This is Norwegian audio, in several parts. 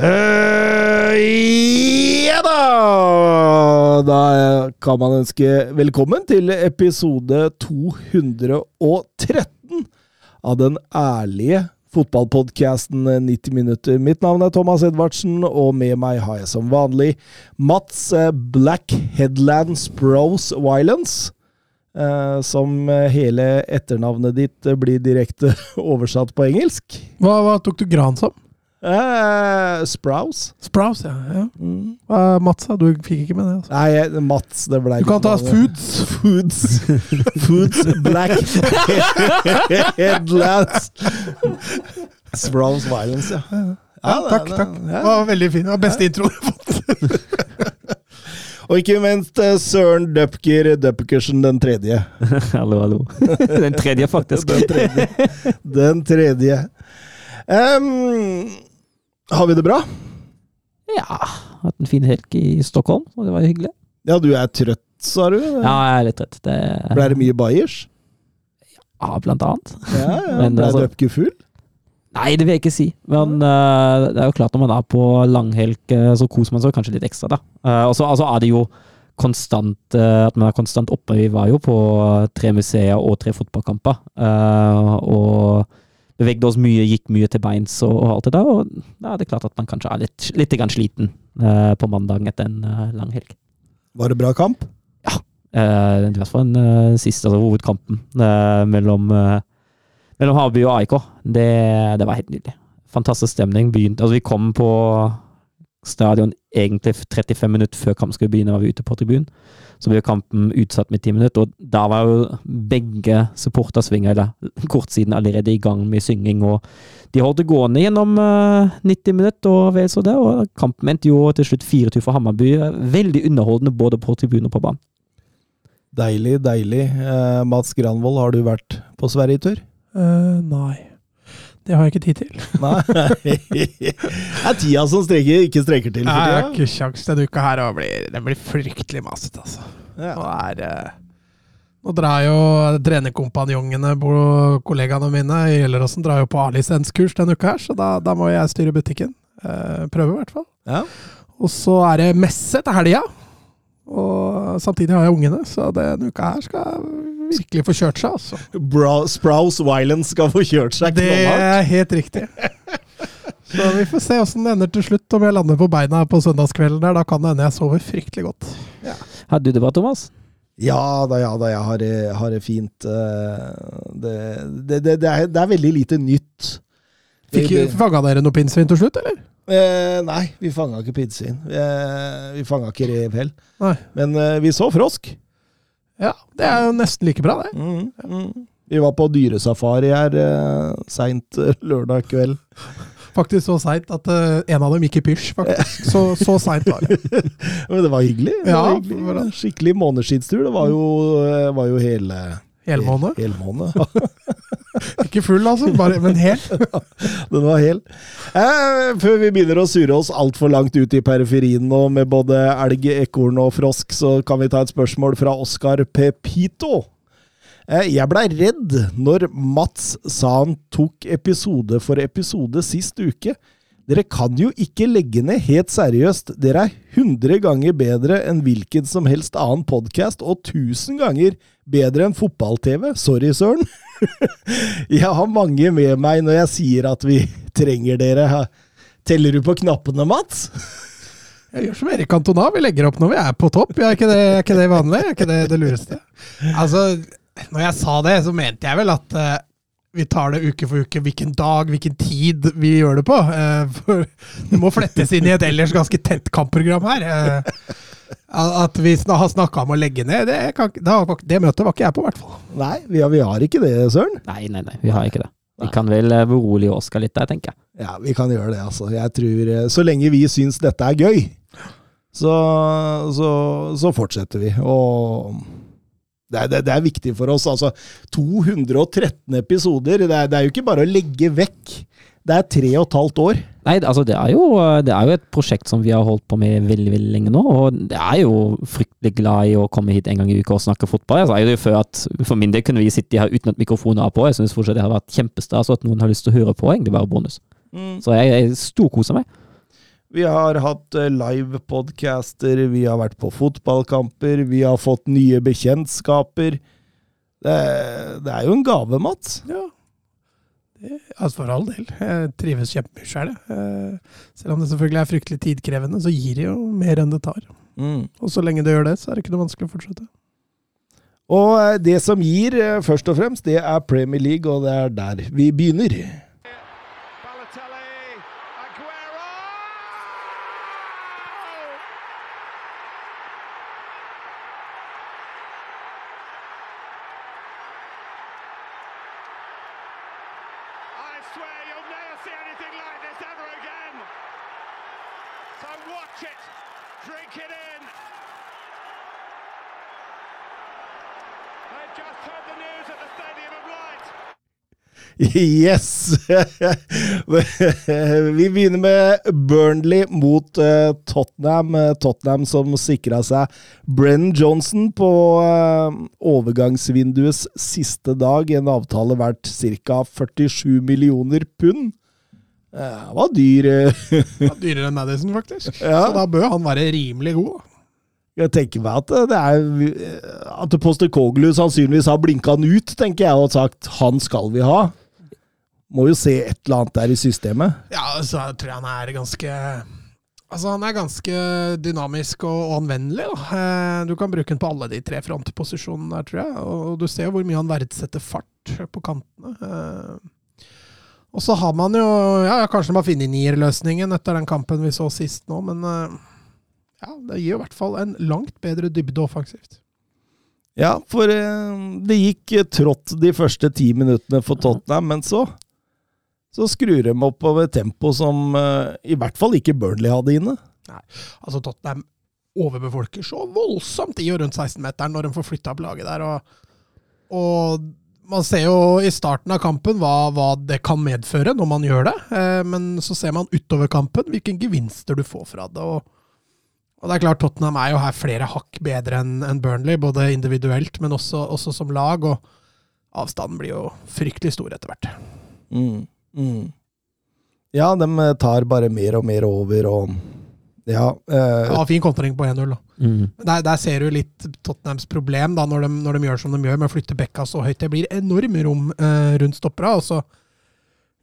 Eh, ja da! Da kan man ønske velkommen til episode 213 av den ærlige fotballpodkasten 90 minutter. Mitt navn er Thomas Edvardsen, og med meg har jeg som vanlig Mats eh, Black Headlands Bros Violence. eh, som hele etternavnet ditt blir direkte oversatt på engelsk. Hva, hva tok du gran som? Eh, Sprouse. Sprouse, ja. ja. Hva, Mats, ja, du fikk ikke med det? altså. Nei, Mats, det ble Du kan ta Foods. Foods. Foods Black Headlands. Sprouse Violence, ja. Ja, det- takk, det- takk. ja. Det var veldig fint. Det var beste introen jeg har fått. Og ikke minst eh, Søren Dupker Dupkersen den tredje. hallo, hallo. Den tredje, faktisk. Den tredje. Den tredje. Em, har vi det bra? Ja, hatt en fin helg i Stockholm, og det var hyggelig. Ja, du er trøtt, sa du? Ja, jeg er litt trøtt. Det, Ble det mye bayers? Ja, blant annet. Ja, ja. Men, Ble altså- Dupker full? Nei, det vil jeg ikke si. Men uh, det er jo klart når man er på langhelg, eh, så koser man seg kanskje litt ekstra, da. Uh, og så altså, er det jo konstant at man er konstant oppe. Vi var jo på tre museer og tre fotballkamper. og bevegde oss mye, gikk mye til beins og, og alt det der. Og da er det klart at man kanskje er litt, litt sliten uh, på mandagen etter en uh, lang helg. Var det bra kamp? Eh, I hvert fall den siste altså, hovedkampen mellom, uh, mellom Havby og AIK. Det, det var helt nydelig. Fantastisk stemning. Begynte, altså, vi kom på stadion egentlig 35 minutter før kampen skulle begynne, var vi ute på tribunen. Så ble kampen utsatt med 10 minutter, og da var jo begge supportersvinger eller kortsiden allerede i gang med synging. og De holdt det gående gjennom eh, 90 minutter, og vel så det. og Kampen endte jo til slutt 4-2 for Hammarby. Veldig underholdende både på tribunen og på banen. Deilig, deilig. Eh, Mats Granvold, har du vært på Sverigetur? Uh, nei. Det har jeg ikke tid til. Nei. det er tida som streker, ikke streker til Nei, Jeg har ikke kjangs denne uka her, blir, det blir fryktelig masete, altså. Ja. Nå er eh, Nå drar jo trenerkompanjongene, kollegaene mine i Gjelleråsen, drar jo på A-lisenskurs denne uka her, så da, da må jeg styre butikken. Eh, prøve, i hvert fall. Ja. Og så er det messe til helga. Og samtidig har jeg ungene, så denne uka her skal virkelig få kjørt seg, altså. Bra, Sprouse Violence skal få kjørt seg Det er helt riktig. Så vi får se åssen det ender til slutt, om jeg lander på beina på søndagskvelden der. Da kan det hende jeg sover fryktelig godt. Hadde du det bra, Thomas? Ja da, ja da, jeg har det, har det fint. eh, Det, det, det, det, er, det er veldig lite nytt. Fikk Fanga dere noe pinnsvin til slutt, eller? Eh, nei, vi fanga ikke pinnsvin. Eh, vi fanga ikke rev heller. Men eh, vi så frosk. Ja, det er jo nesten like bra, det. Mm, mm. Vi var på dyresafari her eh, seint lørdag kveld. Faktisk så seint at eh, en av dem gikk i pysj, faktisk. Så, så seint var det. Men det var hyggelig. Det Ja, var hyggelig. Skikkelig månedsskidstur. Det var jo, eh, var jo hele Helmåne. Helmåne. Ikke full, altså, bare, men hel. Den var hel. Eh, før vi begynner å surre oss altfor langt ut i periferien nå med både elg, ekorn og frosk, så kan vi ta et spørsmål fra Oskar Pepito. Eh, jeg blei redd når Mats sa han tok episode for episode sist uke. Dere kan jo ikke legge ned helt seriøst. Dere er 100 ganger bedre enn hvilken som helst annen podkast, og 1000 ganger bedre enn fotball-TV. Sorry, søren. Jeg har mange med meg når jeg sier at vi trenger dere. Teller du på knappene, Mats? Jeg gjør som Erik Cantona, vi legger opp når vi er på topp. Er ikke det, er ikke det vanlig? Er ikke det det lureste? Altså, når jeg sa det, så mente jeg vel at uh, vi tar det uke for uke, hvilken dag, hvilken tid vi gjør det på. Uh, for det må flettes inn i et ellers ganske tett kampprogram her. Eh, at vi har snakka om å legge ned, det, kan, det, har- det møtet var ikke jeg på, i hvert fall. Nei, vi har, vi har ikke det, Søren. Nei, nei, nei, vi har ikke det. Vi kan vel eh, berolige Oskar litt der, tenker jeg. Ja, vi kan gjøre det, altså. Jeg tror eh, Så lenge vi syns dette er gøy, så, så, så fortsetter vi. Og det er, det, det er viktig for oss. Altså, 213 episoder, det er, det er jo ikke bare å legge vekk. Det er tre og et halvt år. Nei, altså det er, jo, det er jo et prosjekt som vi har holdt på med veldig veldig lenge nå. Og det er jo fryktelig glad i å komme hit en gang i uka og snakke fotball. Jeg sa jo det før at For min del kunne vi sitte her uten at mikrofonen er på. Jeg syns fortsatt det har vært kjempestas, at noen har lyst til å høre på, egentlig bare bonus. Så jeg, jeg storkoser meg. Vi har hatt eh, livepodcaster, vi har vært på fotballkamper, vi har fått nye bekjentskaper. Det, det er jo en gave, Mats. Ja. Det, altså for all del. Jeg trives kjempemye sjøl. Selv om det selvfølgelig er fryktelig tidkrevende, så gir det jo mer enn det tar. Og så lenge det gjør det, så er det ikke noe vanskelig å fortsette. Og eh, det som gir, eh, først og fremst, det er Premier League, og det er der vi begynner. Yes! Vi begynner med Burnley mot eh, Tottenham. Eh, Tottenham som sikra seg Brenn Johnson på eh, overgangsvinduets siste dag. En avtale verdt ca. 47 millioner pund. Det var dyr. Ja, dyrere enn Madison, faktisk. Ja. Så da bør han være rimelig god. Jeg tenker meg at det er At Postecoglou sannsynligvis har blinka han ut, tenker jeg, og sagt han skal vi ha. Må jo se et eller annet der i systemet. Ja, så jeg tror jeg han er ganske Altså, han er ganske dynamisk og, anvendelig. Da. Eh, Du kan bruke den på alle de tre frontposisjonene der, tror jeg. Og du ser jo hvor mye han verdsetter fart på kantene. Eh, Og så har man jo Ja, kanskje man har funnet nierløsningen etter den kampen vi så sist nå, men eh, ja, det gir i hvert fall en langt bedre dybde offensivt. Ja, for det gikk trått de første ti minuttene for Tottenham, men så så skrur de opp over tempo som uh, i hvert fall ikke Burnley hadde inne. Nei, Altså, Tottenham overbefolker så voldsomt i og rundt 16-meteren når de får flytta opp laget der. Og, og man ser jo i starten av kampen hva, hva det kan medføre når man gjør det, eh, men så ser man utover kampen hvilke gevinster du får fra det. og og det er klart Tottenham er jo her flere hakk bedre enn en Burnley, både individuelt, men også, også som lag. Og avstanden blir jo fryktelig stor etter hvert. Mm, mm. Ja, de eh, tar bare mer og mer over, og ja eh, Ja, fin kontring på 1-0. da. Mm. Der, der ser du litt Tottenhams problem da, når de, når de gjør som de gjør med å flytte bekka så høyt. Det blir enorm rom eh, rundt stoppera. Altså.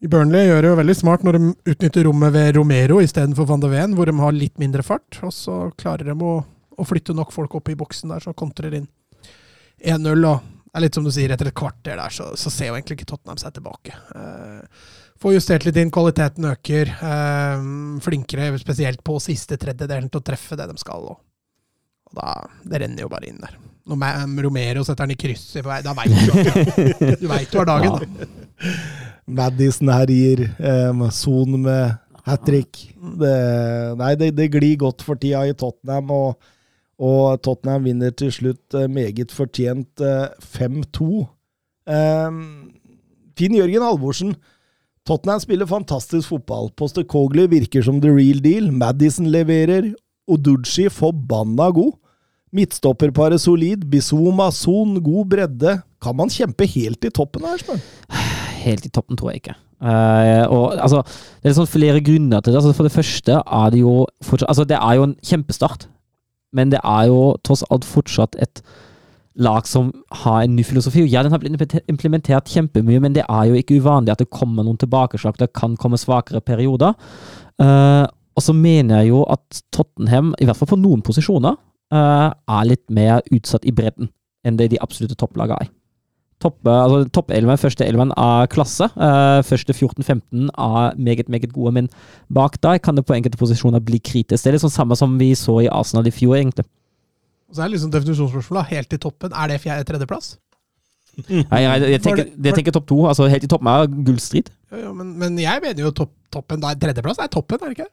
i Burnley gjør det jo veldig smart når de utnytter rommet ved Romero istedenfor van de Ven, hvor de har litt mindre fart. Og så klarer de å, å flytte nok folk opp i boksen der, så kontrer inn 1-0. og det er litt som du sier, etter et kvarter der, så, så ser jo egentlig ikke Tottenham seg tilbake. Uh, får justert litt inn, kvaliteten øker. Uh, flinkere, spesielt på siste tredjedelen, til å treffe det de skal. Og, og da, Det renner jo bare inn der. Når Romero setter den i krysset, da veit du Du veit du har dagen, da. Madison herjer, eh, Son med hat trick. Det, nei, det, det glir godt for tida i Tottenham, og, og Tottenham vinner til slutt eh, meget fortjent eh, 5-2. Eh, Finn Jørgen Halvorsen. Tottenham spiller fantastisk fotball. Poster Cogley virker som the real deal. Madison leverer. Oduchi forbanna god. Midtstopperparet solid. Bizuma, Son, god bredde. Kan man kjempe helt i toppen her, spør Helt i toppen tror jeg ikke. Uh, og altså, Det er sånn flere grunner til det. Altså, for det første er det jo fortsatt Altså, det er jo en kjempestart, men det er jo tross alt fortsatt et lag som har en ny filosofi. Ja, den har blitt implementert kjempemye, men det er jo ikke uvanlig at det kommer noen tilbakeslag. Det kan komme svakere perioder. Uh, og så mener jeg jo at Tottenham, i hvert fall på noen posisjoner, uh, er litt mer utsatt i bredden enn det de absolutte topplagene er. Toppe, altså Toppelven, første elven av klasse. Uh, første 14-15 av meget, meget gode, men bak der kan det på enkelte posisjoner bli kritisk. Det er sånn samme som vi så i Arsenal i fjor, egentlig. Så er det liksom definisjonsspørsmålet. Helt i toppen, er det fjerde, tredjeplass? Nei, jeg, jeg, tenker, jeg tenker topp to. altså Helt i toppen er gullstrid. Ja, ja, men, men jeg mener jo topp, toppen der, Tredjeplass er toppen, er det ikke?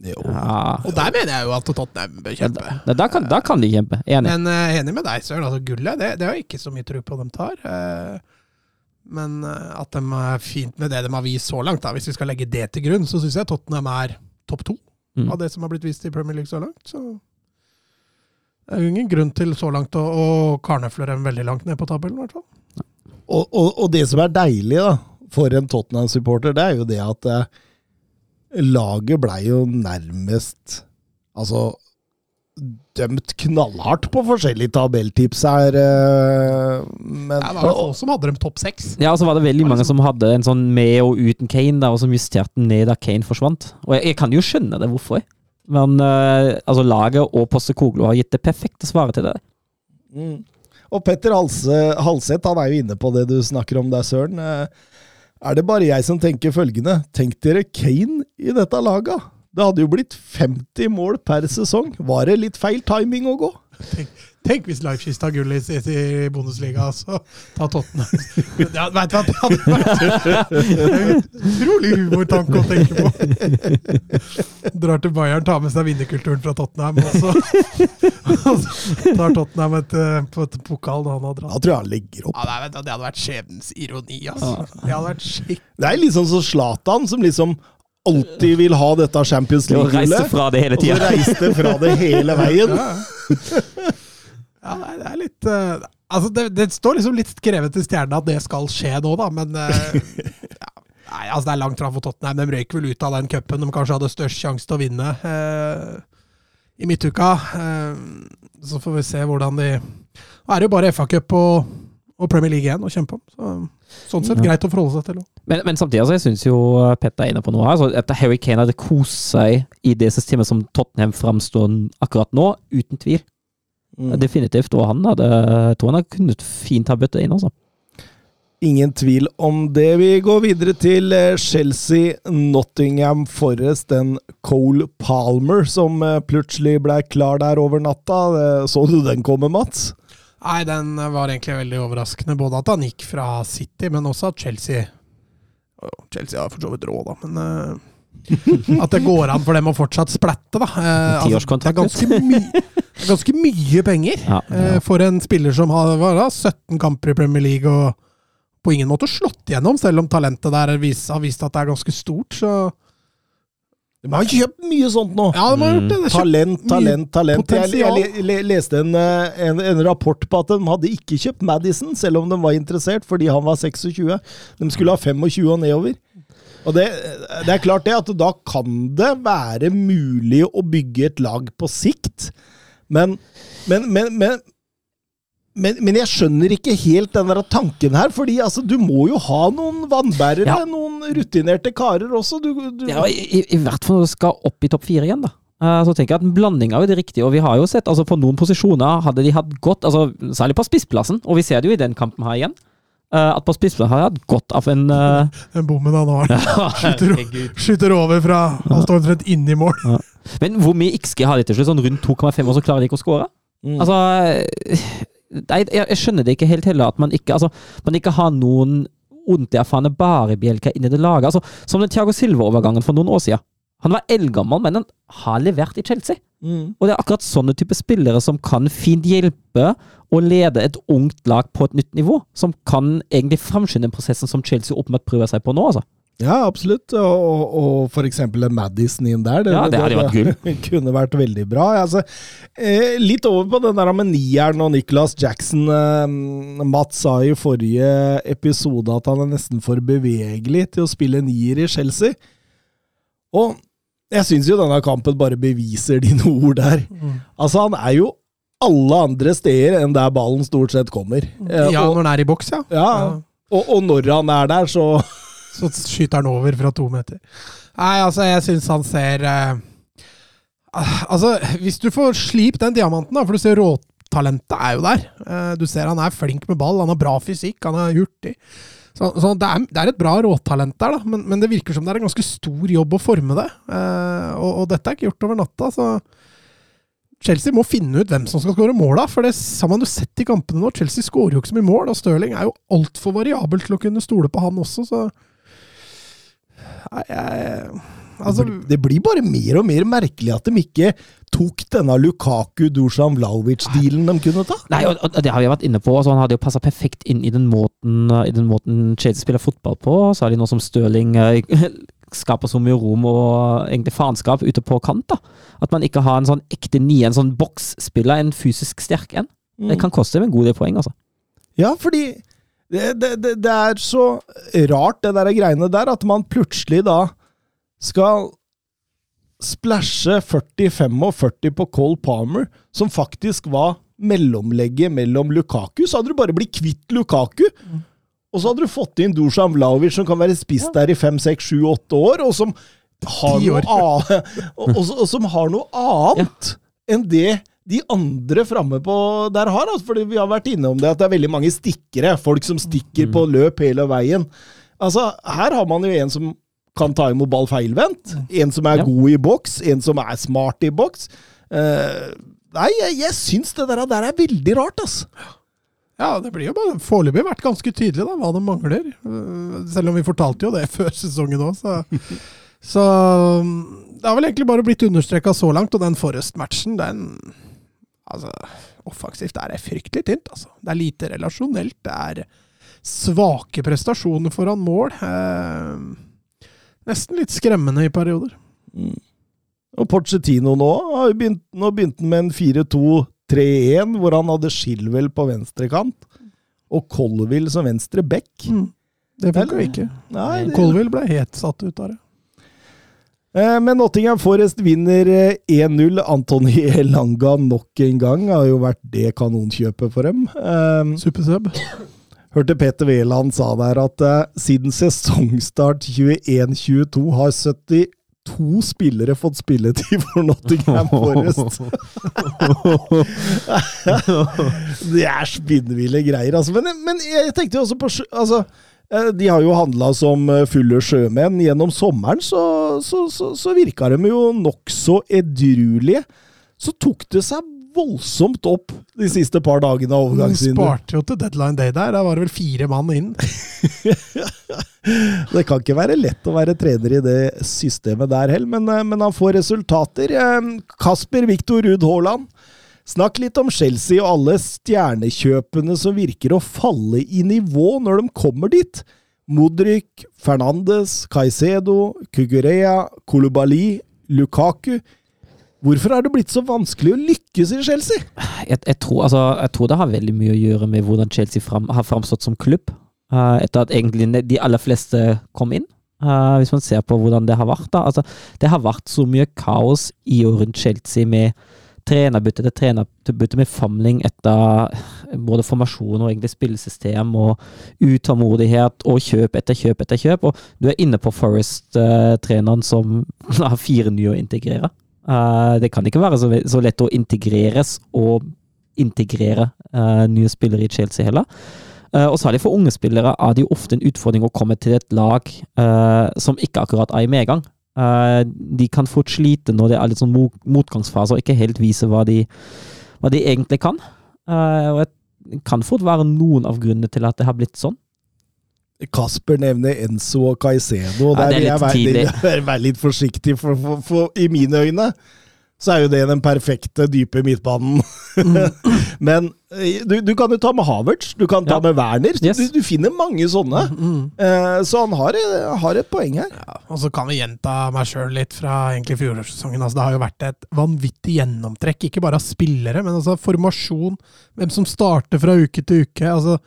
Jo. Ja. Og der mener jeg jo at Tottenham bør kjempe. Da, da, kan, da kan de kjempe. Enig. Men uh, enig med deg, Søren. Altså, gullet det, det har jeg ikke så mye tro på de tar. Uh, men uh, at de er fint med det de har vist så langt, da. hvis vi skal legge det til grunn, så syns jeg Tottenham er topp to Mm. av det som har blitt vist i Premier League så langt. Så det er jo ingen grunn til så langt å, å karnefle dem veldig langt ned på tabellen, i hvert fall. Og, og, og det som er deilig da, for en Tottenham-supporter, det er jo det at laget blei jo nærmest Altså dømt knallhardt på forskjellige tabelltips her. Men men Det var jo som hadde dem topp seks. Ja, og så var det veldig mange som hadde en sånn med og uten Kane, der, og som justerte den ned da Kane forsvant. Og jeg, jeg kan jo skjønne det, hvorfor. Men uh, altså, laget og Posse Koglo har gitt det perfekte svaret til det. Mm. Og Petter Halse, Halseth han er jo inne på det du snakker om der, Søren. Eh, Er det bare jeg som tenker følgende? Tenk dere Kane i dette laget. Det hadde jo blitt 50 mål per sesong. Var det litt feil timing å gå? Tenk, tenk hvis Leipzig tar gull i, i Bundesliga, så ta Tottenham. Ja, vet du hva, det hadde vært utrolig humortanke å tenke på. Drar til Bayern, tar med seg vinnerkulturen fra Tottenham, og så, og så tar Tottenham et, eh, på et pokal da han har dratt. Da tror jeg han legger opp. Ja, det, det hadde vært skjebnens ironi, altså. Det hadde vært skikkelig Det er litt sånn som Zlatan, som liksom alltid vil ha dette Champions Og reiste League-gullet. fra det hele Og tida. reiste fra det hele veien. Ja, ja, det er litt uh, Altså, det, det står liksom litt skrevet i stjernene at det skal skje nå, da, men uh, ja, Nei, altså Det er langt fra for Tottenham. De røyk vel ut av den cupen de kanskje hadde størst sjanse til å vinne uh, i midtuka. Eh, så får vi se hvordan de Nå er det jo bare FA-cup og, og Premier League igjen å kjempe om. Så, sånn sett Ja. greit å forholde seg til. Men, men samtidig, altså, jeg syns jo Petter er inne på noe her. Altså, at Harry Kane hadde kost seg i det systemet som Tottenham framstår akkurat nå, uten tvil. Mm. Definitivt. Og han hadde, tror han hadde kunnet fint ha bøtta inn, altså. Ingen tvil om det. Vi går videre til eh, Chelsea, Nottingham Forest. Den Cole Palmer som eh, plutselig ble klar der over natta. Eh, Så du den komme, Mats? Nei, den var egentlig veldig overraskende. Både at han gikk fra City, men også at Chelsea Chelsea har for så vidt råd, da, men uh, At det går an for dem å fortsatt splatte, da. Eh, det er ganske, my det er ganske mye penger Ja, eh, for en spiller som har da, 17 kamper i Premier League og på ingen måte slått gjennom, selv om talentet der vis, har vist at det er ganske stort. Så De har kjøpt mye sånt nå. ja, de har gjort det. De har Talent, talent, talent. Jeg, potensial. jeg le, le, leste en, eh, en, en rapport på at de hadde ikke kjøpt Madison, selv om de var interessert, fordi han var 26. De skulle ha 25 og nedover. Og det, det er klart det, at da kan det være mulig å bygge et lag på sikt, men, men, men, men men, men jeg skjønner ikke helt den der tanken her, fordi altså, du må jo ha noen vannbærere, Ja. noen rutinerte karer også. Du, du, Ja, i, i, hvert fall når du skal opp i topp fire igjen, da. Uh, Så tenker jeg at En blanding av det riktige, og vi har jo sett altså på noen posisjoner hadde de hatt godt, altså særlig på spissplassen, og vi ser det jo i den kampen her igjen, uh, at på spissplassen har de hatt godt av en uh... Den bommen han har. Skyter, skyter over fra Han står omtrent inni i mål. Men hvor mye XG har de til slutt? Sånn rundt 2,5, og så klarer de ikke å skåre? Mm. Altså Nei, jeg, jeg skjønner det ikke helt heller, at man ikke, altså, man ikke har noen ordentlig erfarne barebjelker inn i det laget. Altså, som den Thiago Silva-overgangen for noen år siden. Han var eldgammel, men han har levert i Chelsea. Mm. Og det er akkurat sånne type spillere som kan fint hjelpe å lede et ungt lag på et nytt nivå. Som kan egentlig framskynde prosessen som Chelsea åpenbart prøver seg på nå, altså. Ja, absolutt. Og, og, for eksempel Madison inn der. Ja, det hadde vært gull. det kunne vært veldig bra. Altså, eh, litt over på den der med nieren og Nicholas Jackson. Eh, Matt sa i forrige episode at han er nesten for bevegelig til å spille nier i Chelsea. Og jeg syns jo denne kampen bare beviser dine ord der. Altså, han er jo alle andre steder enn der ballen stort sett kommer. Eh, Ja, og, når han er i boks, ja. ja, og, og når han er der, så Så skyter han over fra to meter. Nei, altså, jeg syns han ser eh, ah, Altså, hvis du får slip den diamanten, da, for du ser råtalentet er jo der. Eh, du ser han er flink med ball, han har bra fysikk, han er hurtig. Så, så det, er, det er et bra råtalent der, da, men, men det virker som det er en ganske stor jobb å forme det. Eh, og, og dette er ikke gjort over natta, så Chelsea må finne ut hvem som skal skåre måla, for det har man jo sett i kampene nå. Chelsea skårer jo ikke så mye mål, og Stirling er jo altfor variabel til å kunne stole på han også, så jeg Altså, det blir bare mer og mer merkelig at de ikke tok denne Lukaku Dusan Vlaovic-dealen de kunne ta. Nei, og, og det har vi vært inne på. Altså, han hadde jo passa perfekt inn i den måten, i den måten Chelsea spiller fotball på. Så har de nå som Stirling eh, skaper så mye rom og egentlig faenskap ute på kant. da. At man ikke har en sånn ekte nie, en sånn boksspiller, en fysisk sterk en. Det kan koste dem en god del poeng, altså. Ja, fordi det, det, det, det er så rart, det der greiene der, at man plutselig da skal splæsje 40-45 på Cole Palmer, som faktisk var mellomlegget mellom Lukaku. Så hadde du bare blitt kvitt Lukaku. Og så hadde du fått inn Dusan Vlaovic, som kan være spist der i 5-6-7-8 år, og som har noe annet, og, og, og som har noe annet enn det de andre framme på der har. Altså, fordi vi har vært innom det at det er veldig mange stikkere. Folk som stikker på løp hele veien. Altså, her har man jo en som kan ta imot ball feilvendt. En som er Ja. god i boks. En som er smart i boks. Uh, nei, jeg, jeg syns det der, der er veldig rart, altså. Ja, det blir jo bare foreløpig vært ganske tydelig da, hva det mangler. Uh, Selv om vi fortalte jo det før sesongen òg, så Så um, det har vel egentlig bare blitt understreka så langt, og den Forrest-matchen, den Altså, offensivt er det fryktelig tynt, altså. Det er lite relasjonelt. Det er svake prestasjoner foran mål. Eh, nesten litt skremmende i perioder. Og Porcetino nå har begynt, nå begynte han med en 4-2-3-1, hvor han hadde Shilwell på venstre kant, og Colville som venstre back. Det funka ikke. Nei, det, Colville ble helt satt ut av det. Eh, Men Nottingham Forest vinner eh, 1-0. Antony Elanga nok en gang har jo vært det kanonkjøpet for dem. Eh, Supersub. Hørte Peter Wæland sa der at eh, siden sesongstart 21-22 har 72 spillere fått spilletid for Nottingham Forest. det er spinnville greier, altså. Men, men jeg tenkte jo også på altså, eh, De har jo handla som eh, fulle sjømenn. Gjennom sommeren så, så, så, så virka de jo nokså edruelige. Så tok det seg voldsomt opp de siste par dagene av overgangsvinduet. sparte jo til deadline day der. Da var det vel fire mann inn. Det kan ikke være lett å være trener i det systemet der heller, men, eh, men han får resultater. Eh, Kasper Viktor Ruud Haaland, snakk litt om Chelsea og alle stjernekjøpene som virker å falle i nivå når de kommer dit. Modric, Fernandes, Caicedo, Cugurea, Kolubali, Lukaku. Hvorfor er det blitt så vanskelig å lykkes i Chelsea? jeg, jeg, tror, altså, jeg tror det har veldig mye å gjøre med hvordan Chelsea fram, har framstått som klubb. Uh, etter at egentlig de aller fleste kom inn. Uh, hvis man ser på hvordan det har vært. da, altså, Det har vært så mye kaos i og rundt Chelsea med trenerbytte til trenerbytte med famling etter både formasjon og egentlig spillesystem og utålmodighet og kjøp etter kjøp etter kjøp. Og du er inne på Forest-treneren som har fire nye å integrere. Eh, det kan ikke være så, lett å integreres og integrere eh, nye spillere i Chelsea heller. Eh, og særlig for unge spillere er det jo ofte en utfordring å komme til et lag som ikke akkurat er i medgang. Eh, de kan fort slite når det er litt sånn mo- motgangsfase og ikke helt vise hva de, hva de egentlig kan. Uh, og det kan fort være noen av grunnene til at det har blitt sånn. Kasper nevner Enzo og Caicedo. og Ja, Der er vil jeg være, være litt forsiktig, for, for, for i mine øyne så er jo det den perfekte dype midtbanen. Men eh, du, du kan jo ta med Havertz, du kan ta Ja. med Werner. Yes. Du, du finner mange sånne. Eh, så han har, har et poeng her. Ja, og så kan vi gjenta meg sjøl litt fra egentlig fjorårssesongen. Altså, det har jo vært et vanvittig gjennomtrekk, ikke bare av spillere, men altså formasjon. Hvem som starter fra uke til uke. Altså,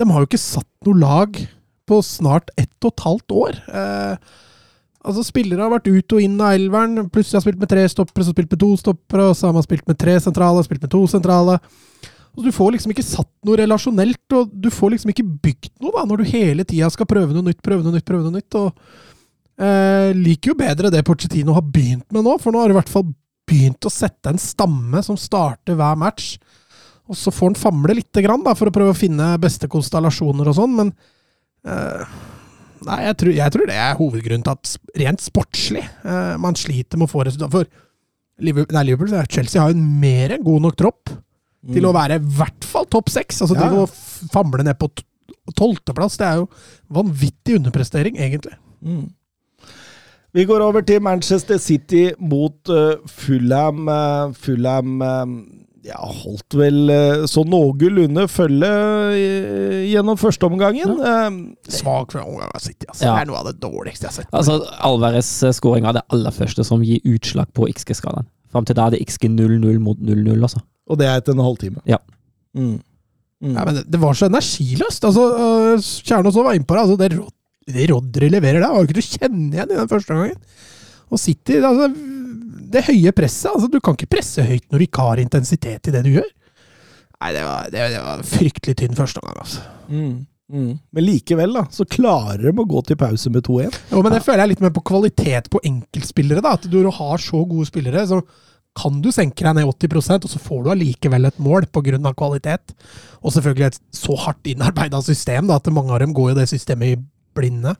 de har jo ikke satt noe lag på snart ett og et halvt år. Eh, altså Spillere har vært ut og inn av elveren. Plutselig har spilt med tre stoppere, så spilt med to stoppere, og så har man spilt med tre sentrale, spilt med to sentrale. Og Du får liksom ikke satt noe relasjonelt, og du får liksom ikke bygd noe da, når du hele tida skal prøve noe nytt, prøve noe nytt, prøve noe nytt. og eh, Liker jo bedre det Pochettino har begynt med nå, for nå har du i hvert fall begynt å sette en stamme som starter hver match. Og så får han famle lite grann da, for å prøve å finne beste konstellasjoner og sånn, men eh, Nei, jeg tror, jeg tror det er hovedgrunnen til at rent sportslig eh, man sliter med å få resultater. For Liverpool, nei, Liverpool, Chelsea har jo en mer enn god nok tropp til å være i hvert fall topp seks. Altså, Ja. de å famle ned på tolvteplass. Det er jo vanvittig underprestering, egentlig. Mm. Vi går over til Manchester City mot uh, Fulham. Uh, Fulham uh, ja, holdt vel uh, så noenlunde følge uh, gjennom førsteomgangen. Ja. Svak for omgang av City. Altså. Ja. Det er noe av det dårligste jeg har sett. Altså, Alvarez' skåring er det aller første som gir utslag på XG-skalaen. Fram til da er det XG 0-0 mot 0-0, altså. og det er etter en halvtime. Ja. Mm. Mm. Ja, men det, det var så energiløst. Altså, uh, Kjernås var inne på det. Altså, det, det Rodri leverer der, var jo ikke til å kjenne igjen i den første gangen. Og City altså, Det høye presset altså, Du kan ikke presse høyt når du ikke har intensitet i det du gjør. Nei, det var, det, det var fryktelig tynn første omgang. Altså. Mm. Mm. Men likevel, da, så klarer de å gå til pause med 2-1. Jo, men det føler jeg litt mer på kvalitet på enkeltspillere. da, At du har så gode spillere, så kan du senke deg ned 80% og så får du allikevel et mål pga. kvalitet. Og selvfølgelig et så hardt innarbeida system da, at mange av dem går jo det systemet i blinde.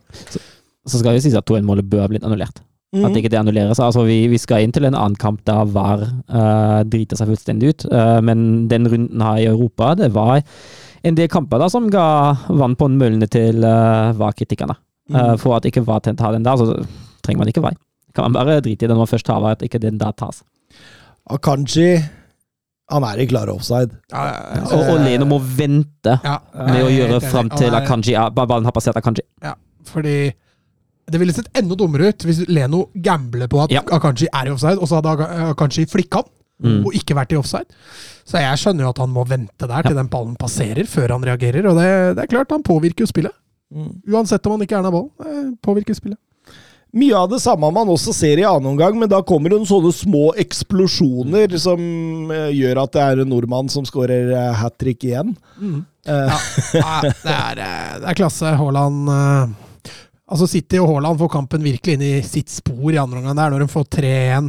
Så skal vi sies at 2-1-målet bør ha blitt annullert. Mm. At ikke det annulleres. Altså, vi, vi skal inn til en annen kamp der VAR uh, driter seg fullstendig ut. Uh, men den runden her i Europa, det var en del kamper da som ga vann på møllene til uh, VAR-kritikerne. Mm. Eh, for at ikke VAR tar den der, så trenger man ikke vei. Kan man bare drite i det når man først tar VAR, at ikke den der tas. Akanji han er i klare offside. Og, og Leno må vente Ja, med å gjøre fram til Akanji ja, ballen har passert Akanji. Ja, Fordi det ville sett enda dummere ut hvis Leno gambler på at Ja. Akanji er i offside, og så hadde Aka- Akanji flikka han Mm. og ikke vært i offside. Så jeg skjønner jo at han må vente der til den ballen passerer, før han reagerer. Og det, det er klart, han påvirker jo spillet. Mm. Uansett om han ikke er nær ballen. Påvirker spillet. Mye av det samme man også ser i annen omgang, men da kommer det noen sånne små eksplosjoner som eh, gjør at det er en nordmann som skårer hat trick igjen. Eh, Ja, det, er, eh, det er klasse. Haaland eh, Altså City og Haaland får kampen virkelig inn i sitt spor i andre omgang der, når de får 3-1.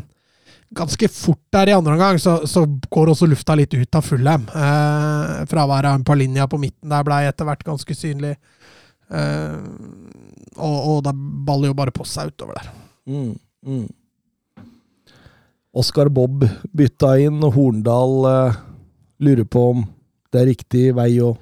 Ganske fort der i andre omgang så, så går også lufta litt ut av Fulham. Eh, fraværet av en par linjer på midten der blei etter hvert ganske synlig. Eh, og, og da baller jo bare på seg utover der. mm, mm. Oskar Bob bytta inn, og Horndal eh, lurer på om det er riktig vei å,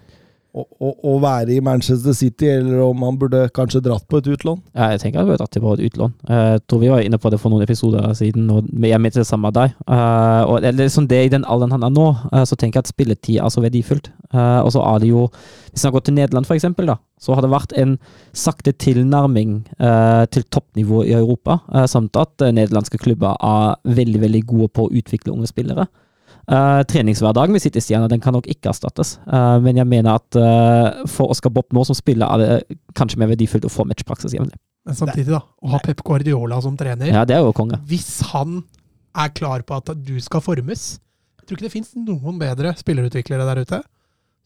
å, å, å være i Manchester City, eller om han burde kanskje dratt på et utlån. Jeg tenker han burde dratt på et utlån. Eh, Jeg tror vi var inne på det for noen episoder siden, og jeg til det samme med deg. Eh, og liksom det I den alderen han er nå, eh, så tenker jeg at spilletid er så verdifullt. Eh, og så er det jo Hvis han har gått til Nederland, for eksempel, da, så har det vært en sakte tilnærming til toppnivå i Europa, eh, samt at nederlandske klubber er veldig veldig gode på å utvikle unge spillere. Uh, treningshverdagen sitter i Stjerna, den kan nok ikke erstattes, Uh, men jeg mener at uh, for Oskar Bopp nå som spiller, er det kanskje mer verdifullt å få matchpraksis jevnlig. Men samtidig, da, å ha Pep Guardiola som trener Ja, det er jo konge. Hvis han er klar på at du skal formes Jeg tror ikke det fins noen bedre spillerutviklere der ute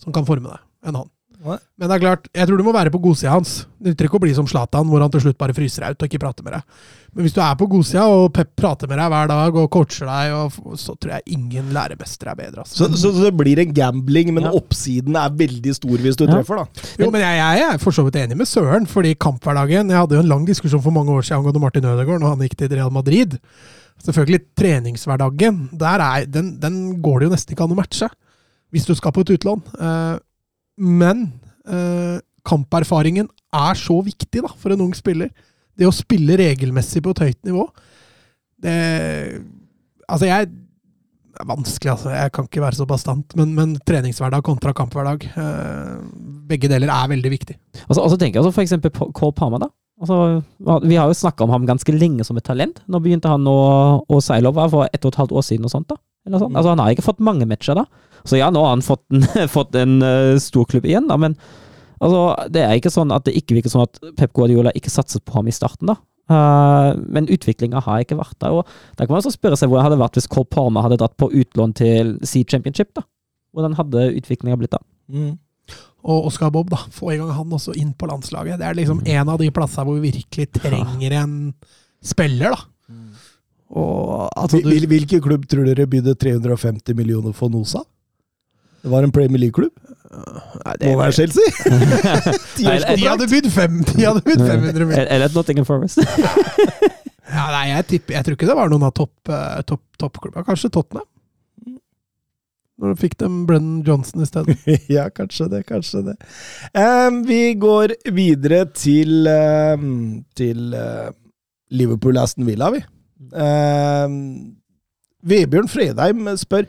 som kan forme deg, enn han. Nei. Men det er klart, jeg tror du må være på godsida hans. Det nytter ikke å bli som Zlatan, hvor han til slutt bare fryser deg ut og ikke prater med deg. Men hvis du er på godsida, og Pep prater med deg hver dag og coacher deg, og, så tror jeg ingen læremester er bedre. Så, Altså. så det blir en gambling, men Ja. oppsiden er veldig stor hvis du Ja. treffer, da. Jo, men jeg, jeg er for så vidt enig med Søren, fordi kamphverdagen Jeg hadde jo en lang diskusjon for mange år siden angående Martin Ødegaard når han gikk til Real Madrid. Selvfølgelig, treningshverdagen, der er, den, den går det jo nesten ikke an å matche. Hvis du skal på et utlån. Men eh, kamperfaringen er så viktig da, for en ung spiller. Det å spille regelmessig på et høyt nivå, det Altså, jeg det er vanskelig, altså. Jeg kan ikke være så bastant. Men, men treningshverdag kontra kamphverdag. Eh, begge deler er veldig viktig. Og så, og tenker jeg altså for eksempel Cole Palmer, da. Altså, vi har jo snakka om ham ganske lenge som et talent. Nå begynte han å, å seile over for ett og et halvt år siden og sånt. da. Eller sånt. Altså, han har ikke fått mange matcher da. Så ja, nå har han fått en, fått en uh, stor klubb igjen, da, men altså, det er ikke sånn at det ikke virker som at Pep Guardiola ikke satset på ham i starten, da. Uh, men utviklinga har ikke vært der. og Da kan man også spørre seg hvordan det hadde vært hvis Cole Palmer hadde dratt på utlån til Sea Championship. da. Hvordan hadde utviklinga blitt da? Mm. Og Oscar Bob, da. Få i gang han også inn på landslaget. Det er liksom en av de plassene hvor vi virkelig trenger en spiller, da. Og altså, du, Hvil, hvilken klubb tror dere bydde 350 millioner for Nosa? Det var en Premier League-klubb? Må være Chelsea! De hadde bydd fem, de hadde bydd 500 millioner. Eller et Nottingham Forest. Ja, nei, jeg, tipper, jeg tror ikke det var noen av topp- Top, top, toppklubba. Kanskje Tottenham? Når du fikk dem Brennan Johnson i stedet. ja, kanskje det, kanskje det. Um, vi går videre til, um, til uh, Liverpool-Aston Villa, vi. Em, Vebjørn Fredheim spør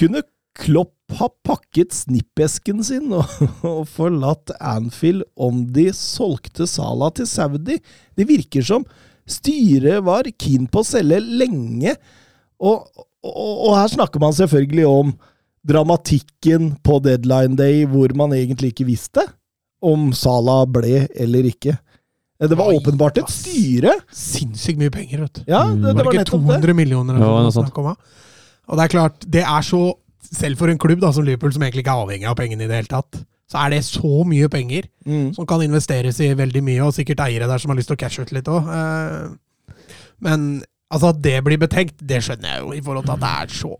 Kunne Klopp ha pakket snippesken sin og, og forlatt Anfield om de solgte Sala til Saudi? Det virker som styret var keen på å selge lenge, og, og, og her snakker man selvfølgelig om dramatikken på deadline day hvor man egentlig ikke visste om Sala ble eller ikke. Det var Oi, åpenbart et styre. Sinnssykt mye penger, vet du. Ja, Mm. det, det Var var det ikke nettopp det. 200 millioner Det Ja, noe snakk om. Og det er klart, det er så Selv for en klubb da, som Liverpool, som egentlig ikke er avhengig av pengene i det hele tatt, så er det så mye penger Mm. som kan investeres i veldig mye, og sikkert eiere der som har lyst til å cashe ut litt òg. Men altså, at det blir betenkt, det skjønner jeg jo, i forhold til at det er så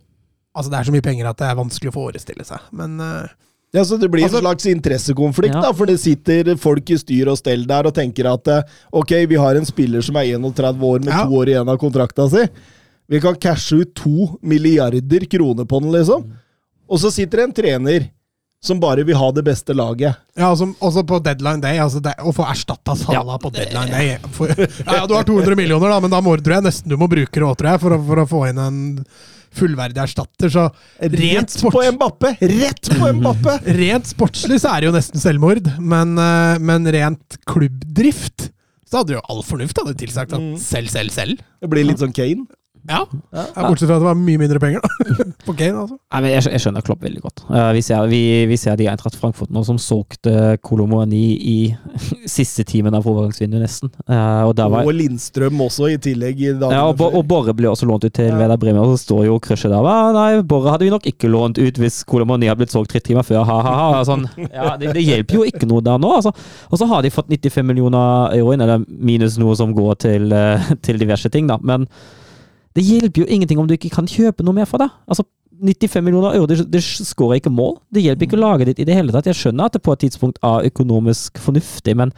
Altså, det er så mye penger at det er vanskelig å forestille seg. Men eh, Ja, så Det blir Altså- en slags interessekonflikt, Ja. da, for det sitter folk i styr og stell der og tenker at eh, ok, vi har en spiller som er 31 år med Ja. to år igjen av kontrakta si. Vi kan cashe ut to milliarder kroner på den, liksom. Og så sitter det en trener som bare vil ha det beste laget. ja, altså, også på deadline day. Altså det, å få erstatta Salah på deadline day for, ja, ja, Du har 200 millioner, da, men da må, tror jeg nesten du må bruke det òg, tror jeg, for for å få inn en fullverdig erstatter. Så Rent Rett sport. på Mbappe! Rett på Mbappe! Rent sportslig så er det jo nesten selvmord, men, eh, men rent klubbdrift så hadde jo all fornuft hadde tilsagt at Mm. selv, selv, selv. Det blir litt sånn Kane. Ja. ja. Bortsett fra at det var mye mindre penger, da. På Kane, altså. Nei, men jeg, jeg skjønner Klopp veldig godt. Uh, vi, ser, vi, vi ser de Eintracht Frankfurt nå som solgte Kolomoni i siste timen av overgangsvinduet, nesten. Uh, og der var, Og Lindstrøm også, i tillegg. I ja, og, og Borre ble også lånt ut til Ja. Veda Bremer, og så står jo crushet der. «Ah, Nei, Borre hadde vi nok ikke lånt ut hvis Kolomoni hadde blitt solgt tre timer før. Ha, ha, ha. Sånn, ja, det, det hjelper jo ikke noe der nå. Altså. Og så har de fått 95 millioner euro inn, eller minus noe som går til, eh, til diverse ting, da. Men det hjelper jo ingenting om du ikke kan kjøpe noe mer for det. Altså, 95 millioner euro, det, det skårer ikke mål. Det hjelper ikke laget ditt i det hele tatt. Jeg skjønner at det på et tidspunkt er økonomisk fornuftig, men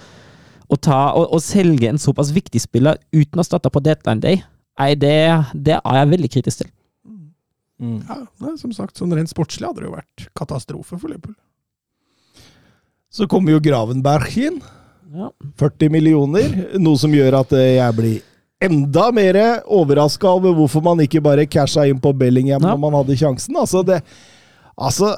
å, ta, å, å selge en såpass viktig spiller uten å starte på deadline day, nei, det, det er jeg veldig kritisk til. Mm. Ja, nei, som sagt, sånn rent sportslig hadde det jo vært katastrofe for Liverpool. Så kommer jo Gravenberg inn. Ja. 40 millioner, noe som gjør at jeg blir enda mer overraska over hvorfor man ikke bare casha inn på Bellingham Ja. når man hadde sjansen. Altså, det Altså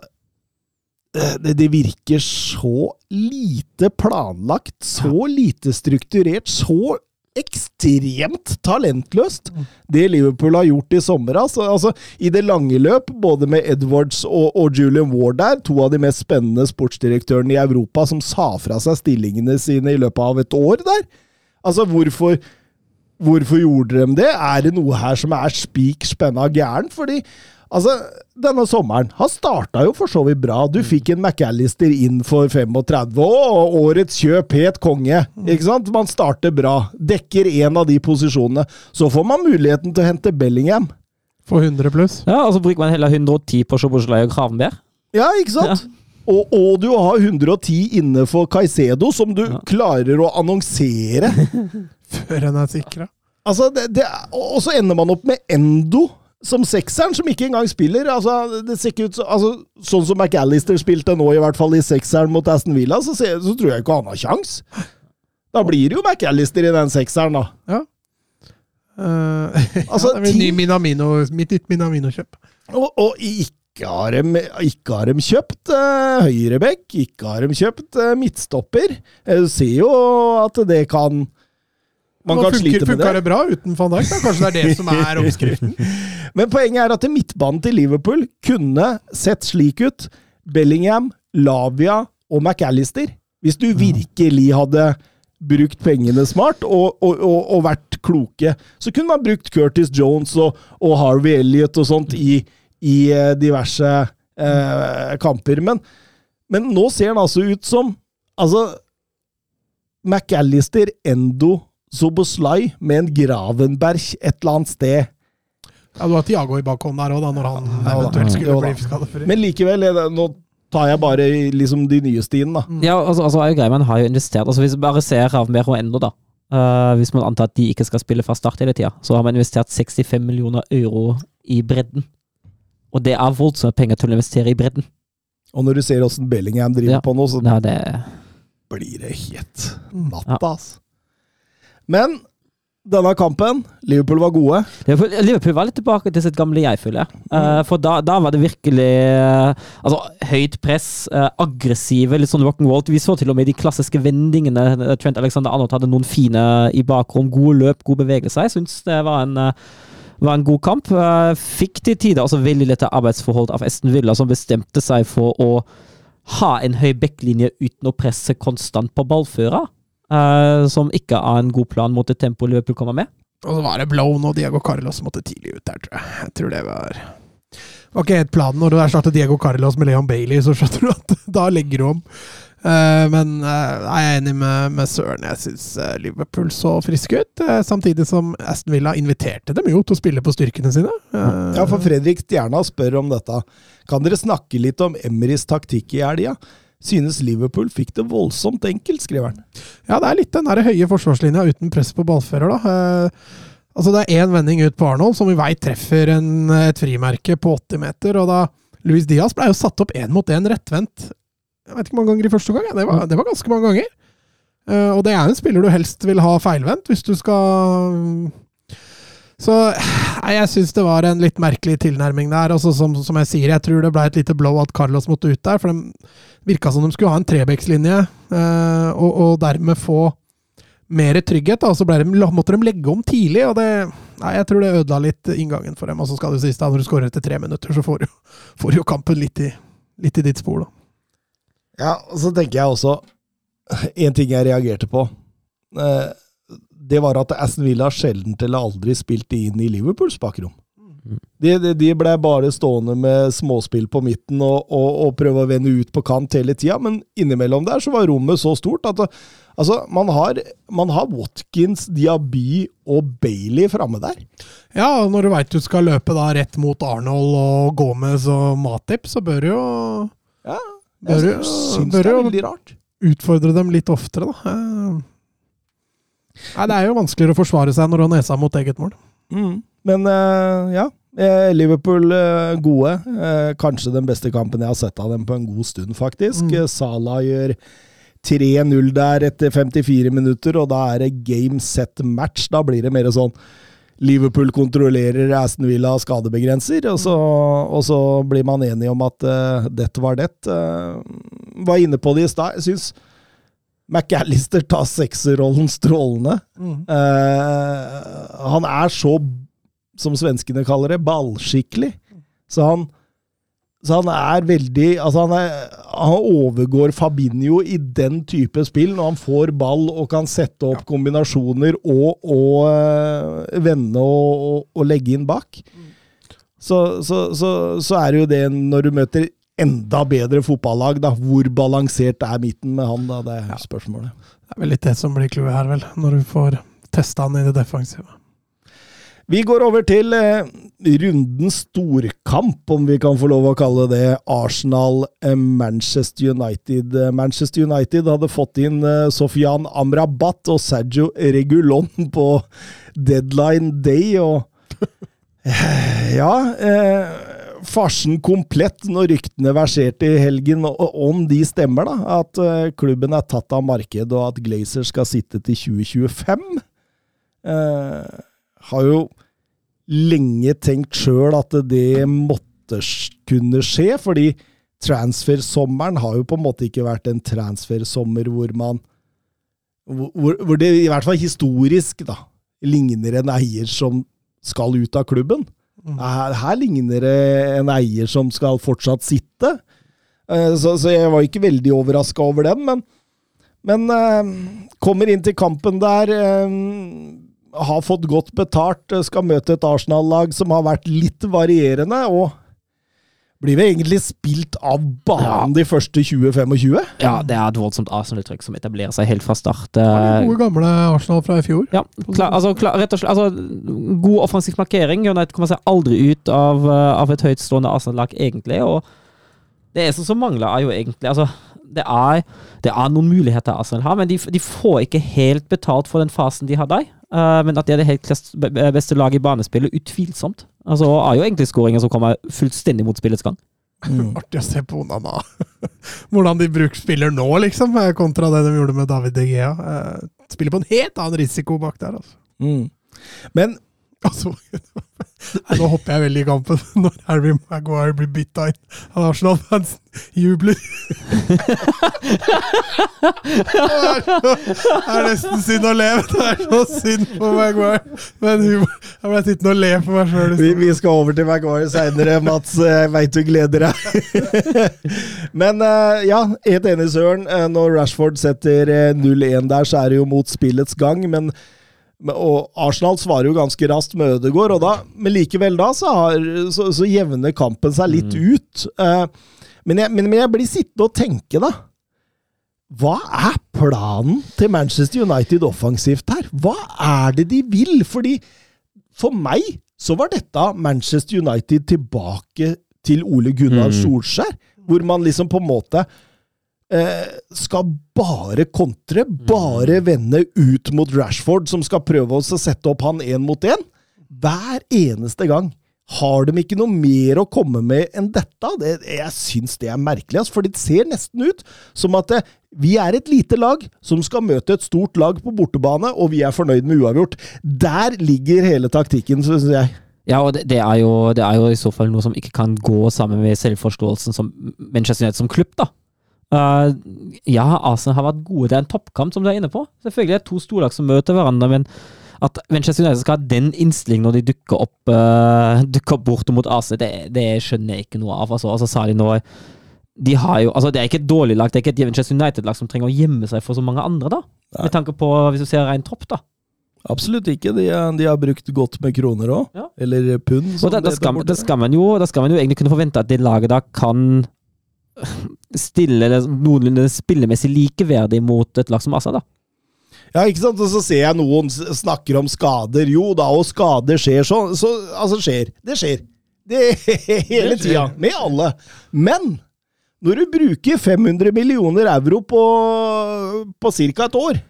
det, det virker så lite planlagt, så lite strukturert, så ekstremt talentløst, det Liverpool har gjort i sommer. Altså, altså, I det lange løp, både med Edwards og, og Julian Ward der, to av de mest spennende sportsdirektørene i Europa, som sa fra seg stillingene sine i løpet av et år der. Altså, hvorfor Hvorfor gjorde de det? Er det noe her som er spik spenna gæren? Fordi altså, denne sommeren har starta jo for så vidt bra. Du fikk en McAllister inn for 35, og årets kjøp het konge. Ikke sant? Man starter bra. Dekker én av de posisjonene. Så får man muligheten til å hente Bellingham. For 100 pluss. Ja, og så bruker man heller 110 på Sjoboslaj og Kravenberg. Ja, ikke sant? Og, og du har 110 inne for Caicedo, som du Ja. klarer å annonsere. Før en er sikra. Altså, det, det, og så ender man opp med Endo som sekseren, som ikke engang spiller. Altså, det ser ikke ut så, altså, Sånn som McAllister spilte nå, i hvert fall i sekseren mot Aston Villa, så, ser, så tror jeg ikke han har kjangs. Da blir det jo McAllister i den sekseren, da. Ja. Uh, Altså, ja, det min ny Minamino, mitt nytt Minamino-kjøp. Og, og ikke har de, ikke har de kjøpt uh, høyrebekk, ikke har de kjøpt uh, midtstopper. Du ser jo at det kan Man kan funker, slite med funka det. det bra uten van Dijk? Da? Kanskje det er det som er oppskriften? Men poenget er at midtbanen til Liverpool kunne sett slik ut. Bellingham, Lavia og McAllister. Hvis du virkelig hadde brukt pengene smart og, og, og, og vært kloke, så kunne man brukt Curtis Jones og Harvey Elliot og sånt i, i eh, diverse eh, kamper. Men, men nå ser han altså ut som Altså McAllister, Endo, Soboslai med en Gravenberg et eller annet sted. Ja, Du har Tiago i bakhånd der òg, når han Ja, eventuelt skulle ja, bli skadefri. Men likevel, er nå tar jeg bare liksom de nye stiene, da. Ja, altså, altså er jo greia, Man har jo investert altså Hvis vi bare ser Ravenberg og Endo, da. Uh, hvis man antar at de ikke skal spille fra start hele tida, så har man investert 65 millioner euro i bredden. Og det er voldsomme penger til å investere i bredden. Og når du ser åssen Bellingham driver Ja. på nå, så Ja, det, blir det helt natta, ja. altså. Men denne kampen Liverpool var gode. Liverpool, Liverpool var litt tilbake til sitt gamle jeg, føler jeg. Uh, for da, da var det virkelig uh, altså, høyt press, uh, aggressive, litt sånn rock'n'roll. Vi så til og med de klassiske vendingene. Trent Alexander Arnold hadde noen fine i bakrom. Gode løp, god bevegelse. Jeg syns det var en, eh, var en god kamp. Eh, fikk til tider også veldig lette arbeidsforhold av Esten Villa, som bestemte seg for å ha en høy backlinje uten å presse konstant på ballfører. eh, som ikke er en god plan mot det tempoet Liverpool kommer med. Og så var det Blown og Diego Carlos som måtte tidlig ut der, tror jeg. Jeg tror det var var ikke helt planen. Når du erstatter Diego Carlos med Leon Bailey, så skjønner du at da legger du om. Eh, men eh, jeg er enig med, med Søren. Jeg syns Liverpool så friske ut. eh, samtidig som Aston Villa inviterte dem jo til å spille på styrkene sine. Eh, Ja, for Fredrik Stjerna spør om dette. Kan dere snakke litt om Emrys taktikk i helga? Synes Liverpool fikk det voldsomt enkelt, skriver han. Ja, det er litt den der høye forsvarslinja uten press på ballfører, da. Eh, altså, det er én vending ut på Arnold, som vi veit treffer en, et frimerke på 80 meter, og da Luis Diaz ble jo satt opp én mot én rettvendt Jeg vet ikke mange ganger i første gang. ja. Det var, det var ganske mange ganger. Uh, og det er en spiller du helst vil ha feilvendt, hvis du skal Så nei, jeg syns det var en litt merkelig tilnærming der. Altså, som, som jeg sier, jeg tror det ble et lite blow at Carlos måtte ut der. For det virka som de skulle ha en trebekslinje, uh, og, og dermed få mer trygghet. Da. Så de, måtte de legge om tidlig, og det Nei, jeg tror det ødela litt inngangen for dem. Og så skal du sies, da, når du skårer etter tre minutter, så får du, får du jo kampen litt i, litt i ditt spor, da. Ja, og så tenker jeg også En ting jeg reagerte på. eh, Det var at Aston Villa sjelden eller aldri spilte inn i Liverpools bakrom. De, de, de ble bare stående med småspill på midten og, og, og prøve å vende ut på kant hele tida, men innimellom der så var rommet så stort at altså, man, har, man har Watkins, Diaby og Bailey framme der. Ja, og når du veit du skal løpe da rett mot Arnold og Gomez og Matip, så bør du jo Ja, Bør jo, bør det jo- rart. utfordre dem litt oftere, da. Eh, Nei, det er jo vanskeligere å forsvare seg når du har nesa mot eget mål. Mm. Men eh, ja, eh, Liverpool gode. Kanskje den beste kampen jeg har sett av dem på en god stund, faktisk. Mm. Salah gjør 3-0 der etter 54 minutter, og da er det game set match. Da blir det mer sånn Liverpool kontrollerer Aston Villa skadebegrenser, og så, og så blir man enig om at uh, dette var det. Uh, var inne på det i stad. Jeg syns McAllister tar sekserrollen strålende. Eh, han er så, som svenskene kaller det, ballskikkelig. Så han, så han er veldig Altså, han, er, han overgår Fabinho i den type spill, når han får ball og kan sette opp kombinasjoner og, og eh, vende og, og, og legge inn bak. Så, så, så, så er det jo det når du møter enda bedre fotballag, da. Hvor balansert er midten med han, da? Det er spørsmålet. Det er vel litt det som blir clouet her, vel. Når du får testa han i det defensive. Vi går over til eh, rundens storkamp, om vi kan få lov å kalle det Arsenal-Manchester United. Eh, Manchester United hadde fått inn eh, Sofian Amrabat og Sergio Regulon på deadline day, og ja eh, Farsen komplett når ryktene verserte i helgen, og om de stemmer, da. At eh, klubben er tatt av markedet, og at Glazer skal sitte til 2025. Eh, har jo lenge tenkt sjøl at det måtte kunne skje, fordi transfersommeren har jo på en måte ikke vært en transfersommer hvor man hvor, hvor det i hvert fall historisk da, ligner en eier som skal ut av klubben. Her, her ligner det en eier som skal fortsatt sitte. Eh, Så, så jeg var ikke veldig overraska over den, men, men eh, kommer inn til kampen der. Har fått godt betalt, eh, skal møte et Arsenal-lag som har vært litt varierende. og blir vi egentlig spilt av banen de første 20-25? Ja, det er et voldsomt Arsenal-trykk som etablerer seg helt fra start. Det var Eh, gode gamle Arsenal fra i fjor. Ja, klar, altså, klar, rett og slett altså, God offensiv markering. United kommer seg aldri ut av, eh, av et høytstående Arsenal-lag, egentlig. Og det eneste som mangler, er jo egentlig altså, Det er, det er noen muligheter Arsenal har, men de, de får ikke helt betalt for den fasen de har i. Eh, men at de er det helt beste laget i banespillet, utvilsomt. Altså, er jo egentlig skåringer som kommer fullstendig mot spillets gang. Artig å se på Onana. Hvordan de bruker spiller nå, liksom, eh, kontra det de gjorde med David De Gea. Eh, Spiller på en helt annen risiko bak der, altså. Mm. Men altså Nå hopper jeg veldig i kampen når Harry Maguire blir bytta inn. Arsenal-fansen jubler. Det er nesten synd å le. Det er så synd på Maguire. Men humor. Jeg ble sittende og le for meg sjøl. vi, vi skal over til Maguire seinere, Mats. Jeg veit du gleder deg. Men eh, ja, helt enig, Søren. Eh, Når Rashford setter eh, 0-1 der, så er det jo mot spillets gang. Men- og Arsenal svarer jo ganske raskt med Ødegaard, og da, men likevel da så, har, så, så jevner kampen seg litt ut. Uh, men, jeg, men, men jeg blir sittende og tenke, da. Hva er planen til Manchester United offensivt her? Hva er det de vil? Fordi for meg så var dette Manchester United tilbake til Ole Gunnar Mm. Solskjær, hvor man liksom på en måte skal bare kontre, bare vende ut mot Rashford, som skal prøve å sette opp han én mot én. Hver eneste gang. Har de ikke noe mer å komme med enn dette? Det, jeg syns det er merkelig, for det ser nesten ut som at eh, vi er et lite lag som skal møte et stort lag på bortebane, og vi er fornøyd med uavgjort. Der ligger hele taktikken, syns jeg. Ja, og det, det, er jo, det er jo i så fall noe som ikke kan gå sammen med selvforståelsen som Manchester United som klubb, da. Eh, ja, Arsenal har vært gode. Det er en toppkamp, som du er inne på. Selvfølgelig er det to storlag som møter hverandre, men at Manchester United skal ha den innstillingen når de dukker opp, uh, dukker opp borte mot Arsenal, det, det skjønner jeg ikke noe av. Altså, altså sa de nå de har jo, altså Det er ikke et dårlig lag, det er ikke et Manchester United-lag som trenger å gjemme seg for så mange andre, da. Nei. Med tanke på, hvis du ser rein tropp, da. Absolutt ikke. De, er- de har brukt godt med kroner òg. Ja. Eller pund. Og da, da, det heter borte. da, skal man jo, da skal man jo egentlig kunne forvente at det laget da kan stille eller noenlunde spillemessig likeverdig mot et lag som Asa, da. Ja, ikke sant? Og så ser jeg noen snakker om skader. Jo da, og skader skjer sånn. så Altså, skjer. Det skjer. Det hele tida. Med alle. Men når du bruker 500 millioner euro på, på ca. et år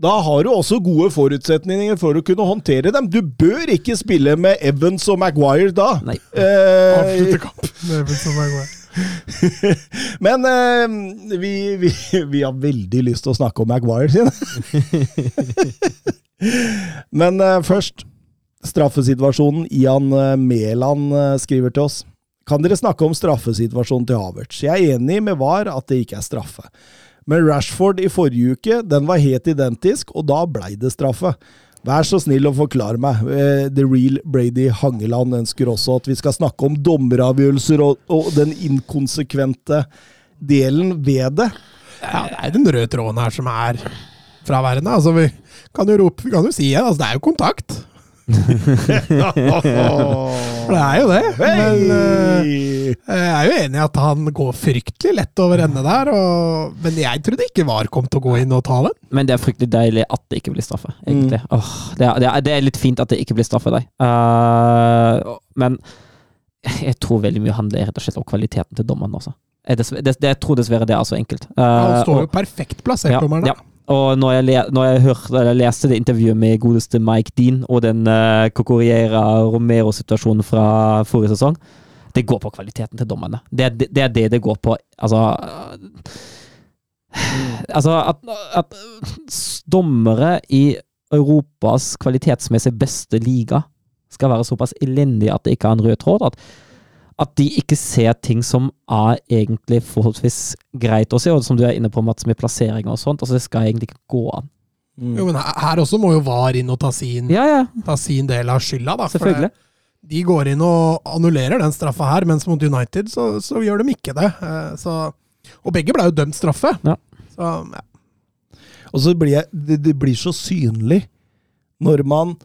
da har du også gode forutsetninger for å kunne håndtere dem. Du bør ikke spille med Evans og Maguire da. Nei. Eh, Avslutte kamp med Evans og Maguire. men eh, vi, vi, vi har veldig lyst til å snakke om Maguire sin. Men eh, først straffesituasjonen. Ian eh, Mæland eh, skriver til oss. Kan dere snakke om straffesituasjonen til Havertz? Jeg er enig med VAR at det ikke er straffe. Men Rashford i forrige uke, den var helt identisk, og da blei det straffe. Vær så snill å forklare meg. Eh, The Real Brady Hangeland ønsker også at vi skal snakke om dommeravgjørelser og, og den inkonsekvente delen ved det. Ja, det er den røde tråden her som er fraværende. Altså, vi kan jo rope, vi kan jo si det. Altså, det er jo kontakt. For det er jo det. Men uh, jeg er jo enig i at han går fryktelig lett over ende der. Og, men jeg trodde ikke VAR kom til å gå inn og ta den. Men det er fryktelig deilig at det ikke blir straffe, egentlig. Åh, det, er, det, er, det er litt fint at det ikke blir straffe deg. Uh, men jeg tror veldig mye handler rett og slett om kvaliteten til dommeren også. Jeg, dessver- det, det, jeg tror dessverre det er så enkelt. Eh, Han står og- jo perfekt plassert, ja, dommeren. ja. Og når jeg, når jeg hørte, eller leste det intervjuet med godeste Mike Dean og den uh, Cocoriera Romero-situasjonen fra forrige sesong, det går på kvaliteten til dommerne. Det det det er det, det går på. Altså Altså, at, at dommere i Europas kvalitetsmessig beste liga skal være såpass elendige at det ikke er en rød tråd. At, at de ikke ser ting som er egentlig forholdsvis greit å se, og som du er inne på, Mats, med plasseringer og sånt. altså Det skal egentlig ikke gå an. Jo, men her, også må jo VAR inn og ta sin, Ja, ja, ta sin del av skylda. Da, for selvfølgelig. det- De går inn og annullerer den straffa her, mens mot United så, så gjør de ikke det. Eh, Så, og begge ble jo dømt straffe. Ja. Så ja. Og så blir jeg, det, det blir så synlig når man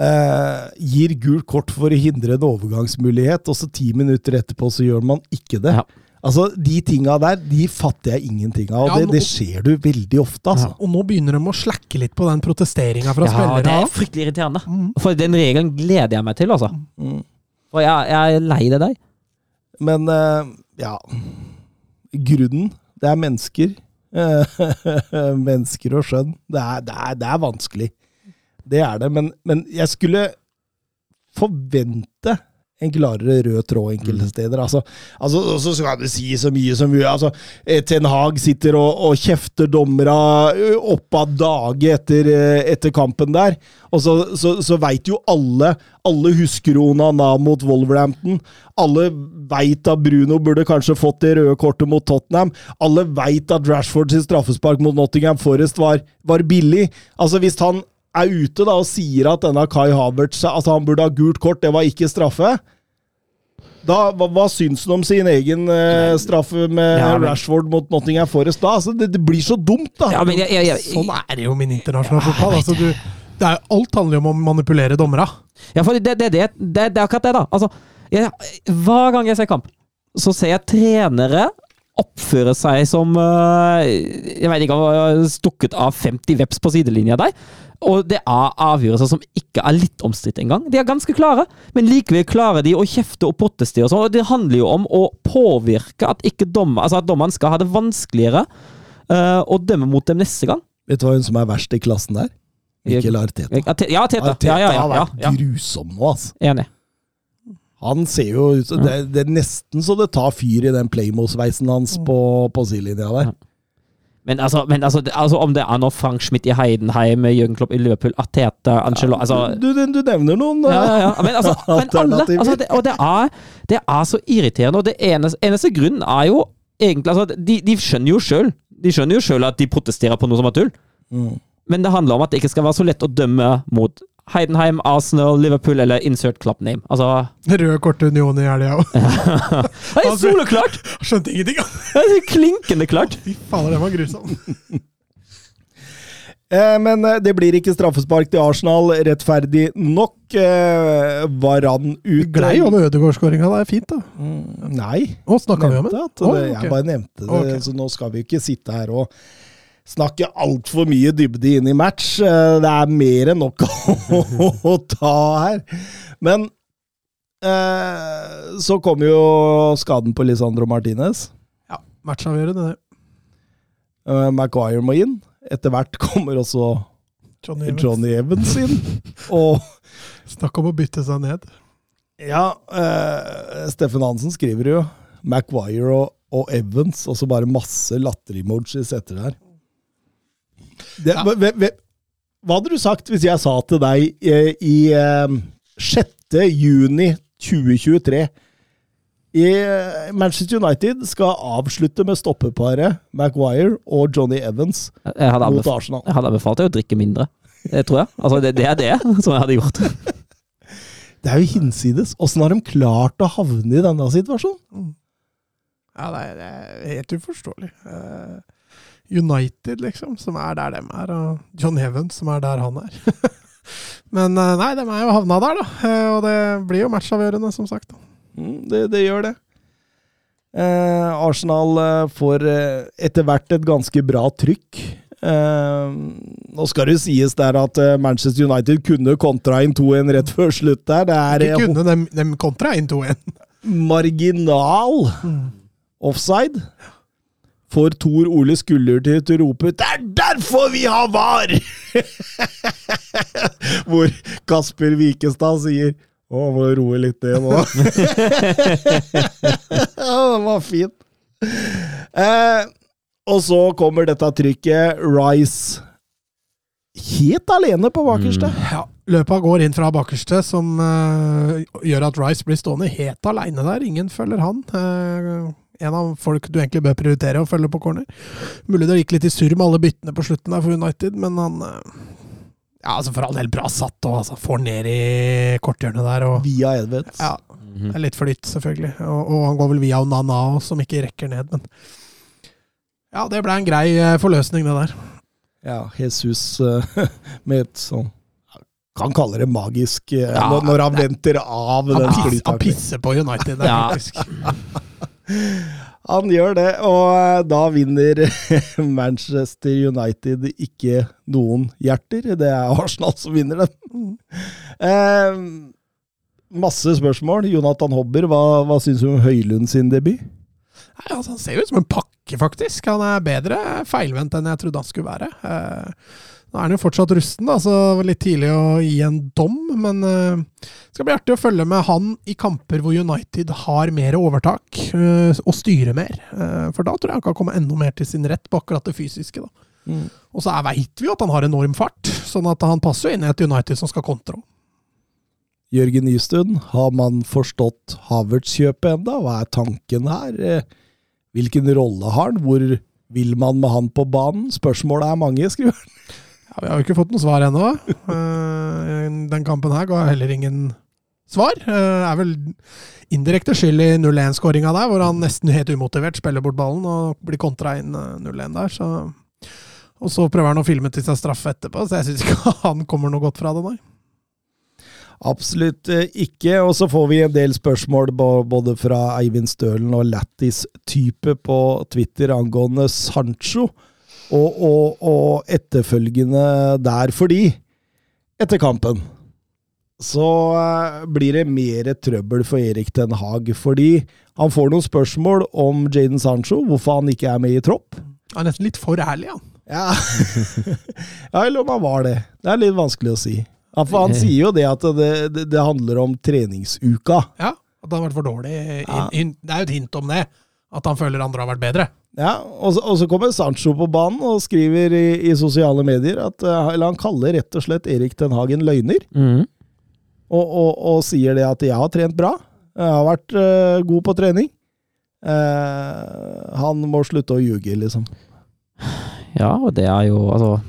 eh, gir gult kort for å hindre en overgangsmulighet, og så ti minutter etterpå så gjør man ikke det. Ja. Altså, De tinga der de fatter jeg ingenting av, og Ja, det, det ser du veldig ofte. altså. Og nå begynner de å slakke litt på den protesteringa fra Ja, det er fryktelig irriterende. Mm. For den regelen gleder jeg meg til, altså. Mm. For jeg, jeg er lei det der. Men eh, ja Grunnen Det er mennesker. mennesker og skjønn. Det er, det, er, det er vanskelig. Det er det. Men, men jeg skulle forvente en klarere rød tråd enkelte steder. Altså, altså, så skal du si så mye som mye. Altså, eh, Ten Hag sitter og, og kjefter dommera opp av dage etter, eh, etter kampen der. Og så, så, så veit jo alle Alle husker Onana mot Wolverhampton. Alle veit at Bruno burde kanskje fått det røde kortet mot Tottenham. Alle veit at Rashford sin straffespark mot Nottingham Forest var, var billig. Altså, hvis han er ute da og sier at denne Kai Havertz at han burde ha gult kort, det var ikke straffe. Da, hva, hva syns han om sin egen eh, straffe med Ja, men- Rashford mot Nottingham Forest da? Altså, det, det blir så dumt, da! Ja, men jeg, jeg, jeg, Sånn er det jo min internasjonale fotball. Altså, du, det er, alt handler jo om å manipulere dommera. Ja, for det, det, det, det, det er akkurat det, da. Altså, jeg, hver gang jeg ser kamp, så ser jeg trenere oppføre seg som øh, Jeg vet ikke, stukket av 50 veps på sidelinja der. Og det er avgjørelser som ikke er litt omstridt engang. De er ganske klare, men likevel klarer de å kjefte og protestere og sånn. Og det handler jo om å påvirke at ikke dommer, altså at dommeren skal ha det vanskeligere uh, å dømme mot dem neste gang. Vet du hva hun som er verst i klassen der? Mikkel Arteta. Ja, Te- Ja, Teta. Arteta Ja, ja, ja, har vært grusom nå, altså. Enig. Han ser jo ut som det, det er nesten så det tar fyr i den Playmo-sveisen hans på, på sidelinja der. Men, altså, men altså, altså, om det er noe Frank Schmidt i Heidenheim, Jørgen Klopp i Liverpool, Arteta, Angelo altså, Du, du, du nevner noen ja, ja, ja. Men, altså, men alle altså, det, Og det er, det er så irriterende. Og det eneste, eneste grunnen er jo egentlig altså, de, de skjønner jo sjøl De skjønner jo selv at de protesterer på noe som er tull. Mm. Men det handler om at det ikke skal være så lett å dømme mot Heidenheim, Arsenal, Liverpool eller insert club name. Altså Røde kort union i helga òg. Det er soleklart! Skjønte ingenting. Det er klinkende klart. Fy fader, den var grusom. Eh, men eh, det blir ikke straffespark til Arsenal, rettferdig nok. Eh, Varan ut. Glei om Ødegaard-skåringa. Det er fint, da. Mm, nei. Å, snakka vi om det? at oh, okay. Jeg bare nevnte det, okay. så nå skal vi ikke sitte her og snakke altfor mye dybde inn i match. Eh, Det er mer enn nok å, ta her. Men eh, så kom jo skaden på Lisandro Martinez. Ja, matchavgjørende, det. Eh, Maguire må inn. Etter hvert kommer også Johnny Evans. Johnny Evans inn. Og Snakk om å bytte seg ned. ja, eh, Steffen Hansen skriver jo Maguire og, og Evans, og så bare masse latteremojis etter det der. Det, Ja. hva- hva- hva hadde du sagt hvis jeg sa til deg eh, i eh, 6. juni 2023 i eh, Manchester United skal avslutte med stoppeparet Maguire og Johnny Evans mot Arsenal. jeg hadde anbefalt deg å drikke mindre. Det tror jeg. Altså, det, det er det som jeg hadde gjort. Det er jo hinsides. Åssen har de klart å havne i denne situasjonen? Ja, det er, det er helt uforståelig. Eh, United, liksom, som er der dem er, og John Evans, som er der han er. Men eh, nei, de er jo havna der, da. Eh, Og det blir jo matchavgjørende, som sagt. Mm, det, det gjør det. Eh, Arsenal eh, får etter hvert et ganske bra trykk. Eh, nå skal det sies der at Manchester United kunne kontra inn 2-1 rett før slutt der. Det er Ikke kunne de, de kontra inn 2-1. marginal offside. Får Tor Ole Skulder til, å rope 'Det er derfor vi har VAR!' Hvor Kasper Wikestad sier 'Å, må roe litt ned nå'. ja, det var fint. Eh, og så kommer dette trykket. Rice helt alene på bakerste. Ja, løpa går inn fra bakerste, som uh, gjør at Rice blir stående helt aleine der. Ingen følger han. Eh, en av folk du egentlig bør prioritere å følge på corner. Mulig det gikk litt i surr med alle byttene på slutten der for United, men han eh, Ja, altså for all del bra satt, og altså får ned i korthjørnet der. og Via Edvedt. ja, det er litt flytt, selvfølgelig. Og, og han går vel via Onana òg, som ikke rekker ned, men Ja, det ble en grei eh, forløsning, det der. Ja, Jesus eh, med et sånn han kaller det magisk Ja, når, han venter av Han, den piss, han pisser på United der, Ja. faktisk. Han gjør det, og eh, da vinner Manchester United ikke noen hjerter. Det er Arsenal som vinner den. Eh, masse spørsmål. Jonathan Hobber, hva, hva syns du om Høylund sin debut? Nei, altså, han ser ut som en pakke, faktisk. Han er bedre feilvendt enn jeg trodde han skulle være. Eh, nå er han jo fortsatt rusten, da, så det var litt tidlig å gi en dom. Men eh, det skal bli artig å følge med han i kamper hvor United har mer overtak eh, og styrer mer. Eh, for da tror jeg han kan komme enda mer til sin rett på akkurat det fysiske. da. Mm. Og så veit vi jo at han har enorm fart, sånn at han passer jo inn i et United som skal kontre. Jørgen Nystuen, har man forstått Havertz-kjøpet enda? Hva er tanken her? Hvilken rolle har han? Hvor vil man med han på banen? Spørsmålet er mange, skriver han. Ja, Vi har jo ikke fått noe svar ennå. Eh, Den kampen her ga heller ingen svar. Eh, Er vel indirekte skyld i 0-1-skåringa der, hvor han nesten helt umotivert spiller bort ballen og blir kontra inn eh, 0-1 der. Så. Og så prøver han å filme til seg straffe etterpå, så jeg syns ikke han kommer noe godt fra det, nei. Absolutt eh, ikke. Og så får vi en del spørsmål både fra Eivind Stølen og Lattis-type på Twitter angående Sancho. Og, og, og etterfølgende der, fordi etter kampen så eh, blir det mer trøbbel for Erik Den Haag. Fordi han får noen spørsmål om Jaden Sancho, hvorfor han ikke er med i tropp. Han er nesten litt for ærlig, han. Ja, ja eller om han var det. Det er litt vanskelig å si. Ja, for han sier jo det at det, det, det handler om treningsuka. Ja, At han har vært for dårlig. Ja. Det er jo et hint om det. At han føler andre har vært bedre. Ja, og så, og så kommer Sancho på banen og skriver i, i sosiale medier at eh, Eller han kaller rett og slett Erik Den Hagen løgner. Mm. Og, og, og sier det at 'jeg har trent bra'. Jeg har vært uh, god på trening. Uh, han må slutte å ljuge, liksom. Ja, og det er jo altså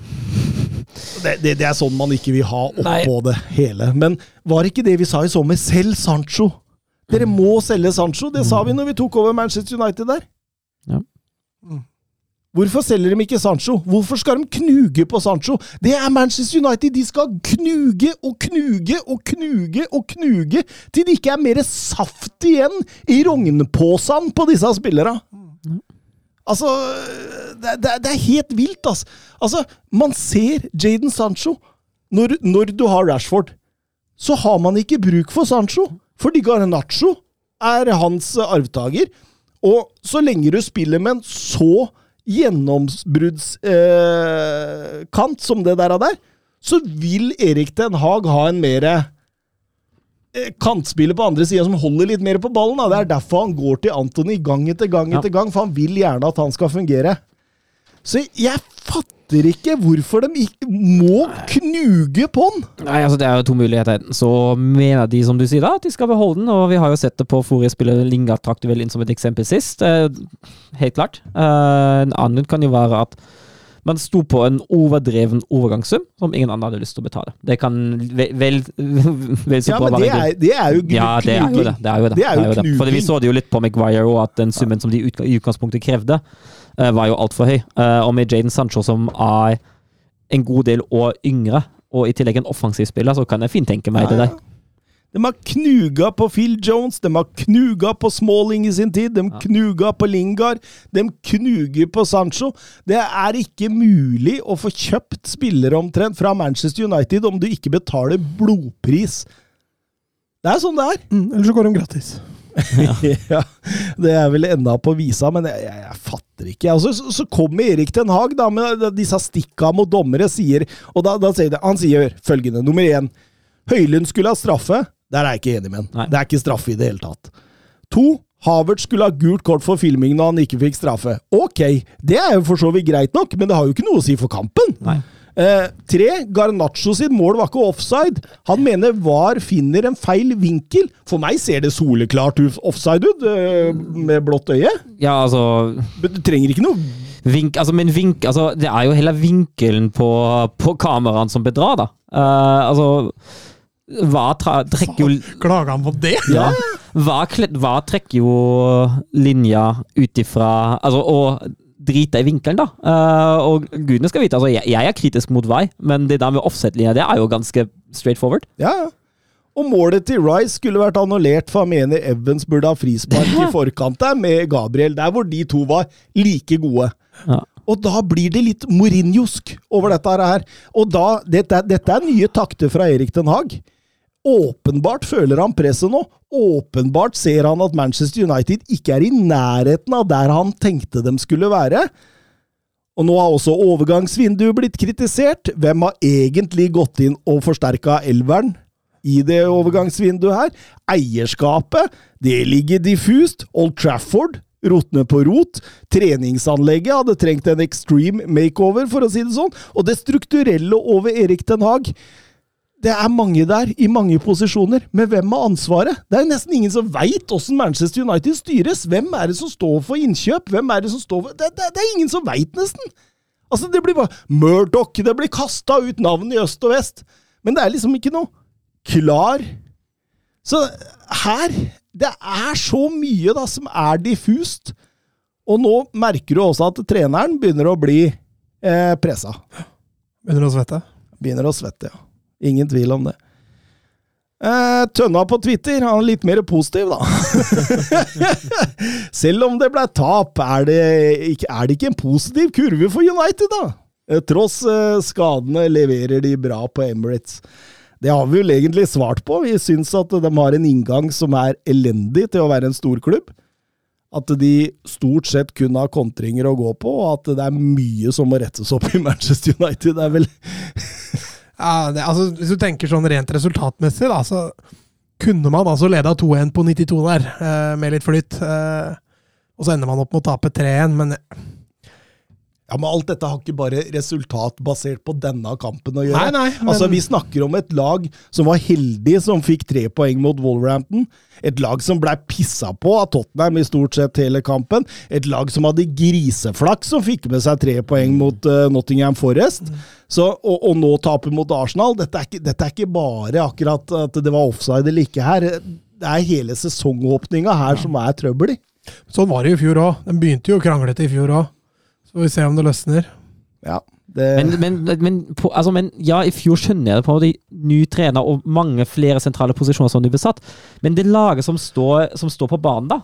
Det, det, det er sånn man ikke vil ha Nei. oppå det hele. Men var ikke det vi sa i sommer? Selv Sancho! Dere må selge Sancho! Det sa vi når vi tok over Manchester United der. Ja. Mm. Hvorfor selger de ikke Sancho? Hvorfor skal de knuge på Sancho? Det er Manchester United! De skal knuge og knuge og knuge og knuge til det ikke er mer saft igjen i rognposen på disse spillerne. Altså, det, det, det er helt vilt, altså. altså. Man ser Jaden Sancho. Når, når du har Rashford, så har man ikke bruk for Sancho, fordi Garnaccio er hans arvtaker. Og så lenge du spiller med en så gjennombruddskant eh, kant som det der, er der, så vil Erik Den Haag ha en mer eh, kantspiller på andre sida som holder litt mer på ballen. Da. Det er derfor han går til Antony gang etter gang Ja. etter gang, for han vil gjerne at han skal fungere. Så jeg fatter ikke hvorfor de ikke må knuge på den! Nei, altså Det er jo to muligheter. Så mener de, som du sier, da, at de skal beholde den. Og vi har jo sett det på forrige spiller. Lingard trakk vel inn som et eksempel sist. Eh, helt klart. Eh, en annen kan jo være at man sto på en overdreven overgangssum som ingen andre hadde lyst til å betale. Det kan vel, vel, vel så Ja, men det er, det er jo Ja, det er jo det. Det er jo det. Det er jo det. For vi så det jo litt på Maguire òg, at den summen som de i utgangspunktet krevde, var jo altfor høy. Eh, og med Jaden Sancho, som er en god del år yngre, og i tillegg en offensiv spiller, så kan jeg fint tenke meg det der. De har knuga på Phil Jones, de har knuga på Smalling i sin tid, de knuga på Lingard, de knuger på Sancho. Det er ikke mulig å få kjøpt spillere omtrent fra Manchester United om du ikke betaler blodpris. Det er sånn det er. Mm, eller så går de gratis. ja, det er vel enda på visa, men jeg, jeg, jeg fatter ikke. Altså, så, så kommer Erik Ten Hag da, med disse stikka mot dommere, sier, og da, da sier det, han sier følgende, nummer én, Høylund skulle ha straffe, der er jeg ikke enig med han. Det er ikke straffe i det hele tatt. To, Havert skulle ha gult kort for filming når han ikke fikk straffe. Ok, det er jo for så vidt greit nok, men det har jo ikke noe å si for kampen. Nei. Eh, tre, Garnaccio sitt mål var ikke offside. Han mener VAR finner en feil vinkel. For meg ser det soleklart offside ut, eh, med blått øye. Ja, altså Men du trenger ikke noe Vink, altså, men vink, altså, det er jo hele vinkelen på, på kameraene som bedrar, da. Uh, altså Hva tra, trekker jo Klager han på det? Ja. Hva, hva trekker jo linja ut ifra Altså, og drite i vinkelen, da. Uh, og gudene skal vite, altså, jeg, jeg er kritisk mot vei, men det der med offset-linja, det er jo ganske straight forward. Ja, ja. Og målet til Rice skulle vært annullert, for han mener Evans burde ha frispark i forkant der med Gabriel, der hvor de to var like gode. Ja. Og da blir det litt Mourinhosk over dette her. Og da, dette, dette er nye takter fra Erik Den Haag. Åpenbart føler han presset nå. Åpenbart ser han at Manchester United ikke er i nærheten av der han tenkte de skulle være. Og nå har også overgangsvinduet blitt kritisert. Hvem har egentlig gått inn og forsterka elveren i det overgangsvinduet her? Eierskapet, det ligger diffust. Old Trafford råtner på rot. Treningsanlegget hadde trengt en extreme makeover, for å si det sånn. Og det strukturelle over Erik Den Haag det er mange der, i mange posisjoner, men hvem har ansvaret? Det er nesten ingen som veit åssen Manchester United styres. Hvem er det som står for innkjøp? Hvem er Det som står for... Det, det, det er ingen som veit, nesten! Altså, Det blir bare Murdoch, det blir kasta ut navn i øst og vest. Men det er liksom ikke noe klar Så her Det er så mye da som er diffust. Og nå merker du også at treneren begynner å bli eh, pressa. Begynner å svette. Begynner å svette, ja. Ingen tvil om det. Eh, Tønna på Twitter han er litt mer positiv, da. Selv om det ble tap, er det, ikke, er det ikke en positiv kurve for United, da? Eh, tross eh, skadene leverer de bra på Emirates. Det har vi vel egentlig svart på. Vi syns at de har en inngang som er elendig til å være en storklubb. At de stort sett kun har kontringer å gå på, og at det er mye som må rettes opp i Manchester United. Det er vel Ja, det, altså, hvis du tenker sånn rent resultatmessig, da, så kunne man altså leda 2-1 på 92 der, eh, med litt flyt. Eh, og så ender man opp med å tape 3-1, men Ja, men alt dette har ikke bare resultat basert på denne kampen å gjøre. Nei, nei, men- Altså, Vi snakker om et lag som var heldig som fikk tre poeng mot Wolverhampton. Et lag som ble pissa på av Tottenham i stort sett hele kampen. Et lag som hadde griseflaks som fikk med seg tre poeng mot uh, Nottingham Forest. Så, og, og nå taper mot Arsenal. Dette er, ikke, dette er ikke bare akkurat at det var offside eller ikke her. Det er hele sesongåpninga her som er trøbbel sånn var det i fjor òg. Den begynte jo kranglete i fjor òg. Så får vi se om det løsner. Ja, det, Men, men, men, på, altså, men ja, i fjor skjønner jeg det på en måte. Ny trener og mange flere sentrale posisjoner som de besatt. Men det laget som står, som står på banen, da?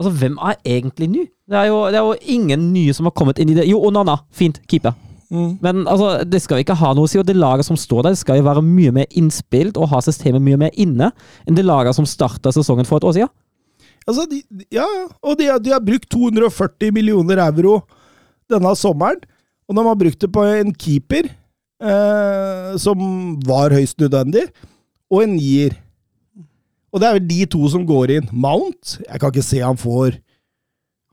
Altså, Hvem er egentlig ny? Det er, jo, det er jo ingen nye som har kommet inn i det. Jo, Onana. Fint. Keeper. mm. Men altså, det skal ikke ha noe å si. Og det laget som står der, skal jo være mye mer innspilt og ha systemet mye mer inne enn det laget som starta sesongen for et år siden. Altså, de, ja, ja. og de, de har brukt 240 millioner euro denne sommeren. Og de har brukt det på en keeper, eh, som var høyst nødvendig, og en nier. Og det er vel de to som går inn. Mount, jeg kan ikke se han får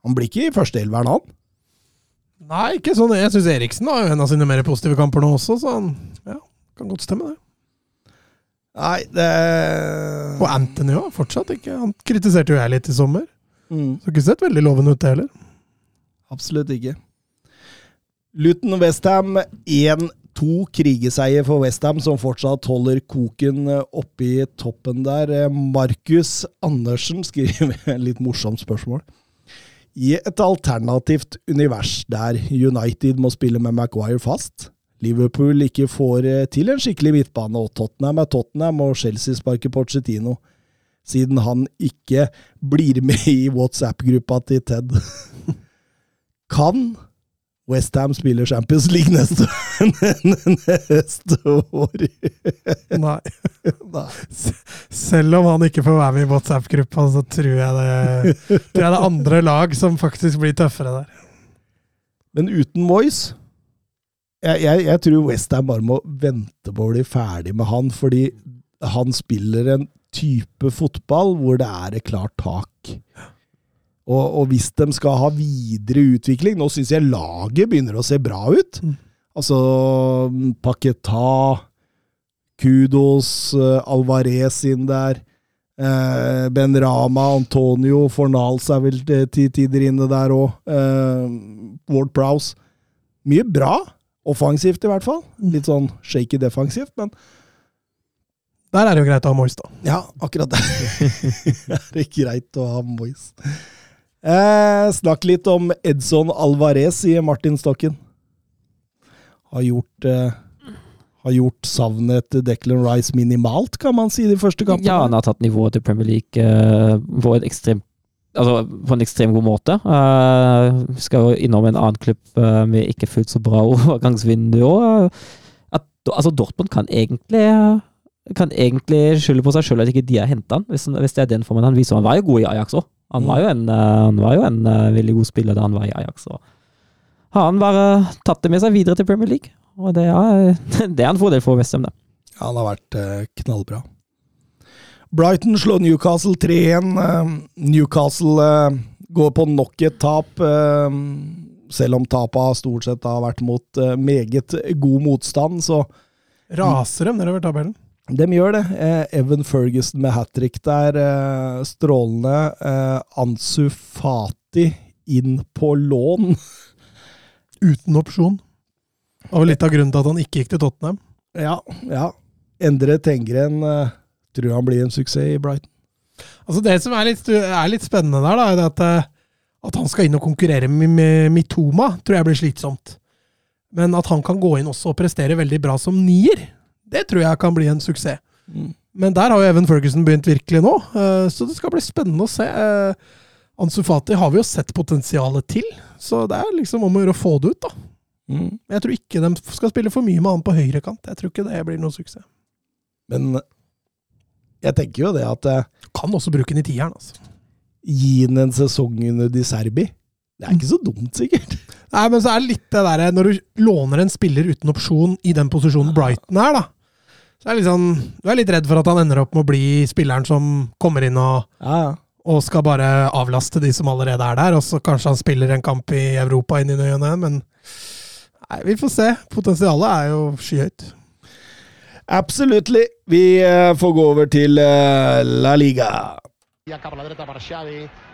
Han blir ikke i førsteelveren, han. Nei, ikke sånn. Jeg syns Eriksen har jo en av sine mer positive kamper nå også, så han ja, kan godt stemme, det. Nei, det Og Anthony òg, fortsatt ikke. Han kritiserte jo jeg litt i sommer. mm, Så ikke sett veldig lovende ut, det heller. Absolutt ikke. Luton Westham 1-2 krigeseier for Westham, som fortsatt holder koken oppe i toppen der. Eh, Markus Andersen skriver et litt morsomt spørsmål. I et alternativt univers der United må spille med Maguire fast, Liverpool ikke får eh, til en skikkelig midtbane, og Tottenham er Tottenham, og Chelsea sparker Pochettino, siden han ikke blir med i WhatsApp-gruppa til Ted. Kan Westham spiller Champions League neste, neste år? Nei. Nei. Selv om han ikke får være med i WhatsApp-gruppa, så tror jeg, det, tror jeg det er andre lag som faktisk blir tøffere der. Men uten Moyes jeg, jeg, jeg tror Westham bare må vente på å bli ferdig med han, fordi han spiller en type fotball hvor det er et klart tak. Og, og hvis de skal ha videre utvikling Nå syns jeg laget begynner å se bra ut. Mm. Altså Paketa, Kudos, eh, Alvarez inn der. Eh, ben Rama, Antonio, Fornals er vel til tider inne der òg. Eh, Ward Prowse. Mye bra. Offensivt, i hvert fall. Litt sånn shaky defensivt, men Der er det jo greit å ha Moyes, da. ja, akkurat der er greit å ha Moyes. Eh, snakk litt om Edson Alvarez, sier Martin Stokken. Har gjort eh, Har gjort savnet til Declan Rice minimalt, kan man si, de første kampene. Ja, han har tatt nivået til Premier League eh, på, ekstrem altså, på en ekstremt god måte. Uh, skal jo innom en annen klubb uh, med ikke fullt så bra overgangsvindu òg. Altså, Dortmund kan egentlig kan egentlig skylde på seg sjøl at ikke de har henta han, hvis, hvis det er den formen han viser. Han var jo god i Ajax òg. Han var jo en, eh, han var jo en eh, veldig god spiller da han var i Ajax. Og har han bare tatt det med seg videre til Premier League. Og det er, det er en fordel for Westham, det. Ja, han har vært eh, knallbra. Brighton slår Newcastle 3-1. Eh, Newcastle går på nok et tap, selv om tapet stort sett har vært mot meget god motstand. Så Raser de nedover tabellen. De gjør det. Eh, Evan Ferguson med hat trick der, eh, strålende. Eh, Ansu Fati inn på lån. Uten opsjon. Det var litt av grunnen til at han ikke gikk til Tottenham. Ja, ja. Endre Tengren tror han blir en suksess i Brighton. Altså Det som er litt, er litt spennende der, da, er at, at han skal inn og konkurrere med, med Mitoma, tror jeg blir slitsomt. Men at han kan gå inn også og prestere veldig bra som nier, det tror jeg kan bli en suksess. Mm. Men der har jo Even Ferguson begynt virkelig nå, eh, så det skal bli spennende å se. Eh, Ansu Fati har vi jo sett potensialet til, så det er liksom om å gjøre å få det ut, da. Mm. Men Jeg tror ikke de skal spille for mye med han på høyrekant. Jeg tror ikke det blir noen suksess. Men jeg tenker jo det at Du Kan også bruke den i tieren, altså. gi den en sesong under Di Serbi. Det er ikke så dumt, sikkert. Nei, men så er det litt det derre Når du låner en spiller uten opsjon i den posisjonen Brighton er, da. Så er det liksom Du er litt redd for at han ender opp med å bli spilleren som kommer inn og, Ja, ja. og skal bare avlaste de som allerede er der, og så kanskje han spiller en kamp i Europa inn i ny og ne, men Nei, vi får se. Potensialet er jo skyhøyt. Absolutely. Vi eh, får gå over til eh, La Liga.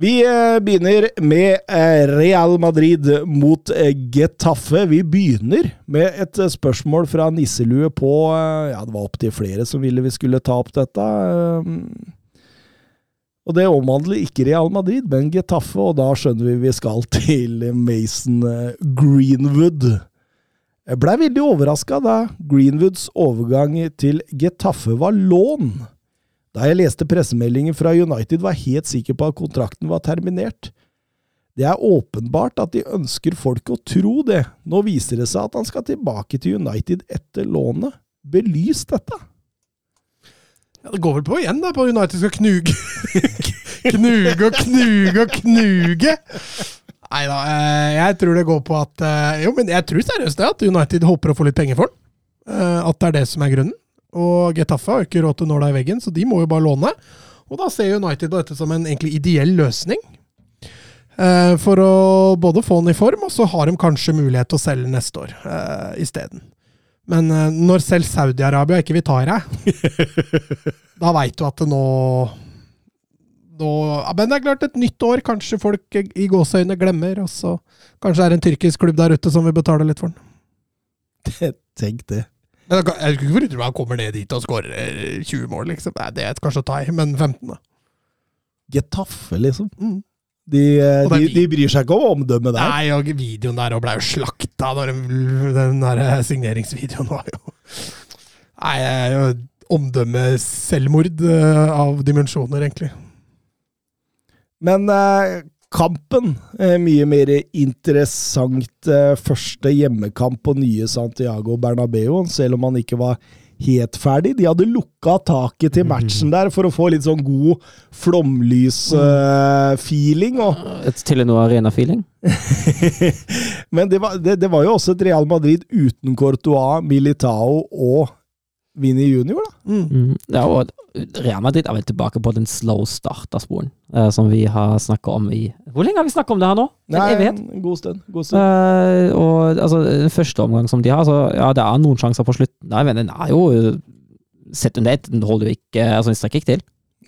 Vi eh, begynner med eh, Real Madrid mot eh, Getafe. Vi begynner med et spørsmål fra Nisselue på Ja, det var opptil flere som ville vi skulle ta opp dette. Og det omhandler ikke Real Madrid, men Getafe, og da skjønner vi vi skal til Mason Greenwood. Jeg blei veldig overraska da Greenwoods overgang til Getafe var lån. Da jeg leste pressemeldingen fra United, var jeg helt sikker på at kontrakten var terminert. Det er åpenbart at de ønsker folk å tro det. Nå viser det seg at han skal tilbake til United etter lånet. Belys dette. Ja, det går vel på igjen, da, på United skal knuge. knuge og knuge og knuge. Nei da, jeg tror det går på at eh, Jo, men jeg tror seriøst det, at United håper å få litt penger for den. Eh, At det er det som er grunnen. Og Getafe har jo ikke råd til å nåla i veggen, så de må jo bare låne. Og da ser United på dette som en egentlig ideell løsning. Eh, For å både få den i form, og så har de kanskje mulighet til å selge neste år eh, isteden. Men eh, når selv Saudi-Arabia ikke vil ta i deg, da veit du at det nå nå, ja, Men det er klart, et nytt år. Kanskje folk i gåseøyne glemmer. Og så kanskje det er en tyrkisk klubb der ute som vil betale litt for den. Tenk det. Men jeg skulle ikke forundre meg han kommer ned dit og skårer 20 mål, liksom. Nei, det er kanskje å ta i, men 15, da. Getafe, liksom. Mm. De, eh, de, de bryr seg ikke om omdømmet der. Nei, og videoen der ble jo slakta den der signeringsvideoen var jo Nei, jo omdømmeselvmord eh, av dimensjoner, egentlig. Men eh, kampen eh, mye mer interessant. Eh, første hjemmekamp på nye Santiago Bernabeu, selv om han ikke var helt ferdig. De hadde lukka taket til matchen der for å få litt sånn god flomlys-feeling. og Et Telenor Arena-feeling. Men det var, det, det var jo også et Real Madrid uten Courtois, Militao og Vinni Junior, da. Mm. Ja, og Real Madrid er vel tilbake på den slow start-sporen, eh, som vi har snakka om i Hvor lenge har vi snakka om det her nå? En Nei, evighet? en god stund. God stund. Eh, og altså, den første omgang som de har, så ja, det er noen sjanser på slutten, Nei, men den er jo Sett under ett, den holder jo ikke Altså, den strekker ikke til.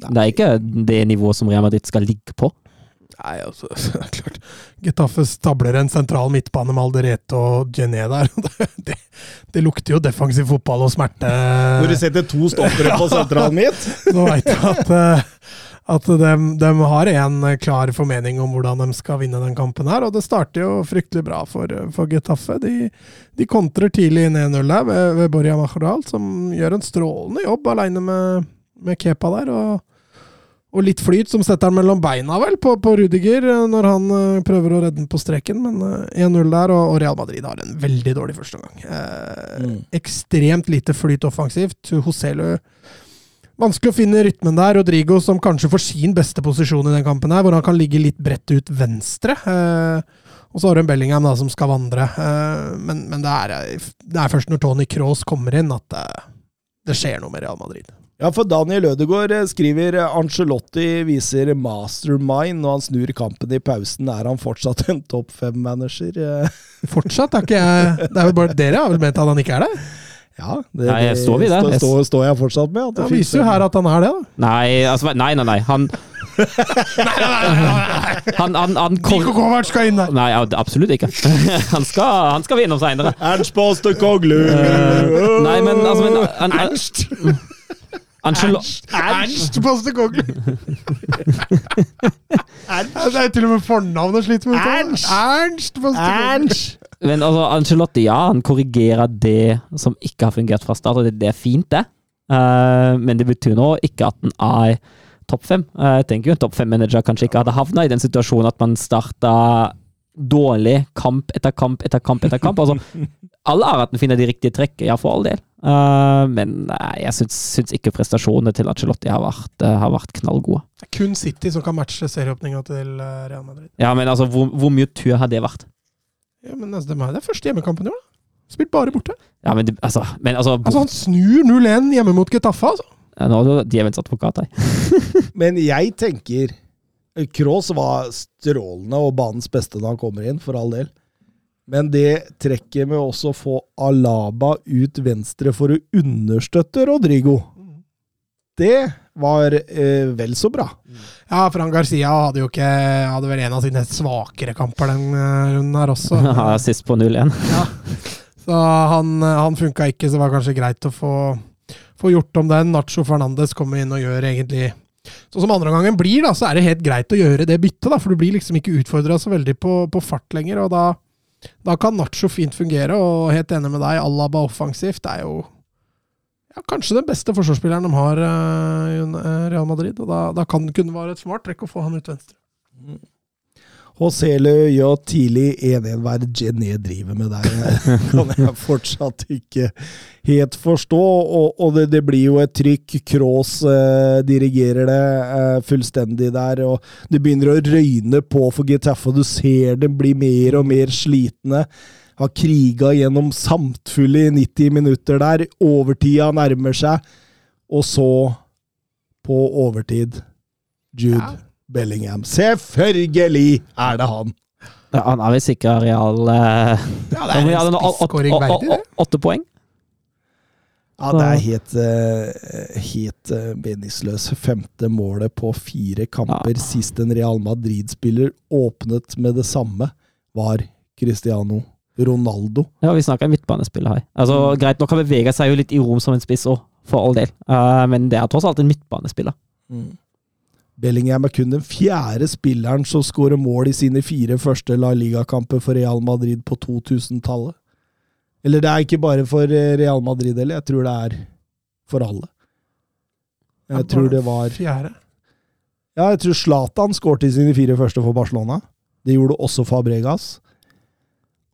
Det er ikke det nivået som Real Madrid skal ligge på. Nei, altså, det er klart. Getafe stabler en sentral midtbane med Alderete og Gené der. Det, det, det lukter jo defensiv fotball og smerte. Når du setter to stoppere på sentralen mitt. Nå veit du at, eh, At de, de har en klar formening om hvordan de skal vinne den kampen her, og det starter jo fryktelig bra for, for Getafe. De, de kontrer tidlig 1-0 der ved, ved Borja Majoral, som gjør en strålende jobb alene med, med Kepa der. og, og litt flyt som setter han mellom beina, vel, på, på Rudiger når han uh, prøver å redde den på streken. Men uh, 1-0 der, og, og, Real Madrid har en veldig dårlig første omgang. Uh, mm. Ekstremt lite flyt offensivt. Hoselu Vanskelig å finne rytmen der. Rodrigo som kanskje får sin beste posisjon i den kampen, her, hvor han kan ligge litt bredt ut venstre. Uh, og så har du en Bellingham da, som skal vandre. Eh, men, men det, er, det, er, først når Tony Cross kommer inn, at det, det, skjer noe med Real Madrid. Ja, for Daniel Ødegaard eh, skriver Angelotti viser mastermind når han snur kampen i pausen. Er han fortsatt en topp fem-manager? Eh, fortsatt? Er ikke jeg Det er vel bare dere har vel ment at han ikke er det? Ja, det, nei, det står vi der. Står, står jeg fortsatt med. det viser jo her at han er det, da. Nei, altså, nei, nei. nei. Han han, han, han Niko Kovac skal inn der! Nei, absolutt ikke. Han skal, han skal vi innom seinere. Ernst Postekoglu! Uh, nei, men altså men, an, an, Ernst! Ernst, Ernst Postekoglu! det er til og med fornavnet sliter med Ernst! Ernst Postekoglu! Men altså, Angelotti, ja, han korrigerer det som ikke har fungert fra start, og det, det er fint, det. Uh, men det betyr nå ikke at han er topp fem. Uh, jeg tenker jo en topp fem-manager kanskje ikke hadde havna i den situasjonen at man starta dårlig kamp etter kamp etter kamp etter kamp. altså, Alle har at den finner de riktige trekkene, ja, for all del. Uh, men jeg syns, syns, ikke prestasjonene til Angelotti har vært, har vært knallgode. Det er kun City som kan matche serieåpninga til Real Madrid. Ja, men altså, hvor, hvor mye tur har det vært? Ja, men altså, Det er første hjemmekampen i år, da. Spilt bare borte. Ja, men, altså, men altså, altså Han snur 0-1 hjemme mot Getafe, altså. Ja, nå er det djevelens advokat her. men jeg tenker Cross var strålende og banens beste da han kommer inn, for all del. Men det trekket med også å få Alaba ut venstre for å understøtte Rodrigo, det var eh, vel så bra. Ja, Fran Garcia hadde jo ikke Hadde vel en av sine svakere kamper den uh, runden her også. Ja, sist på 0-1. ja. Så han, han funka ikke, så det var kanskje greit å få, få gjort om den. Nacho Fernandes kommer inn og gjør egentlig Sånn som andre gangen blir, da, så er det helt greit å gjøre det byttet, da, for du blir liksom ikke utfordra så veldig på, på, fart lenger. og da, da kan Nacho fint fungere, og helt enig med deg, Alaba offensivt er jo ja, kanskje den beste forsvarsspilleren de har uh, i eh, Real Madrid. og Da, da kan det kunne være et smart trekk å få han ut venstre. Mm. Hoselu Øya tidlig 1-1. Hva er det Gené driver med der? kan jeg fortsatt ikke helt forstå. Og, og det, det, blir jo et trykk. Krås eh, dirigerer det eh, fullstendig der. og Det begynner å røyne på for Getafe, og du ser dem bli mer og mer slitne har kriga gjennom samtfulle 90 minutter der. Overtida nærmer seg. Og så, på overtid, Jude ja. Bellingham. Selvfølgelig er det han! Ja, han har vel ikke areal eh, Ja, det er en spisskåring verdig, det. Åtte poeng. Ja, det er helt, uh, helt uh, meningsløst. Femte målet på fire kamper. Ja. Sist en Real Madrid-spiller åpnet med det samme, var Cristiano Ronaldo. Ja, vi snakker midtbanespiller her. Altså, mm. Greit nok, han beveger seg jo litt i rom som en spiss òg, for all del, uh, men det er tross alt en midtbanespiller. Mm. Bellingham er kun den fjerde spilleren som skårer mål i sine fire første La Liga-kamper for Real Madrid på 2000-tallet. Eller det er ikke bare for eh, Real Madrid heller, jeg tror det er for alle. Jeg tror det var Fjerde? Ja, jeg tror Zlatan skårte i sine fire første for Barcelona. Det gjorde også Fabregas.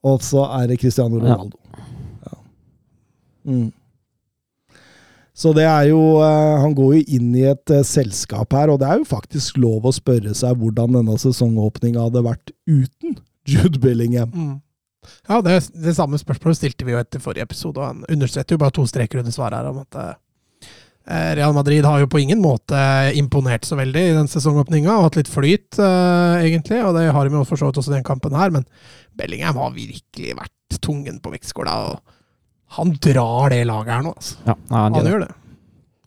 Og så er det Cristiano Ronaldo. Ja. Mm. Så det er jo uh, Han går jo inn i et uh, selskap her, og det er jo faktisk lov å spørre seg hvordan denne sesongåpninga hadde vært uten Jude Bellingham. Mm. Ja, det, det, samme spørsmålet stilte vi jo etter forrige episode, og han understretter jo bare to streker under svaret her om at uh, Real Madrid har jo på ingen måte imponert så veldig i den sesongåpninga, og hatt litt flyt, egentlig, og det har de jo for så vidt også i den kampen her, men Bellingham har virkelig vært tungen på vektskåla. og Han drar det laget her nå, altså. Ja, han, han gjør det.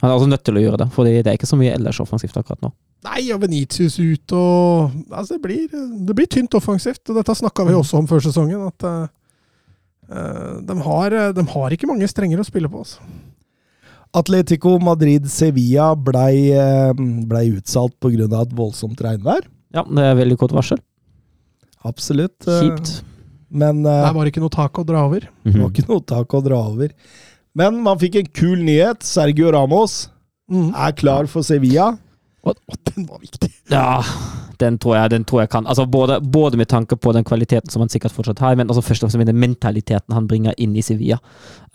Han er altså nødt til å gjøre det, for det er ikke så mye ellers offensivt akkurat nå. Nei, og Venitius ut og altså det, blir, det blir tynt offensivt. og Dette snakka vi også om før sesongen. at uh, de, har, de, har, ikke mange strenger å spille på. Altså. Atletico Madrid-Sevilla blei ble utsalt pga. et voldsomt regnvær. Ja, det er veldig kort varsel. Absolutt. eh, Kjipt. Men uh, Der var det ikke noe tak å dra over. det var ikke noe tak å dra over. Men man fikk en kul nyhet. Sergio Ramos Mm. er klar for Sevilla. Og, og den var viktig. Ja, den tror jeg, den tror jeg kan. Altså både, både med tanke på den kvaliteten som han sikkert fortsatt har, men også først og fremst den mentaliteten han bringer inn i Sevilla.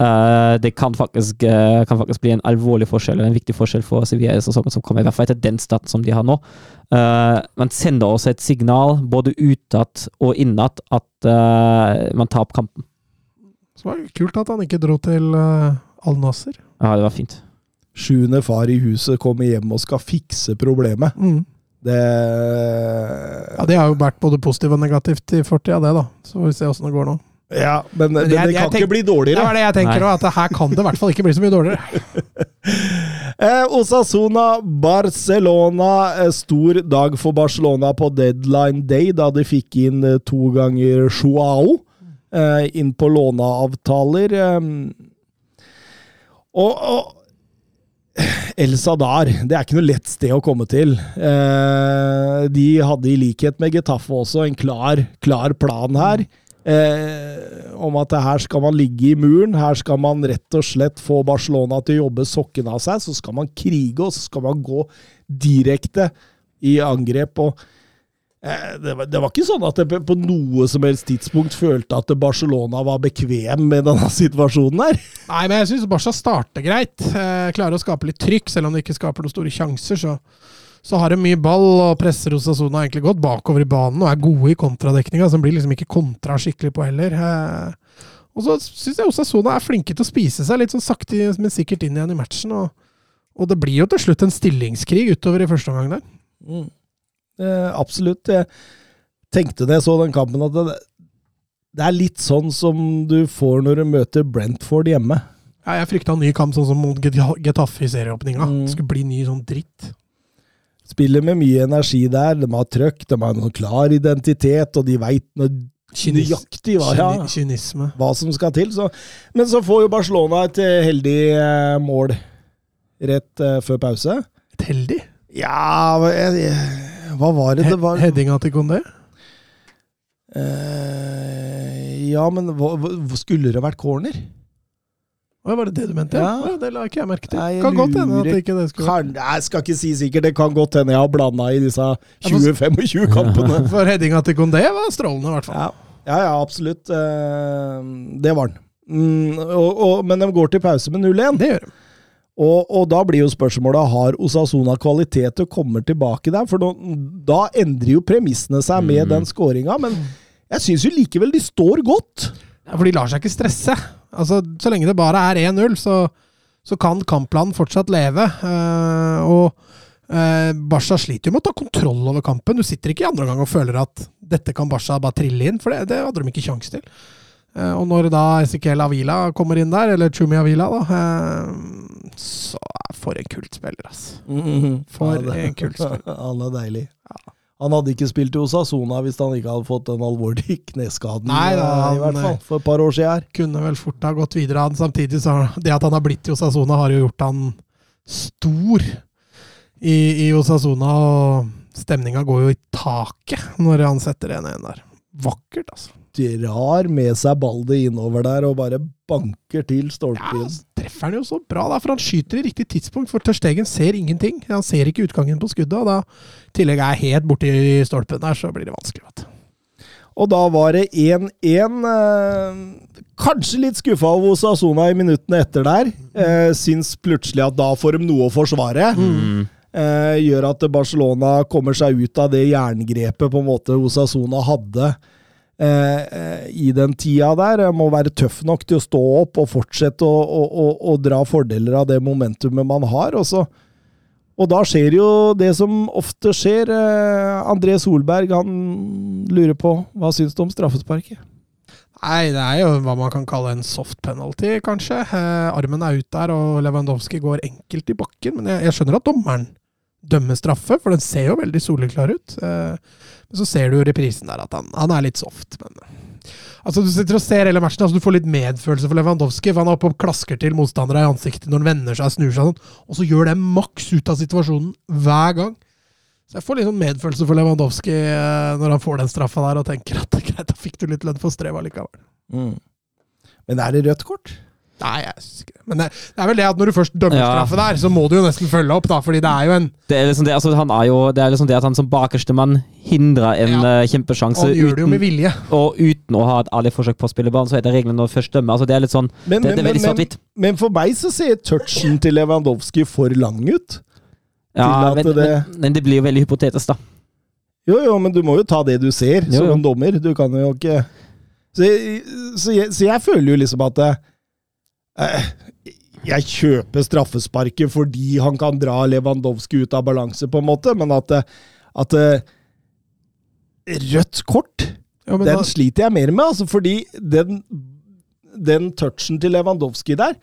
Uh, det kan faktisk, uh, kan faktisk bli en alvorlig forskjell, eller en viktig forskjell for Sevilla i sesongen som kommer, i hvert fall etter den starten som de har nå. Uh, man sender også et signal, både utad og innad, at man tar opp kampen. Så var det kult at han ikke dro til Al Nasser. Ja, det var fint. Sjuende far i huset kommer hjem og skal fikse problemet. Mm. Det Ja, Det har jo vært både positivt og negativt i fortida, det, da. Så får vi se åssen det går nå. Ja, men, Men det, jeg- det jeg kan tenk- ikke bli dårligere. Det var det jeg tenker òg, at her kan det i hvert fall ikke bli så mye dårligere. Eh, Osasuna, Barcelona. Eh, stor dag for Barcelona på deadline day, da de fikk inn eh, to ganger Joao eh, inn på låneavtaler. Eh, og, og El Sadar, det er ikke noe lett sted å komme til. Eh, de hadde i likhet med Getafe også en klar, klar plan her. Eh, om at her skal man ligge i muren, her skal man rett og slett få Barcelona til å jobbe sokken av seg, så skal man krige, og så skal man gå direkte i angrep. og det, var, det var ikke sånn at jeg på noe som helst tidspunkt følte at Barcelona var bekvem med denne situasjonen her. Nei, men jeg syns Barca starter greit. Eh, klarer å skape litt trykk, selv om de ikke skaper noen store sjanser. Så, så har de mye ball og presser Osasuna egentlig godt bakover i banen og er gode i kontradekninga, som blir liksom ikke kontra skikkelig på heller. Eh, og så syns jeg Osasuna er flinke til å spise seg litt sånn sakte, men sikkert inn igjen i matchen. Og, og det blir jo til slutt en stillingskrig utover i første omgang der. Eh, absolutt. Jeg tenkte da jeg så den kampen at det, det er litt sånn som du får når du møter Brentford hjemme. Ja, jeg frykta en ny kamp sånn som mot Getafe i serieåpninga. Mm. Det skulle bli ny sånn dritt. Spiller med mye energi der. De har trøkk, de har en klar identitet, og de veit Kynis- nøyaktig hva, ja, hva som skal til. Så. Men så får jo Barcelona et eh, heldig eh, mål rett eh, før pause. Et heldig. Ja, jeg, jeg, hva var det det var? Headinga til Kondé. Eh, ja, men hva, hva, skulle det vært corner? Å, Var det det du mente? Ja. Ja. det la ikke jeg merke til. Nei, jeg kan godt hende at det ikke det skulle Kan, jeg skal ikke si sikkert, det kan godt hende jeg har blanda i disse Ja, men- 20-25 kampene. For headinga til Kondé var strålende, i hvert fall. Ja, ja, ja absolutt. Eh, det var den. Mm, og, og, men de går til pause med 0-1. Det gjør de. Og, og da blir jo spørsmålet har Osasuna kvalitet til å komme tilbake der. For da, da endrer jo premissene seg med Mm. den skåringa. Men jeg syns jo likevel de står godt. Ja, for de lar seg ikke stresse. Altså, Så lenge det bare er 1-0, så, så kan kampplanen fortsatt leve. Uh, og uh, Barca sliter jo med å ta kontroll over kampen. Du sitter ikke i andre omgang og føler at dette kan Barca bare trille inn, for det, det hadde de ikke kjangs til. Eh, og når da Ezequiel Avila kommer inn der, eller Chumi Avila, da, eh, så For en kult spiller, altså. For Ja, det- en kultspiller. Han er deilig. Han hadde ikke spilt i Osasona hvis han ikke hadde fått den alvorlige kneskaden. Nei, da, han, i hvert fall, for et par år siden. her. kunne vel fort ha gått videre. Han, samtidig så det at han har blitt i Osasona, har jo gjort han stor i, i Osasona. Og stemninga går jo i taket når han setter 1-1 der. Vakkert, altså. Drar med seg ballet innover der og bare banker til stolpen. Ja, treffer han jo så bra, da, for han skyter i riktig tidspunkt. For Tørstegen ser ingenting. Han ser ikke utgangen på skuddet. Og da i tillegg er jeg helt borti stolpen der, så blir det vanskelig. Vet du. Og da var det 1-1. Eh, kanskje litt skuffa over Osasona i minuttene etter der. Eh, syns plutselig at da får de noe å forsvare. Mm. Eh, gjør at Barcelona kommer seg ut av det jerngrepet på en måte Osasona hadde eh, i den tida der. Jeg Må være tøff nok til å stå opp og fortsette å, å, å, å dra fordeler av det momentumet man har. Og, så, og da skjer jo det som ofte skjer. Eh, André Solberg han lurer på hva syns du om straffesparket? Nei, det er jo hva man kan kalle en soft penalty, kanskje. Eh, armen er ut der, og Lewandowski går enkelt i bakken. Men jeg, jeg skjønner at dommeren dømme straffe, for den ser jo veldig soleklar ut. Eh, Men så ser du jo reprisen der at han, han er litt soft. Men altså, du sitter og ser hele matchen, altså, du får litt medfølelse for Lewandowski. for Han er oppe og klasker til motstandere i ansiktet når han vender seg og snur seg, sånn, og så gjør det maks ut av situasjonen hver gang. Så jeg får litt sånn medfølelse for Lewandowski eh, når han får den straffa der, og tenker at greit, da fikk du litt lønn for strevet likevel. Mm. Men er det rødt kort? Nei, jeg synes ikke det. Men det, det er vel det at når du først dømmer Ja. straffe der, så må du jo nesten følge opp, da, fordi det er jo en Det er liksom det, altså, han er jo, det er liksom det at han som bakerste mann hindrer en Ja. uh, kjempesjanse Han gjør det jo med vilje. og uten å ha et ærlig forsøk på å spille ballen, så er det reglene når først dømmer. Altså, det er litt sånn Men, Det, det er veldig men, svart-hvitt. men for meg så ser touchen til Lewandowski for lang ut. Ja, men, det- men, men det blir jo veldig hypotetisk, da. Jo, jo, men du må jo ta det du ser, Jo, som jo. en dommer. Du kan jo ikke Så jeg, så jeg, så jeg føler jo liksom at eh, Jeg kjøper straffesparket fordi han kan dra Lewandowski ut av balanse, på en måte, men at, eh, at eh, Rødt kort, Ja, men den da, sliter jeg mer med, altså, fordi den, den touchen til Lewandowski der,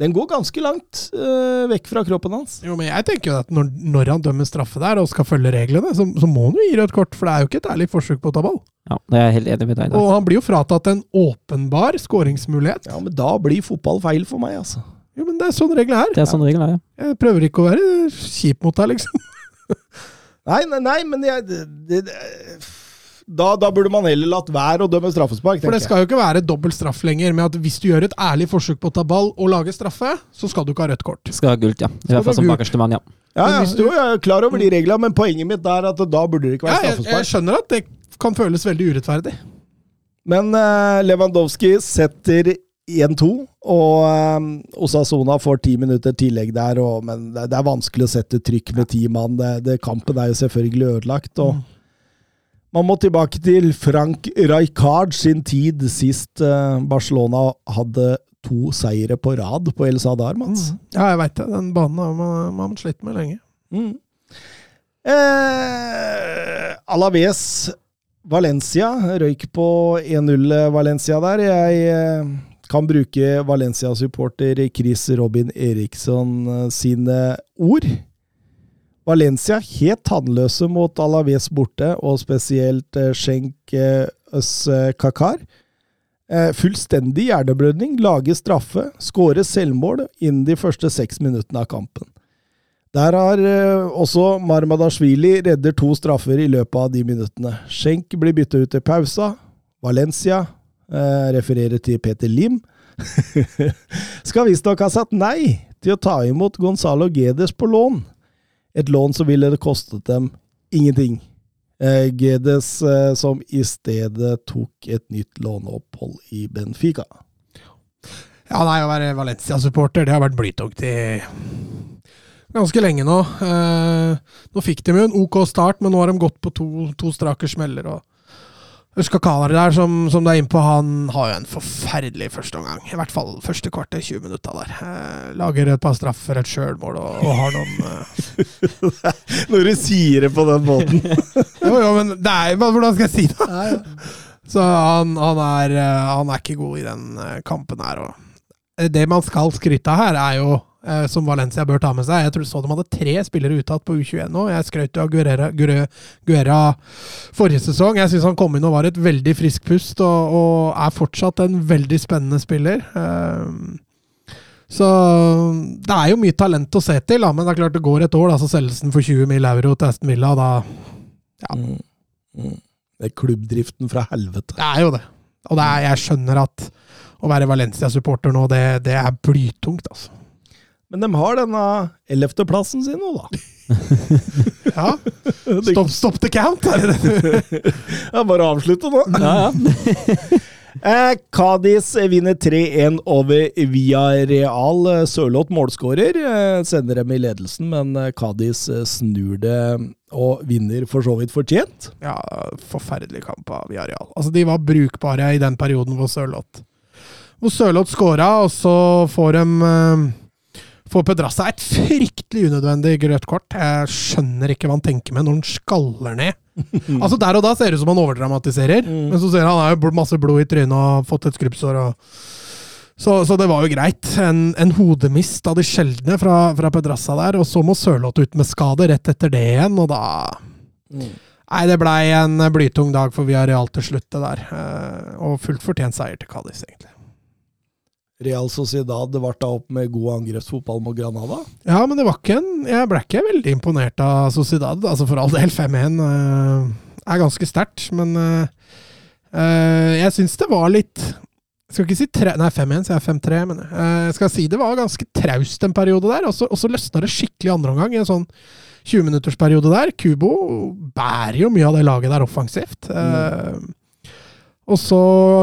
den går ganske langt øh, vekk fra kroppen hans. jo, men jeg tenker jo at når, når han dømmer straffe der og skal følge reglene, så, så må han jo gi rødt kort, for det er jo ikke et ærlig forsøk på å ta ball. Ja, det er jeg helt enig med deg. Da. Og han blir jo fratatt en åpenbar skåringsmulighet. Ja, men da blir fotball feil for meg, altså. Jo, men det er sånn reglene er. Det er sånn reglene er. ja. Jeg prøver ikke å være kjip mot deg, liksom. Nei, nei, nei, men jeg det, det, det- da, da burde man heller latt være å dømme straffespark, For det skal jo ikke være dobbelt straff lenger, med at hvis du gjør et ærlig forsøk på å ta ball og lage straffe, så skal du ikke ha rødt kort. Skal ha gult, ja. I hvert fall som bakerste mann, ja. Ja, ja, hvis du- er klar over de reglene, men poenget mitt er at da burde det ikke Ja, være jeg, jeg skjønner at det kan føles veldig urettferdig. Men uh, Lewandowski setter 1-2, og eh, Osasona får ti minutter tillegg der, og, men det, det er vanskelig å sette trykk med ti mann. Det, det, kampen er jo selvfølgelig ødelagt. og Man må tilbake til Frank Rijkaard sin tid, sist eh, Barcelona hadde to seire på rad på El Sadar, Mats. Ja, jeg veit det. Den banen har man, man slitt med lenge. Mm. Eh, Alaves Valencia røyk på 1-0 Valencia der. Jeg eh, kan bruke Valencia-supporter Chris Robin Eriksson eh, sine ord. Valencia helt tannløse mot Alaves borte, og spesielt eh, Schenk eh, eh, Kakar. Fullstendig hjerneblødning, lager straffe, skårer selvmål innen de første seks minuttene av kampen. Der har også Marmadashvili redder to straffer i løpet av de minuttene. Schenk blir bytta ut til pausa. Valencia eh, refererer til Peter Lim. Skal visstnok ha sagt nei til å ta imot Gonzalo Gedes på lån. Et lån som ville det kostet dem ingenting. Eh, Gedes eh, som i stedet tok et nytt låneopphold i Benfica. Ja, nei, å være Valencia-supporter, det har vært blytungt i ganske lenge nå. Eh, nå fikk de jo en OK start, men nå har de gått på to, to strake smeller. og Husker Kalar der, som, som du er inne på, han har jo en forferdelig første omgang. I hvert fall første kvarter, 20 minutter der. Eh, lager et par straffer, et sjølmål og, og har noen eh, Når du sier det på den måten. Jo, jo, men det er, hvordan skal jeg si det? Så han, han, er, eh, han er ikke god i den eh, kampen her. Og det man skal skryte av her, er jo, eh, som Valencia bør ta med seg Jeg tror så de hadde tre spillere uttatt på U21 nå. Jeg skrøt av Guerra, Guerra, Guerra forrige sesong. Jeg syns han kom inn og var et veldig frisk pust, og, og er fortsatt en veldig spennende spiller. Eh, så det er jo mye talent å se til, da, men det er klart det går et år, da, så selges den for 20 mill. euro til Aston Villa. da Mm. Mm. Det er klubbdriften fra helvete. Det er jo det. Og det er, jeg skjønner at å være Valencia-supporter nå, det, det er blytungt, altså. Men de har denne ellevteplassen sin nå, da. Ja. Stopp, stopp the count! Er det det? Ja, bare avslutte nå. Ja, ja. Eh, Cádiz vinner 3-1 over Villarreal. Real. Sørloth målskårer, eh, sender dem i ledelsen, men eh, Cádiz eh, snur det og vinner for så vidt fortjent. Ja, forferdelig kamp av Villarreal. Altså, de var brukbare i den perioden hvor Sørloth Hvor Sørloth scora, og så får de eh, Får Pedrassa et fryktelig unødvendig grøt kort. Jeg skjønner ikke hva han tenker med når han skaller ned. Altså Der og da ser det ut som han overdramatiserer, Mm. men så ser han han har jo masse blod i trynet og fått et skrubbsår. Så, så det var jo greit. En, en hodemist av de sjeldne fra, fra Pedrassa der, og så må Sørloth ut med skade rett etter det igjen, og da Nei, det blei en blytung dag for Villarreal til slutt, det der. Eh, og fullt fortjent seier til Cádiz, egentlig. Real Sociedad det ble da opp med god angrepsfotball mot Granada. Ja, men det var ikke en Jeg ble ikke veldig imponert av Sociedad. Altså, for all del, 5-1 uh, er ganske sterkt, men uh, uh, jeg syns det var litt jeg skal ikke si tre, Nei, 5-1, så jeg er 5-3. Men eh, jeg skal si det var ganske traust en periode der, og så, og så løsna det skikkelig andre omgang. I en sånn 20-minuttersperiode der. Kubo bærer jo mye av det laget der offensivt. Eh, og så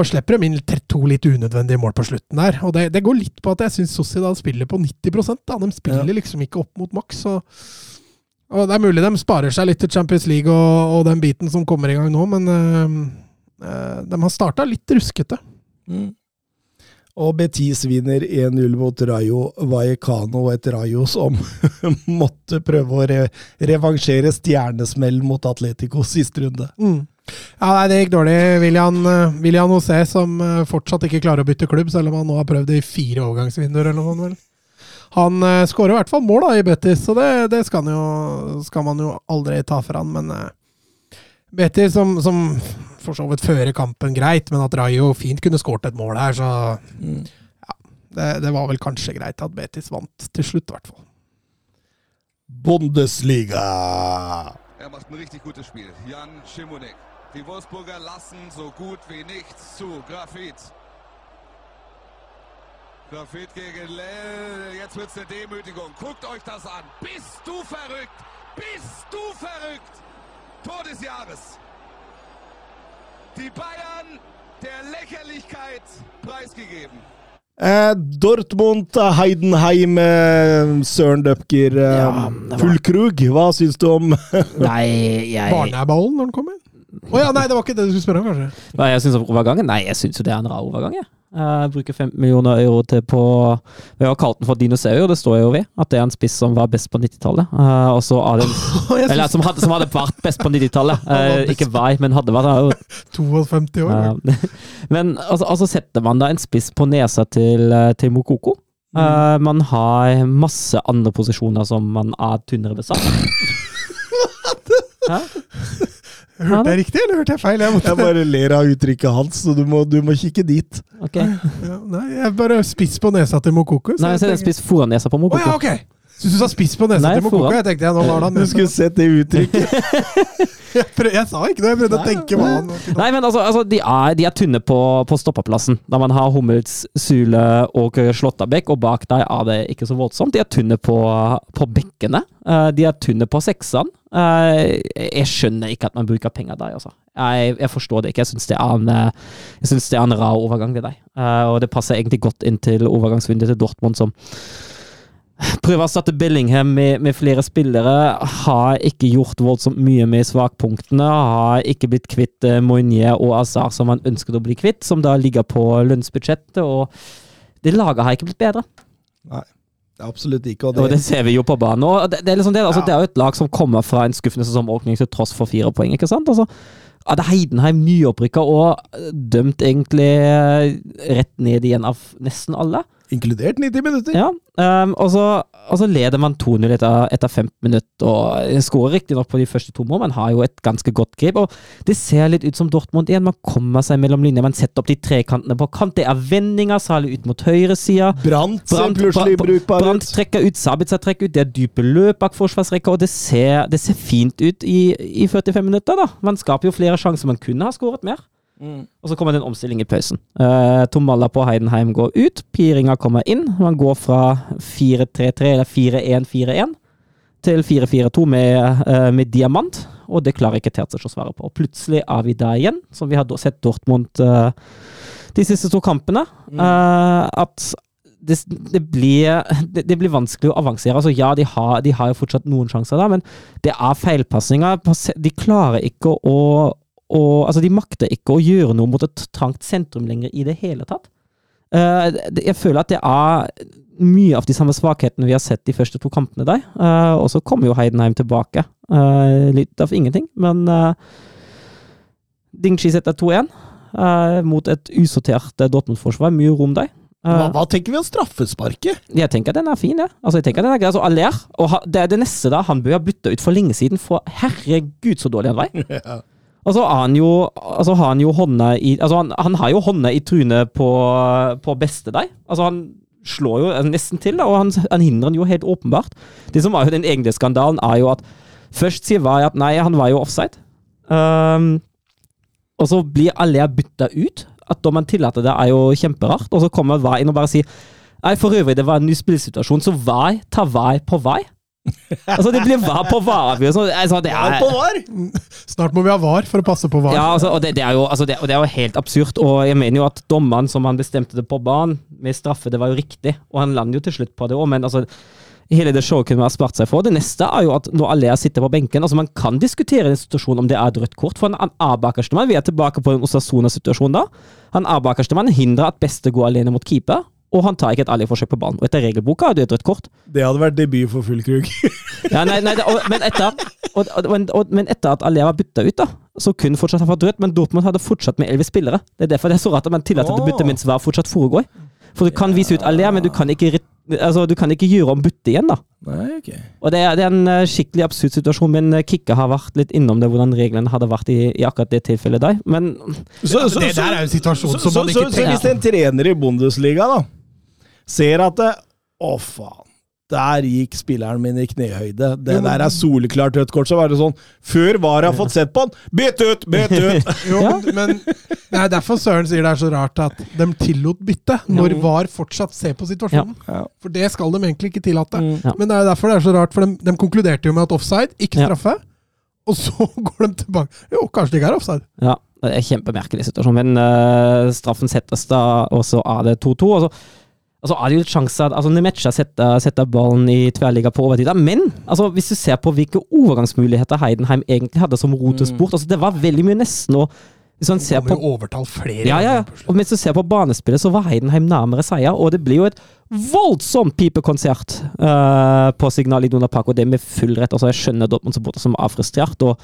slipper de inn to litt unødvendige mål på slutten der. Og det, det går litt på at jeg syns Sociedad spiller på 90 da. De spiller Ja. liksom ikke opp mot maks. Og, og det er mulig de sparer seg litt til Champions League og, og den biten som kommer i gang nå, men øh, øh, de har starta litt ruskete. Mm. Og Betis vinner 1-0 mot Rayo Vallecano, et Rayo som måtte prøve å re revansjere stjernesmell mot Atletico siste runde. Mm. Ja, nei, Det gikk dårlig. William, eh, William José, som eh, fortsatt ikke klarer å bytte klubb, selv om han nå har prøvd i fire overgangsvinduer. eller noe sånt, vel. Han uh, skårer i hvert fall mål da, i Betis, så det, det skal, han jo, skal man jo aldri ta fra han. Men uh, Betis, som, som for så vidt fører kampen greit, men at Rayo fint kunne skåret et mål her, så Mm. det, det var vel kanskje greit at Betis vant til slutt, i hvert fall. Bundesliga! Er macht ein richtig gutes Spiel. Jan Schimonek. Die Wolfsburger lassen so gut wie nichts zu. Grafit. Grafit gegen Lell. Jetzt wird's eine Demütigung. Guckt euch das an. Bist du verrückt? Bist du verrückt? Tor des Jahres. Die Bayern der Lächerlichkeit preisgegeben. Eh, Dortmund, Heidenheim, eh, Søren Døpker, eh, Ja, det var- Fullkrug. Hva syns du om Nei, jeg, Barneballen når den kommer? Å ja, nei, det var ikke det du skulle spørre om, kanskje? hva jeg syns om overgangen? Nei, jeg syns jo det er en rar overgang. Jeg. jeg bruker 15 millioner euro til på Vi har kalt den for dinosaur, det står jo ved. At det er en spiss som var best på 90-tallet. Eh, og så er det Eller som hadde, som hadde vært best på 90-tallet. Han var Eh, ikke var, men hadde vært. Han er 52 år. Men altså, altså setter man da en spiss på nesa til, eh, til Mokoko. Uh, man har masse andre posisjoner som man er tynnere besatt. Hæ? Hørte jeg riktig, eller hørte jeg feil? Jeg måtte, Jeg bare ler av uttrykket hans, så du må, du må kikke dit. Ok. ja, nei, jeg bare spiss på nesa til Mokoko. Nei, jeg så det en tenker- spiss foran nesa på Mokoko. Oh, ja, ok! Syns du sa spiss på nesa til Mokoko? Jeg tenkte jeg, nå var det Du han skulle sett det uttrykket. jeg, prøv, jeg sa ikke det, jeg prøvde å tenke hva han Nei, men altså, altså de, er, de er tynne på, på stoppeplassen. Da man har Hummels, Sule og Slåttabekk, og bak deg er det ikke så voldsomt. De er tynne på, på bekkene. Eh, de er tynne på seksene. Eh, jeg skjønner ikke at man bruker penger der, altså. Jeg, jeg forstår det ikke. Jeg syns det, er en, eh, jeg synes det er en rar overgang, det der. Eh, og det passer egentlig godt inn til overgangsvinduet til Dortmund, som prøver å erstatte Billingham med, med flere spillere. Har ikke gjort voldsomt mye med svakpunktene. Har ikke blitt kvitt eh, Moinier og Azar som han ønsket å bli kvitt, som da ligger på lønnsbudsjettet. Og det laget har ikke blitt bedre. Nei. Absolutt ikke. Og Og det, det ser vi jo på banen. Og det, det, er liksom det, altså, Ja. det er jo et lag som kommer fra en skuffende sesongåpning til tross for fire poeng, ikke sant? Altså, det er Heidenheim nyopprykka og dømt egentlig eh, rett ned igjen av nesten alle. Inkludert 90 minutter. Ja, um, og, så, og så leder man 2-0 etter, etter 15 minutter, og skårer riktignok på de første to mål, men har jo et ganske godt grep. og Det ser litt ut som Dortmund igjen. Man kommer seg mellom linjer, man setter opp de tre kantene på kant. Det er vendinger, særlig ut mot høyresida. Brant ser plutselig brukbar ut. Brant trekker ut, Sabitzer trekker ut, det er dype løp bak forsvarsrekka, og det ser, det ser fint ut i, i 45 minutter. da. Man skaper jo flere sjanser, man kunne ha skåret mer. Og så kommer det en omstilling i pausen. Uh, Tomalla på Heidenheim går ut, Piringa kommer inn. Man går fra 4-3-3 eller 4-1-4-1 til 4-4-2 med, uh, med diamant, og det klarer ikke Terzic å svare på. Og plutselig er vi der igjen, som vi har sett Dortmund uh, de siste to kampene. eh, at det, det, blir, det, det blir vanskelig å avansere. Altså, ja, de har, de har jo fortsatt noen sjanser da, men det er feilpasninger. De klarer ikke å, å Altså, de makter ikke å gjøre noe mot et trangt sentrum lenger i det hele tatt. Uh, jeg føler at det er mye av de samme svakhetene vi har sett de første to kampene der. Uh, og så kommer jo Heidenheim tilbake. Uh, litt av ingenting, men uh, Dingshi setter 2-1 eh, mot et usortert Dortmund-forsvar. Mye rom der. Hva, hva tenker vi om straffesparket? jeg tenker den er fin, jeg. Altså, jeg tenker den er grei. Altså, Aller, og ha, det er det neste da, han bør ha bytta ut for lenge siden, for herregud så dårlig han var. Og så har han jo, altså har han jo hånda i Altså, han, han har jo hånda i trynet på, på beste deg. Altså, han slår jo nesten til, da, og han, han hindrer han jo helt åpenbart. Det som var jo den egentlige skandalen, er jo at først sier Vai at nei, han var jo offside. Um, og så blir alle bytta ut. At dommeren tillater det, er jo kjemperart. Og så kommer Vai inn og bare sier Nei, for øvrig, det var en ny spillesituasjon, så Vai tar Vai på VAR. Altså, det blir VAR på VAR. Altså, altså, det Er på var? Snart må vi ha VAR for å passe på VAR. ja, altså, og, det, det er jo, altså, det, og det er jo helt absurd. Og jeg mener jo at dommeren som han bestemte det på banen, med straffe, det var jo riktig. Og han lander jo til slutt på det òg, men altså Hele det showet kunne man ha spart seg for. Det neste er jo at når Alea sitter på benken altså Man kan diskutere den en situasjon om det er et rødt kort, for er bakerste. Vi er tilbake på en Osasona-situasjon da. Han er bakerste hindrer at beste går alene mot keeper, og han tar ikke et ærlig-forsøk på ballen. Og etter regelboka er det et rødt kort. Det hadde vært debut for full krug. Ja, nei, nei, det- og, men, etter, og, og, men- og, men etter at Alea var bytta ut, da, så kunne fortsatt ha fått rødt, men Dortmund hadde fortsatt med elleve spillere. Det er derfor det er så rart at man tillater at byttet mens VAR fortsatt foregår. For du kan vise ut Alea, men du kan ikke, altså, du kan ikke gjøre om bytte igjen, da. Nei, ok. Og det er, det er en eh, skikkelig absurd situasjon, men eh, Kikke har vært litt innom det, hvordan reglene hadde vært i, i akkurat det tilfellet der. Men Så, så, det der er jo en situasjon som man ikke ikke så hvis en trener i Bundesliga da ser at det, Å, faen. Der gikk spilleren min i knehøyde. Det Jo, men- der er soleklart rødt kort. Så var det sånn Før VAR har fått sett på han! Bytt ut! Bytt ut! Jo, men Det er derfor Søren sier det er så rart at de tillot bytte, når VAR fortsatt ser på situasjonen. Ja. For det skal de egentlig ikke tillate. Mm. Ja. Men det er derfor det er så rart, for de, de konkluderte jo med at offside, ikke Ja. straffe. Og så går de tilbake. Jo, kanskje det ikke er offside. ja, det er en kjempemerkelig situasjon. Men uh, straffen settes da, og så er det 2-2. Og så, og så er det jo sjanser altså, Nemecha setter, setter ballen i tverrliga på overtid. Men altså, hvis du ser på hvilke overgangsmuligheter Heidenheim egentlig hadde som rotesport altså, Det var veldig mye nesten. og hvis man ser på overtall flere Ja, ja. Og mens du ser på banespillet, så var Heidenheim nærmere seier, og det blir jo et voldsomt pipekonsert uh, på Signal Iduna Park, og det med full rett. Altså, jeg skjønner Dortmund-supporter som er frustrert. og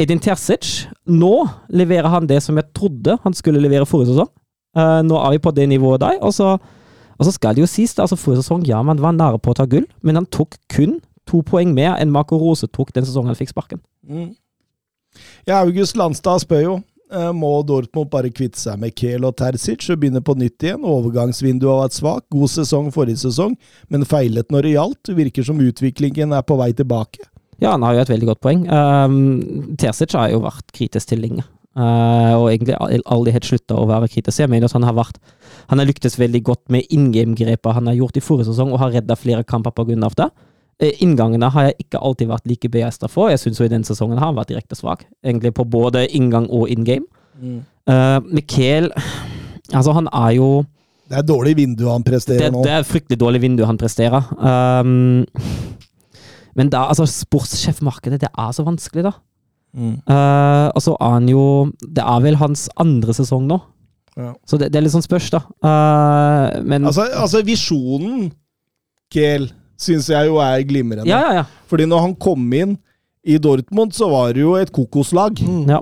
Edin Terzic, nå leverer han det som jeg trodde han skulle levere forrige sesong. Uh, nå er vi på det nivået der, og så, og så skal det jo sies, da, altså forrige sesong, ja, man var nære på å ta gull, men han tok kun to poeng mer enn Marco Rose tok den sesongen han fikk sparken. Mm. Ja, August Landstad spør jo eh, må Dortmund bare kvitte seg med Kehl og Terzic og begynne på nytt igjen. Overgangsvinduet har vært svak. God sesong forrige sesong, men feilet når det gjaldt. Virker som utviklingen er på vei tilbake. Ja, han har jo et veldig godt poeng. Um, Terzic har jo vært kritisk til lenge. Uh, og egentlig aldri helt slutta å være kritisk. Jeg mener at han har vært Han har lyktes veldig godt med in game-grepet han har gjort i forrige sesong, og har redda flere kamper av det. Eh, Inngangene har jeg ikke alltid vært like begeistra for. Jeg syns i den sesongen har han vært direkte svak. Egentlig på både inngang og in game. Uh, Mikkel Altså, han er jo Det er dårlig vindu han presterer det, nå. det er fryktelig dårlig vindu han presterer. Um, men da, altså, sportssjefmarkedet, det er så vanskelig, da. Mm. Eh, og så er han jo Det er vel hans andre sesong nå. Ja. Så det, det er litt sånn spørs, da. Uh, men Altså, altså visjonen, Kehl, syns jeg jo er glimrende. Ja, ja, ja. Fordi når han kom inn i Dortmund, så var det jo et kokoslag. ja.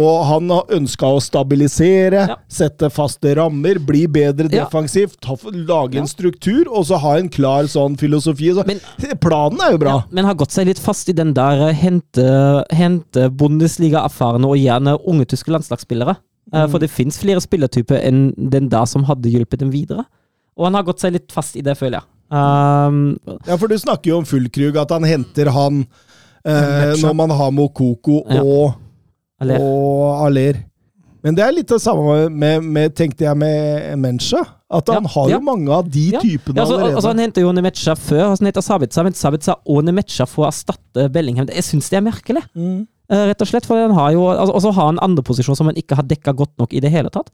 Og han ønska å stabilisere, Ja. sette faste rammer, bli bedre defensivt, ja. lage en struktur, og så ha en klar sånn filosofi. Så, Men- planen er jo bra. Ja, men har gått seg litt fast i den der eh, hente, hente Bundesliga-erfarne og gjerne unge tyske landslagsspillere. Mm. For det fins flere spillertyper enn den der som hadde hjulpet dem videre. Og han har gått seg litt fast i det, føler jeg. Um, Ja, for du snakker jo om Fullkrug, at han henter han eh, når man har Mokoko og, eller, og Aller. Men det er litt det samme med, med tenkte jeg, med Mencha. At han Ja, har ja. jo mange av de Ja. typene Ja, altså, allerede. altså, han henter jo Nemecha før, altså, han heter Sabitza, men Sabitza og Nemecha får erstatte Bellingham. Jeg syns det er merkelig, mm. Uh, rett og slett. For han har jo, altså, også har han andre posisjoner som han ikke har dekka godt nok i det hele tatt.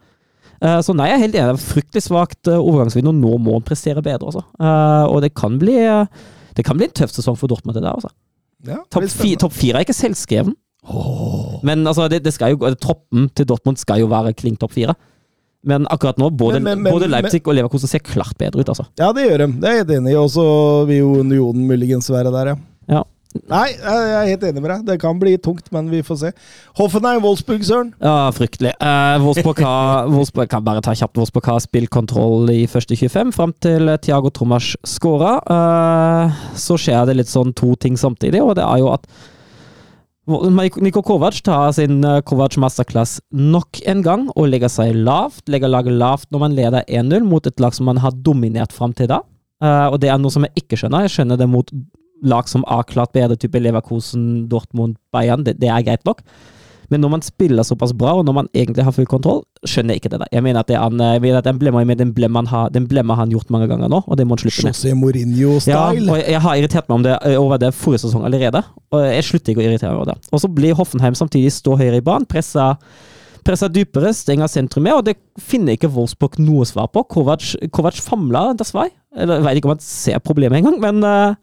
Uh, så nei, jeg er helt enig. Det Fryktelig svakt uh, overgangsvindu. Nå må han prestere bedre, altså. Eh, og det kan bli eh, det kan bli en tøff sesong for Dortmund. det der, altså. ja, Topp fi, fire er ikke selvskreven. Men altså, det, det jo, troppen til Dortmund skal jo være klink topp fire. Men akkurat nå, både, Men- men- men- både Leipzig og Leverkusen ser klart bedre ut, altså. Ja, det gjør de. Det er jeg helt enig i. Og så vil jo Unionen muligens være der, ja. Nei, jeg er helt enig med deg. Det kan bli tungt, men vi får se. Hoffenheim, Wolfsburg, Søren. Ja, fryktelig. Eh, Wolfsburg, har, Wolfsburg kan bare ta kjapt. Wolfsburg har spillkontroll i første 25, fram til Thiago Trommers skåra. Eh, så skjer det litt sånn to ting samtidig, og det er jo at Niko Kovac tar sin eh, Kovac masterclass nok en gang og legger seg lavt. Legger laget lavt når man leder 1-0 mot et lag som man har dominert fram til da. Uh, og det er noe som jeg ikke skjønner. Jeg skjønner det mot lag som er klart bedre, type Leverkosen, Dortmund, Bayern. Det, det, er greit nok. Men når man spiller såpass bra, og når man egentlig har full kontroll, skjønner jeg ikke det der. Jeg mener at, det er, jeg mener at den blemmer med den blemma han, han gjort mange ganger nå, og det må han slutte med. José Mourinho-style. Ja, jeg har irritert meg om det, over det forrige sesong allerede, og jeg slutter ikke å irritere meg over det. Og så blir Hoffenheim samtidig stå høyere i banen, pressa pressa dypere, stenger sentrumet, og det finner ikke Wolfsburg noe svar på. Kovac, Kovac famla dessverre. Jeg vet ikke om han ser problemet engang, men uh,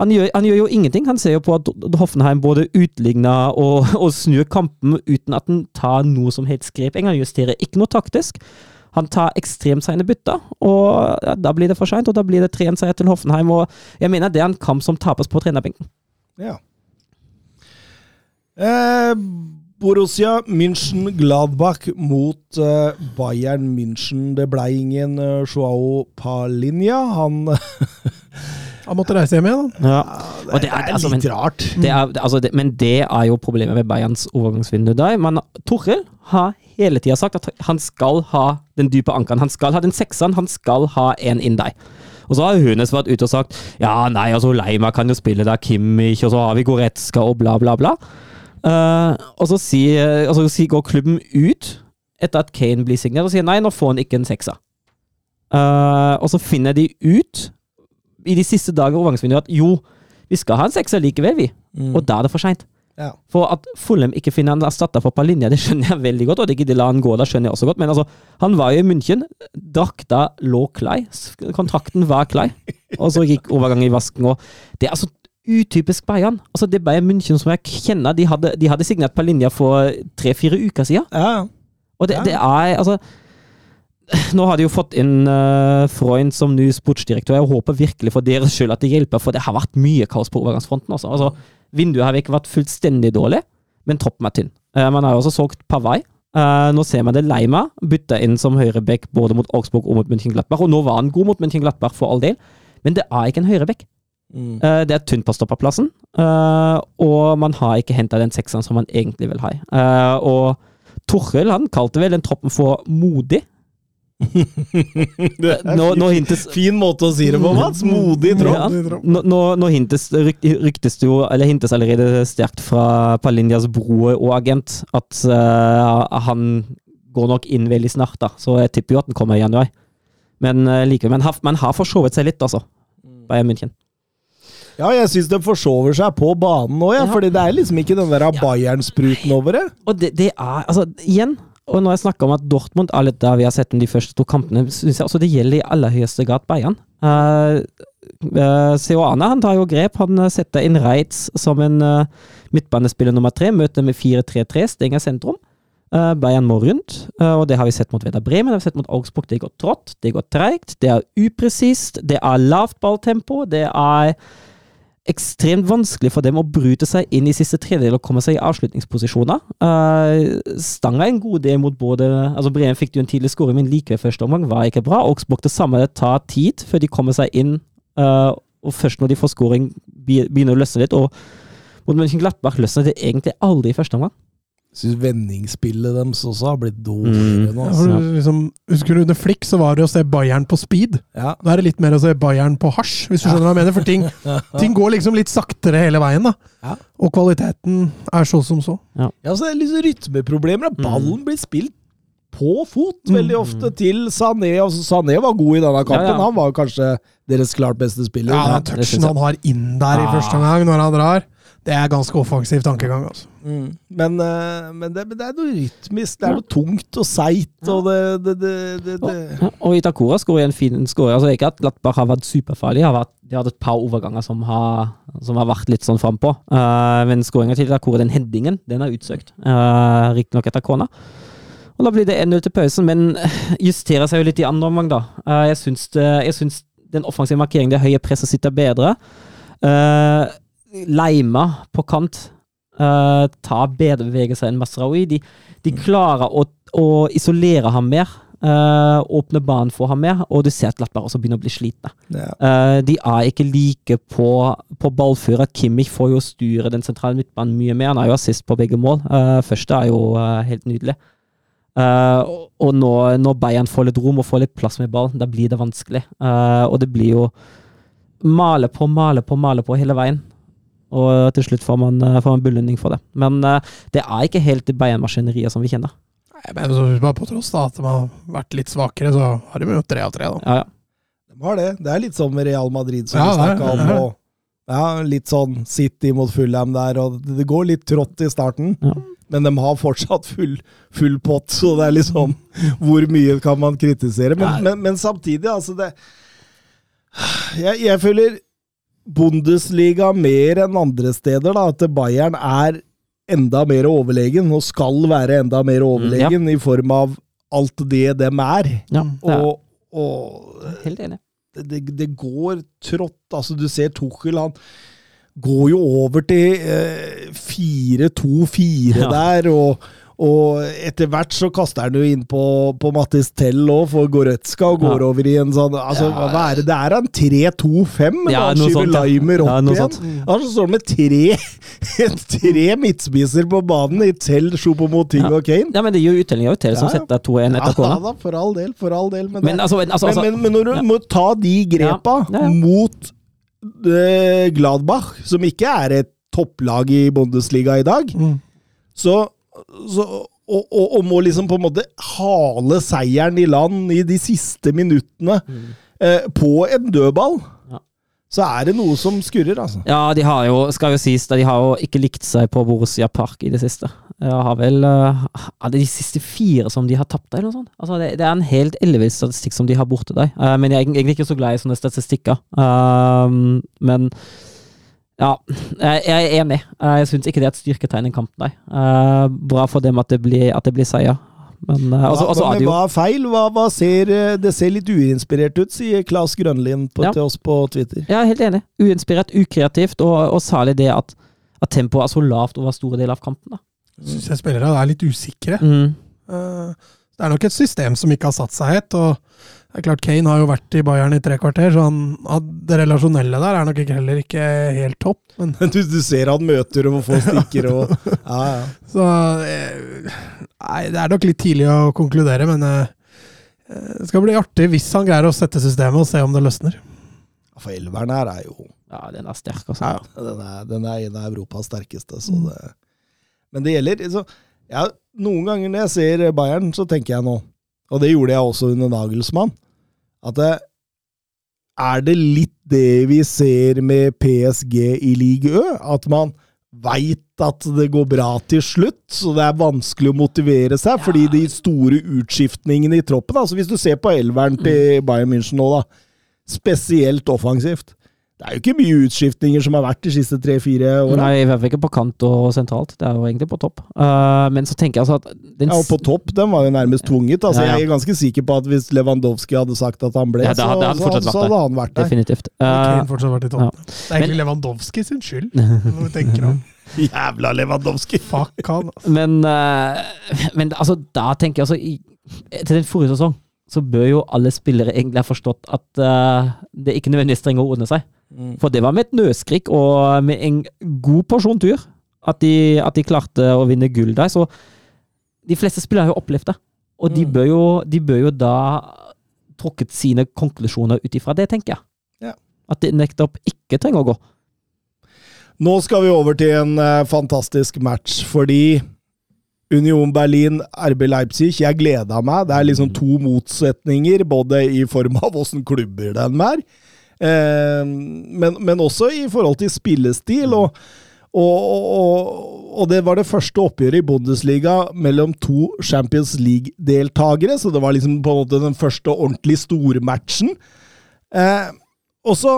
han gjør, han gjør, jo ingenting. Han ser jo på at Hoffenheim både utligner og, og snur kampen uten at han tar noe som helst grep. Han justerer ikke noe taktisk. Han tar ekstremt seine bytter, og ja, da blir det for seint. Og da blir det 3-1-seier til Hoffenheim. Og jeg mener det er en kamp som tapes på trenerbenken. Ja. Eh, Borussia München-Gladbach mot uh, Bayern München. Det ble ingen uh, Joao Palinja. Han Han måtte reise hjem igjen, da. Ja. det, er, det er altså, litt men, rart. Det er, altså, det, men det er jo problemet med Bayerns overgangsvindu. Men Torhild har hele tida sagt at han skal ha den dype ankeren. Han skal ha den sekseren, han skal ha en inn deg. Og så har Hunes vært ute og sagt ja, nei, altså Leima kan jo spille der, Kimmich, og så har vi Goretzka og bla, bla, bla. Uh, og så si, altså, går klubben ut etter at Kane blir signert, og sier nei, nå får han ikke en sekser. Uh, og så finner de ut i de siste dager overgangsvinduet at jo, vi skal ha en sekser likevel, vi. Mm. Og da er det for seint. Ja. For at Fulham ikke finner en erstatter for Palinja, det skjønner jeg veldig godt. Og at ikke la han gå, det skjønner jeg også godt. Men altså, han var jo i München. Drakta lå klei. Kontrakten var klei. Og så gikk overgangen i vasken. Og det er altså utypisk Bayern. Altså, det Bayern München som jeg kjenner, de hadde, de hadde signert Palinja for tre-fire uker siden. Ja. Og det, ja. det er altså nå har de jo fått inn uh, Freund som ny sportsdirektør. Jeg håper virkelig for deres skyld at det hjelper, for det har vært mye kaos på overgangsfronten. Også. Altså, vinduet har ikke vært fullstendig dårlig, men troppen er tynn. Uh, man har jo også solgt Pavai. Uh, nå ser man det Leima bytta inn som høyreback både mot Augsburg og mot München-Glattberg. Og nå var han god mot München-Glattberg for all del, men det er ikke en høyreback. Mm. Uh, det er tynt på stopperplassen, og man har ikke henta den sekseren som man egentlig vil ha. og Torhild han kalte vel den troppen for modig. nå, nå hintes, fin måte å si det på, Mats. Modig tropp. Ja, nå, nå, hintes, ryktes det jo, eller hintes allerede sterkt fra Palinjas bror og agent, at uh, han går nok inn veldig snart, da. Så jeg tipper jo at den kommer i januar. Men uh, likevel. Man har, man har forsovet seg litt, altså. Bayern München. Ja, jeg syns de forsover seg på banen òg, ja, ja. fordi det er liksom ikke den der Bayern-spruten over det. Og det, det er, altså, igjen og når jeg snakker om at Dortmund litt der vi har sett de første to kampene, synes jeg også det gjelder i aller høyeste grad Bayern. Uh, uh, Seoane han tar jo grep. Han uh, setter inn Reitz som en uh, midtbanespiller nummer tre. Møter med 4-3-3, stenger sentrum. Uh, Bayern må rundt, og det har vi sett mot Veda Bremen. Det har vi sett mot Augsburg. Det går trått, det går treigt, det er upresist, det er lavt balltempo, det er ekstremt vanskelig for dem å bryte seg inn i siste tredjedel og komme seg i avslutningsposisjoner. Uh, Stanga en god del mot både altså Bremen fikk jo en tidlig skåring, men likevel første omgang var ikke bra. Augsburg det samme, tar tid før de kommer seg inn, uh, og først når de får skåring, begynner å løsne litt. og mot Mönchenglattbach løsner det egentlig aldri i første omgang syns vendingsspillet deres også har blitt dårligere mm. nå. Altså. Ja, liksom, husker du under Flick så var det å se Bayern på speed. Ja. Nå er det litt mer å se Bayern på hasj, hvis du skjønner hva jeg mener. For ting, ting, går liksom litt saktere hele veien. da. Ja. Og kvaliteten er så som så. Ja, så det er liksom rytmeproblemer. Ballen mm. blir spilt på fot veldig mm. ofte til Sané. Altså, Sané var god i denne kampen. Han var kanskje deres klart beste spiller. Ja, den touchen han har inn der i første omgang når han drar. Det er ganske offensiv tankegang. altså. Mm. Men, uh, men, det, men, det, er noe rytmisk, det er noe tungt og seigt. Og, det, det, og, og Itakura skårer en fin skåring. Altså, ikke at Latbar har vært superfarlig, har vært, de har hatt et par overganger som har, som har vært litt sånn frampå. Uh, men skåringa til Itakura, den headingen, den er utsøkt. Uh, Riktignok etter kona. Og Da blir det 1-0 til pausen, men justerer seg jo litt i andre omgang, da. Uh, jeg syns, det, jeg syns den offensive markeringen, det høye presset, sitter bedre. Uh, Leima på kant uh, tar bedre bevegelser enn Masraoui. De, de klarer å, å, isolere ham mer. Uh, åpne banen for ham mer, og du ser at Glattberg også begynner å bli slitne. Ja. Uh, de er ikke like på, på ballfører. Kimmich får jo styre den sentrale midtbanen mye mer. Han er jo assist på begge mål. Første er jo helt nydelig. og og når, når, Bayern får litt rom og får litt plass med ball, da blir det vanskelig. og det blir jo male på, male på, male på hele veien. Og til slutt får man, får man belønning for det. Men det er ikke helt det Bayern-maskineriet som vi kjenner. Nei, men så bare På tross da, at de har vært litt svakere, så har de jo tre av tre. da. Ja, ja. De har det. Det er litt sånn med Real Madrid som Ja, vi snakka om. Og, ja, litt sånn City mot Fulham der, og det det går litt trått i starten. Ja. Men de har fortsatt full, full pott, så det er liksom Hvor mye kan man kritisere? Men, men, men samtidig, altså det jeg, jeg føler Bundesliga mer enn andre steder, da, at Bayern er enda mer overlegen, og skal være enda mer overlegen, i form av alt det dem er. ja det er Og, og helt enig. det, det går trått. Altså, du ser Tuchel, han går jo over til eh, 4-2-4 Ja. der, og, og etter hvert så kaster han jo inn på, på Mattis Tell òg, for Goretzka, og går Ja. over i en sånn altså, Ja. Hva er det? Det er en 3-2-5, men Ja, han skyver sånt. Limer opp Ja, igjen. sånt. Han står med tre, tre midtspiser på banen, i Tell, Choupo-Moting Ja. og Kane. Ja, men det gir jo uttelling av Tell som setter 2-1 etter Ja da, for all del, for all del. Men, Men altså, altså, altså men, men, når du må ta de grepa mot uh, Gladbach, som ikke er et topplag i Bundesliga i dag, Mm. så, så og, og, og må liksom på en måte hale seieren i land i de siste minuttene eh, på en dødball, Ja. så er det noe som skurrer, altså. Ja, de har jo, skal jo sies, det de har jo ikke likt seg på Borussia Park i det siste. Jeg har vel uh, Er det de siste fire som de har tapt der, eller noe sånt? Altså, det, det er en helt ellevill statistikk som de har borte der. Uh, men jeg er egentlig ikke så glad i sånne statistikker. Uh, men ja, jeg, er enig. Eh, jeg syns ikke det er et styrketegn i kampen, nei. Eh, bra for dem at det blir, at det blir seier. Men altså, hva, er men hva er feil? Hva, hva ser, eh, det ser litt uinspirert ut, sier Klas Grønlien på, Ja. til oss på Twitter. Jeg er helt enig. Uinspirert, ukreativt, og, og særlig det at, at tempoet er så lavt over store deler av kampen. da. Syns jeg spillerne er litt usikre. Mm. Eh, Det er nok et system som ikke har satt seg helt. og det er klart Kane har jo vært i Bayern i tre kvarter, så han, det relasjonelle der er nok ikke, heller ikke helt topp. Men, Du, du ser han møter og får stikker og Ja, ja. så eh, Nei, det er nok litt tidlig å konkludere, men eh, eh, det skal bli artig hvis han greier å sette systemet og se om det løsner. For elveren her er jo Ja, den er sterk, altså. Den er, den er en av Europas sterkeste, så det Men det gjelder så, ja, Noen ganger når jeg ser Bayern, så tenker jeg nå, og det gjorde jeg også under Nagelsmann, at det, er det litt det vi ser med PSG i Ligue Ø? At man veit at det går bra til slutt, så det er vanskelig å motivere seg, fordi de store utskiftningene i troppen altså Hvis du ser på elveren til Bayern München nå, da, spesielt offensivt Det er jo ikke mye utskiftninger som har vært de siste tre-fire åra. Nei, i hvert fall ikke på kant og sentralt. Det er jo egentlig på topp. Uh, men så tenker jeg altså at den Ja, og på topp, den var jo nærmest tvunget. Altså, Ja, ja. Jeg er ganske sikker på at hvis Lewandowski hadde sagt at han ble, Ja, det hadde- det hadde så, fortsatt så, så hadde han vært der. Definitivt. Uh, Eh, fortsatt vært i toppen. Det er egentlig Lewandowski sin skyld, når vi tenker om Jævla Lewandowski! Fuck han. altså. men, uh, men altså, da tenker jeg altså i, Til den forrige sesong så bør jo alle spillere egentlig ha forstått at uh, det ikke nødvendigvis trenger å ordne seg. Mm. For det var med et nøskrik og med en god porsjon tur at de, at de klarte å vinne gull der. Så de fleste spillere har jo opplevd det. Og de Mm. bør jo, de bør jo da trukket sine konklusjoner ut ifra det, tenker jeg. Ja. At det nettopp ikke trenger å gå. Nå skal vi over til en uh, fantastisk match, fordi Union Berlin, RB Leipzig, jeg gleda meg. Det er liksom to motsetninger, både i form av åssen klubber den er, men, men også i forhold til spillestil. og og, og, og det var det første oppgjøret i Bundesliga mellom to Champions League-deltakere, så det var liksom på en måte den første ordentlig stormatchen. Eh, og så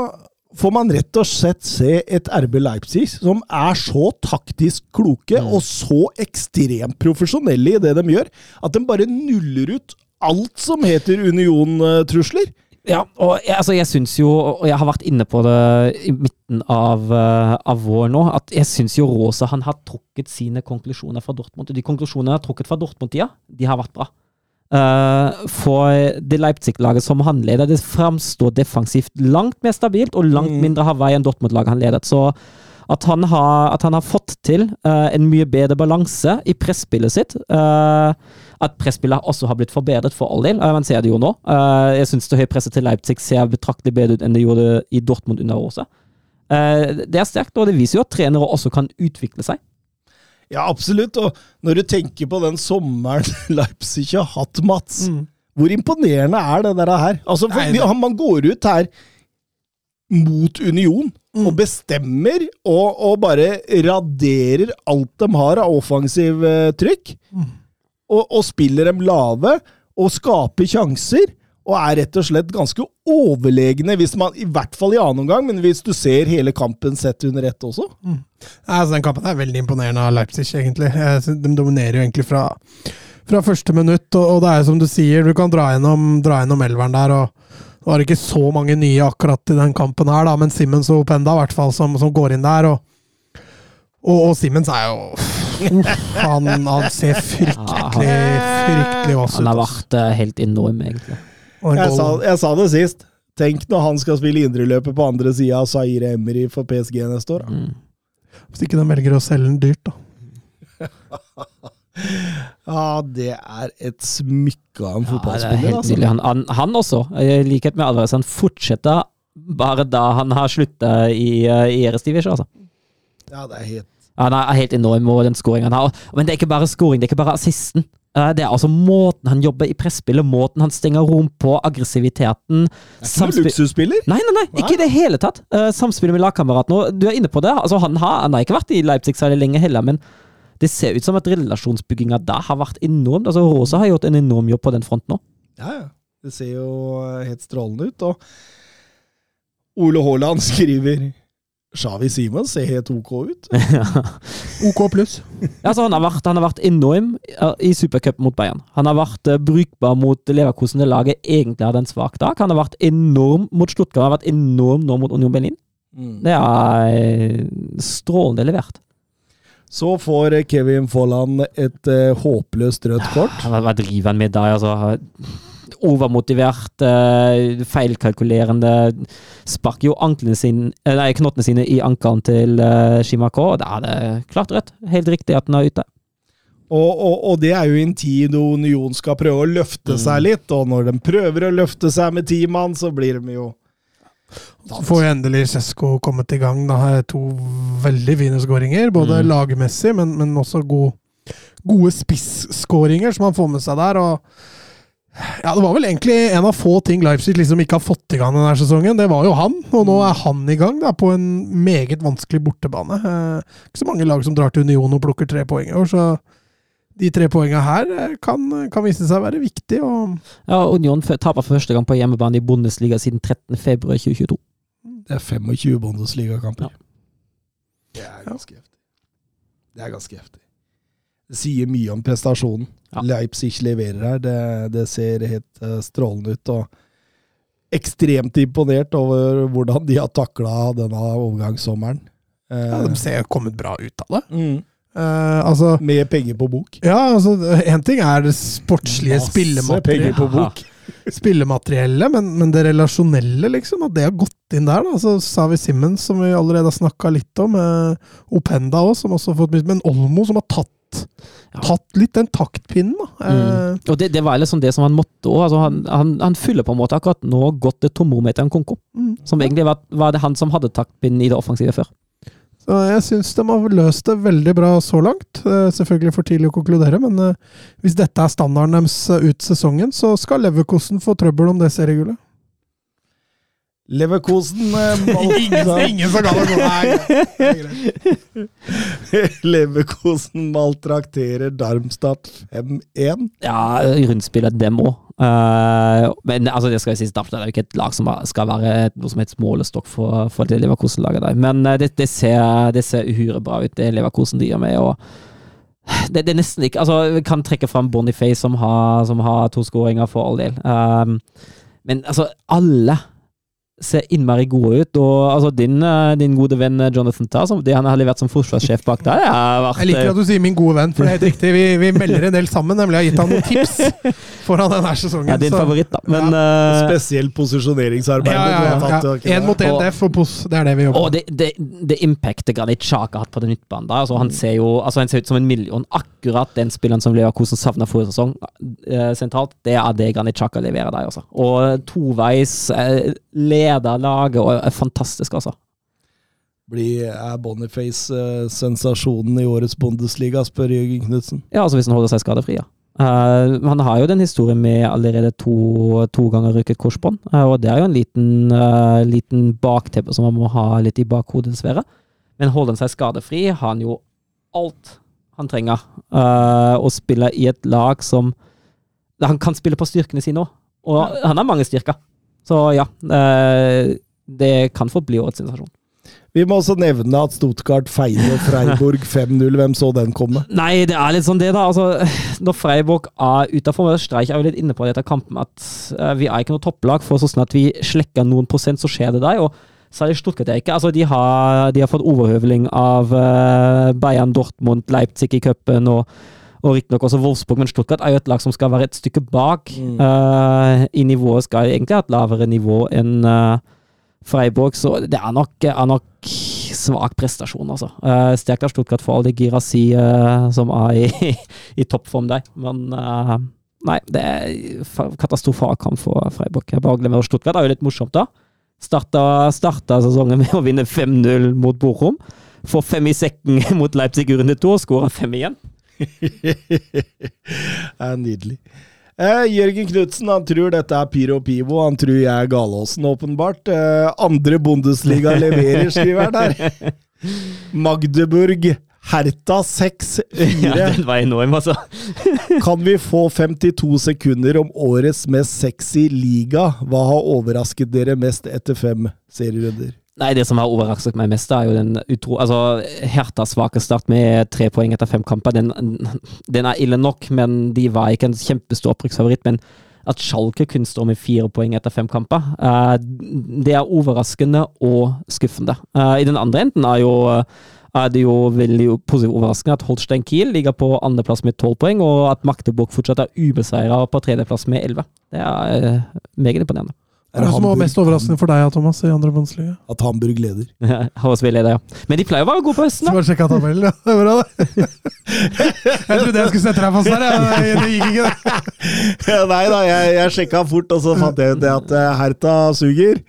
får man rett og slett se et RB Leipzig som er så taktisk kloke og så ekstremt profesjonelle i det de gjør, at de bare nuller ut alt som heter Union-trusler. Ja, og jeg, altså jeg syns jo, og jeg har vært inne på det i midten av, uh, av vår nå, at jeg syns jo Rosa han har trukket sine konklusjoner fra Dortmund. Og de konklusjonene han har trukket fra Dortmund-tida, de har vært bra. Uh, for det Leipzig-laget som han leder, det framstår defensivt langt mer stabilt og langt Mm. mindre Hawaii enn Dortmund-laget han ledet. Så at han har, at han har fått til uh, en mye bedre balanse i presspillet sitt eh, At presspillet også har blitt forbedret for all del. og man ser det jo nå. Eh, jeg syns det høye presset til Leipzig ser betraktelig bedre ut enn det gjorde i Dortmund under Rosa. Eh, det er sterkt, og det viser jo at trenere også kan utvikle seg. Ja, absolutt. Og når du tenker på den sommeren Leipzig har hatt, Mats Hvor imponerende er det der her? Altså, Nei, vi, Man går ut her mot Union Mm. og bestemmer og, og bare raderer alt de har av offensiv eh, trykk. Mm. Og, og spiller dem lave og skaper sjanser. Og er rett og slett ganske overlegne, hvis man, i hvert fall i annen omgang, men hvis du ser hele kampen sett under ett også. Mm. Altså, den kampen er veldig imponerende av Leipzig, egentlig. De dominerer jo egentlig fra, fra første minutt, og, det er som du sier, du kan dra gjennom, dra gjennom elveren der, og det var ikke så mange nye akkurat i den kampen her, da, men Simmons og Openda i hvert fall, som, som går inn der, og, og, og Simmons er jo han, han ser fryktelig, fryktelig vass ut. Han har vært eh, helt enorm, egentlig. Jeg sa, jeg sa det sist. Tenk når han skal spille indreløper på andre sida av Zaire Emery for PSG neste år. Mm. Hvis ikke de velger å selge den dyrt, da. Ja, det er et smykke av en er fotballspiller. helt altså. Han, han, han også, i likhet med Alvarez, han fortsetter bare da han har slutta i, uh, i Erestivision, altså. Ja, det er helt Han er helt enorm, og den skåringen han har. Men det er ikke bare skåring, det er ikke bare assisten. Eh, Det er altså måten han jobber i presspillet, måten han stenger rom på, aggressiviteten. Det er ikke luksusspiller. Nei, nei, nei, ikke i det hele tatt. Uh, samspillet med lagkameratene, du er inne på det. Altså, han, har, han har ikke vært i Leipzig særlig lenge heller, men det ser ut som at relasjonsbygginga der har vært enormt. Altså, Rosa har gjort en enorm jobb på den fronten nå. Ja, ja. Det ser jo helt strålende ut. Og Ole Haaland skriver Shawi Simons ser helt ok ut. OK pluss. Altså, han, har vært, han har vært enorm eh, i supercup mot Bayern. Han har vært eh, brukbar mot Leverkusen, det laget egentlig hadde en svak dag. Han har vært enorm mot Stuttgart, han har vært enorm nå mot Union Berlin. Det er eh, strålende levert. Så får Kevin Folland et uh, håpløst rødt kort. Hva, hva driver han med der? Altså, overmotivert, eh, feilkalkulerende. Sparker jo anklene sine, eh, nei, knottene sine i ankelen til uh, Shimako, og da er det klart rødt. Helt riktig at den er ute. Og, og, og det er jo en tid da Union skal prøve å løfte seg litt, og når de prøver å løfte seg med ti mann, så blir de jo Så får jo endelig Cesco kommet i gang. Da har jeg to veldig fine skåringer, både Mm. lagmessig, men, men også god, gode spisskåringer som han får med seg der. og ja, Det var vel egentlig en av få ting Leipzig liksom ikke har fått i gang denne sesongen. Det var jo han, og nå er han i gang da, på en meget vanskelig bortebane. Eh, ikke så mange lag som drar til Union og plukker tre poeng i år, så de tre poengene her eh, kan, kan vise seg å være viktige. og Ja, Union taper for første gang på hjemmebane i Bundesliga siden 13.2.2022. Det er 25 Bundesliga-kamper. Ja. Det er ganske heftig. Det er ganske heftig. Sier mye om prestasjonen. Ja. Leipzig leverer her. Det, det ser helt eh, strålende ut. Og ekstremt imponert over hvordan de har takla denne overgangssommeren. Eh, ja, de ser kommet bra ut av det. mm, Uh, altså med penger på bok. Ja, altså Én ting er det sportslige spillemateriellet, på bok. spillemateriellet men, men det relasjonelle, liksom, at det har gått inn der. da, altså Savi Simmons, som vi allerede har snakka litt om, Uh, Openda òg, som også har fått mye, men Olmo, som har tatt, Ja. tatt litt den taktpinnen. da. Eh, Mm. Og det, det var liksom det som han måtte òg. Altså, han, han, han fyller på en måte akkurat nå godt det tomrommet konko. mm. Som egentlig var, var det han som hadde taktpinnen i det offensive før. Så jeg syns de har løst det veldig bra så langt. Eh, Selvfølgelig for tidlig å konkludere, men eh, hvis dette er standarden deres eh, ut sesongen, så skal Leverkosten få trøbbel om det seriegullet. Leverkosen eh, ingen som kan det gå! Leverkosen maltrakterer Darmstadt 5-1. Ja, rundspillet dem òg. men altså, det skal jo sies, Darmstadt er jo ikke et lag som skal være noe som heter målestokk for, for det Leverkosen-laget der. Men eh, det, det, ser, det ser uhyre bra ut, det Leverkosen de gjør med. og det, det er nesten ikke Altså, vi kan trekke fram Boniface, som har, som har to skåringer, for all del. Um, Men altså, alle ser innmari gode ut. Og altså, din, eh, din gode venn eh, Jonathan Tarr, som det han har levert som forsvarssjef bak der, vært Jeg liker at du sier 'min gode venn', for det er helt riktig. Vi, vi melder en del sammen, nemlig. Jeg har gitt han noen tips foran denne sesongen. ja, din så- favoritt, da. Men eh, Spesielt posisjoneringsarbeid. Ja, ja, ja, ja. tatt tak i mot én def og pos. Det er det vi jobber Og det, det, det impactet Granit Xhaka har hatt på den midtbanen der altså, han, ser jo, altså, han ser ut som en million. Akkurat den spilleren som Leverkosen savna forrige sesong eh, sentralt, det er det Granit Xhaka leverer der. Altså. Og toveis eh, leder laget og er fantastisk, altså. Blir, er Boniface eh, sensasjonen i årets Bundesliga, spør Jørgen Knutsen. Ja, altså hvis han holder seg skadefri, ja. Uh, han har jo den historien med allerede to, to ganger rykket korsbånd, uh, og det er jo en liten, uh, liten bakteppe som man må ha litt i bakhodet, dessverre. Men holder han seg skadefri, har han jo alt han trenger å spille i et lag som Han kan spille på styrkene sine òg, og han har mange styrker. Så ja, eh, det kan få bli årets sensasjon. Vi må også nevne at Stuttgart feide Freiburg 5-0. Hvem så den komme? Nei, det er litt sånn det, da. Altså, når Freiburg er utafor Streik er jo litt inne på dette kampen at eh, vi er ikke noe topplag, for sånn at vi slekker noen prosent, så skjer det der. og Særlig Stuttgart er ikke. Altså, de har, de har fått overhøvling av eh, Bayern, Dortmund, Leipzig i cupen og, og riktignok også Wolfsburg, men Stuttgart er jo et lag som skal være et stykke bak. Eh, I nivået skal egentlig ha et lavere nivå enn uh, Freiburg, så det er nok, er nok svak prestasjon, altså. Uh, Sterkt av Stuttgart for all det Girasi uh, som er i, i toppform der, men Nei, det er fa- katastrofal kamp for Freiburg. Jeg bare glemmer Stuttgart. Er jo litt morsomt, da. Starta, starta sesongen med å vinne 5-0 mot Borum. Får fem i sekken mot Leipzig i runde to, og skårer fem igjen. det er nydelig. Eh, Jørgen Knutsen han tror dette er Piro Pivo. Han tror jeg er Galåsen, åpenbart. Eh, andre Bundesliga leverer, skriver han der. Magdeburg, Herta 6-4. Ja, den var enorm, altså. Kan vi få 52 sekunder om årets mest sexy liga? Hva har overrasket dere mest etter fem serierunder? Nei, det som har overrasket meg mest, er jo den utro... Altså, Hertas svake start med tre poeng etter fem kamper, den, den er ille nok, men de var ikke en kjempestor opprykksfavoritt. Men at Schalke kun står med fire poeng etter fem kamper, eh, det er overraskende og skuffende. Eh, I den andre enden er, jo, er det jo veldig positivt overraskende at Holstein Kiel ligger på andreplass med tolv poeng, og at Magdeburg fortsatt er ubeseira på tredjeplass med elleve. Det er eh, meget imponerende. Er det som var mest overraskende for deg, Thomas, i andre Bundesliga? At Hamburg leder. HSV leder, ja. Men de pleier å være gode på høsten, da. Skal bare sjekke tabellen, ja. Det er bra, det. Jeg trodde jeg skulle sette deg fast her, jeg. det gikk ikke. det. Nei da, jeg, jeg sjekka fort, og så fant jeg ut det at eh, Herta suger.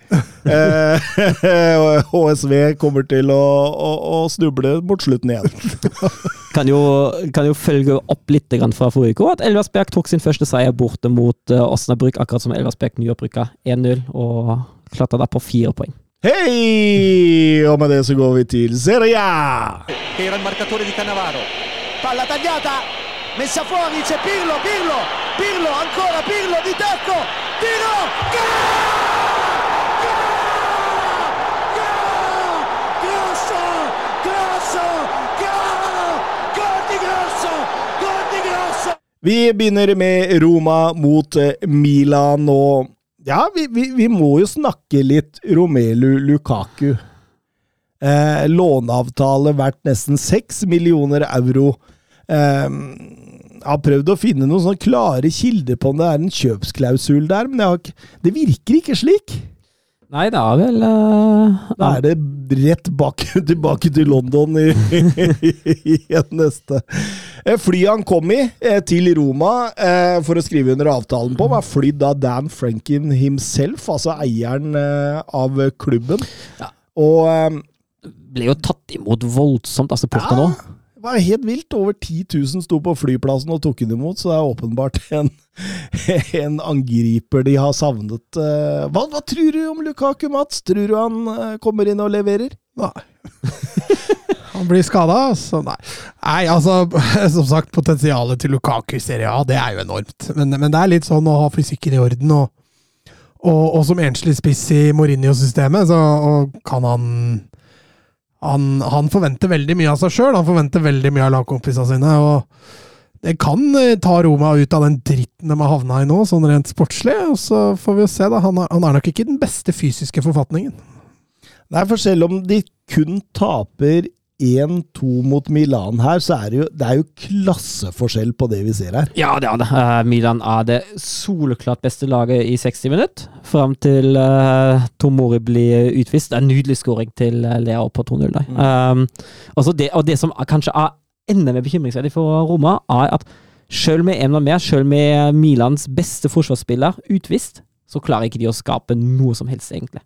Eh, HSV kommer til å, å, å snuble mot slutten igjen. Kan jo, kan jo følge opp litt grann fra forrige uke, at Elversberg tok sin første seier borte mot Åsnabruk, akkurat som Elversberg nyoppbrukka 1-0, og klatra da på fire poeng. Hei! Og med det så går vi til Serie A! Che era il marcatore di Cannavaro. Palla tagliata, messa fuori, c'è Pirlo, Pirlo, Pirlo, ancora Pirlo di tacco, tiro, gol! Gol! Gol! Grosso, grosso, gol! Gol di Grosso, gol di Grosso! Vi begynner med Roma mot eh, Milan, og ja, vi, vi, vi må jo snakke litt Romelu Lukaku. Eh, låneavtale verdt nesten seks millioner euro. Eh, jeg har prøvd å finne noen sånne klare kilder på om det er en kjøpsklausul der, men ikke, det virker ikke slik. Nei, det er vel uh, Da er det rett bak, tilbake til London i, i en neste. Eh, Flyet han kom i eh, til Roma eh, for å skrive under avtalen på, var flydd av Dan Franken himself, altså eieren eh, av klubben. Ja. Og eh, ble jo tatt imot voldsomt altså supporter nå. det var helt vilt. Over 10 000 sto på flyplassen og tok henne imot, så det er åpenbart en, en angriper de har savnet. Eh, Hva, hva tror du om Lukaku, Mats? Tror du han eh, kommer inn og leverer? Nei. Han blir skada, så nei. Nei, altså, som sagt, potensialet til Lukaku i Serie A, det er jo enormt. Men, men det er litt sånn å ha fysikken i orden, og, og, og som enslig spiss i Mourinho-systemet, så kan han, han Han forventer veldig mye av seg sjøl, han forventer veldig mye av lagkompisene sine, og det kan eh, ta Roma ut av den dritten de har havna i nå, sånn rent sportslig. Og så får vi jo se, da. Han han er nok ikke den beste fysiske forfatningen. Nei, for selv om de kun taper 1-2 mot Milan her, så er det jo, det er jo klasseforskjell på det vi ser her. Ja, det er det. Uh, Milan er det soleklart beste laget i 60 minutter. Fram til uh, Tomori blir utvist. Det er en nydelig skåring til uh, Lea på 2-0 Mm. Um, og det som kanskje er enda mer bekymringsverdig for Roma, er at selv med en mer, selv med Milans beste forsvarsspiller utvist, så klarer ikke de å skape noe som helst, egentlig.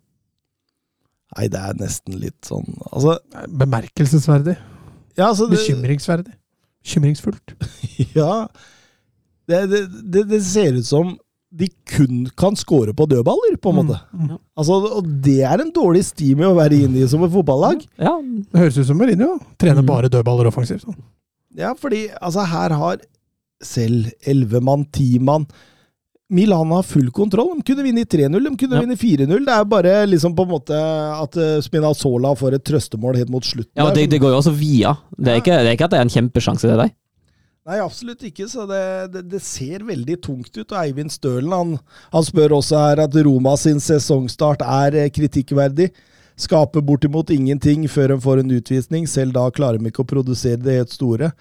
Nei, det er nesten litt sånn Altså, Bemerkelsesverdig. ja, altså det, Bekymringsverdig. Bekymringsfullt. Ja. Det, det, det, det ser ut som de kun kan score på dødballer, på en måte. Mm. Altså, og det er en dårlig stime å være inne i som et fotballag. Ja, Det høres ut som Mourinho. Trener Mm. bare dødballer offensivt. Sånn. Ja, fordi altså, her har selv 11 mann, ti mann Milan har full kontroll. De kunne vinne i 3-0, de kunne Ja. vinne i 4-0. Det er bare liksom på en måte at eh, Spinazzola får et trøstemål helt mot slutten. ja og det, det går jo også via. Det er, ikke, det er ikke at det er en kjempesjanse, det der. Nei, absolutt ikke. Så det, det, det ser veldig tungt ut. Og Eivind Stølen han, han spør også her at Roma sin sesongstart er eh, kritikkverdig. Skaper bortimot ingenting før de får en utvisning. Selv da klarer de ikke å produsere det helt store.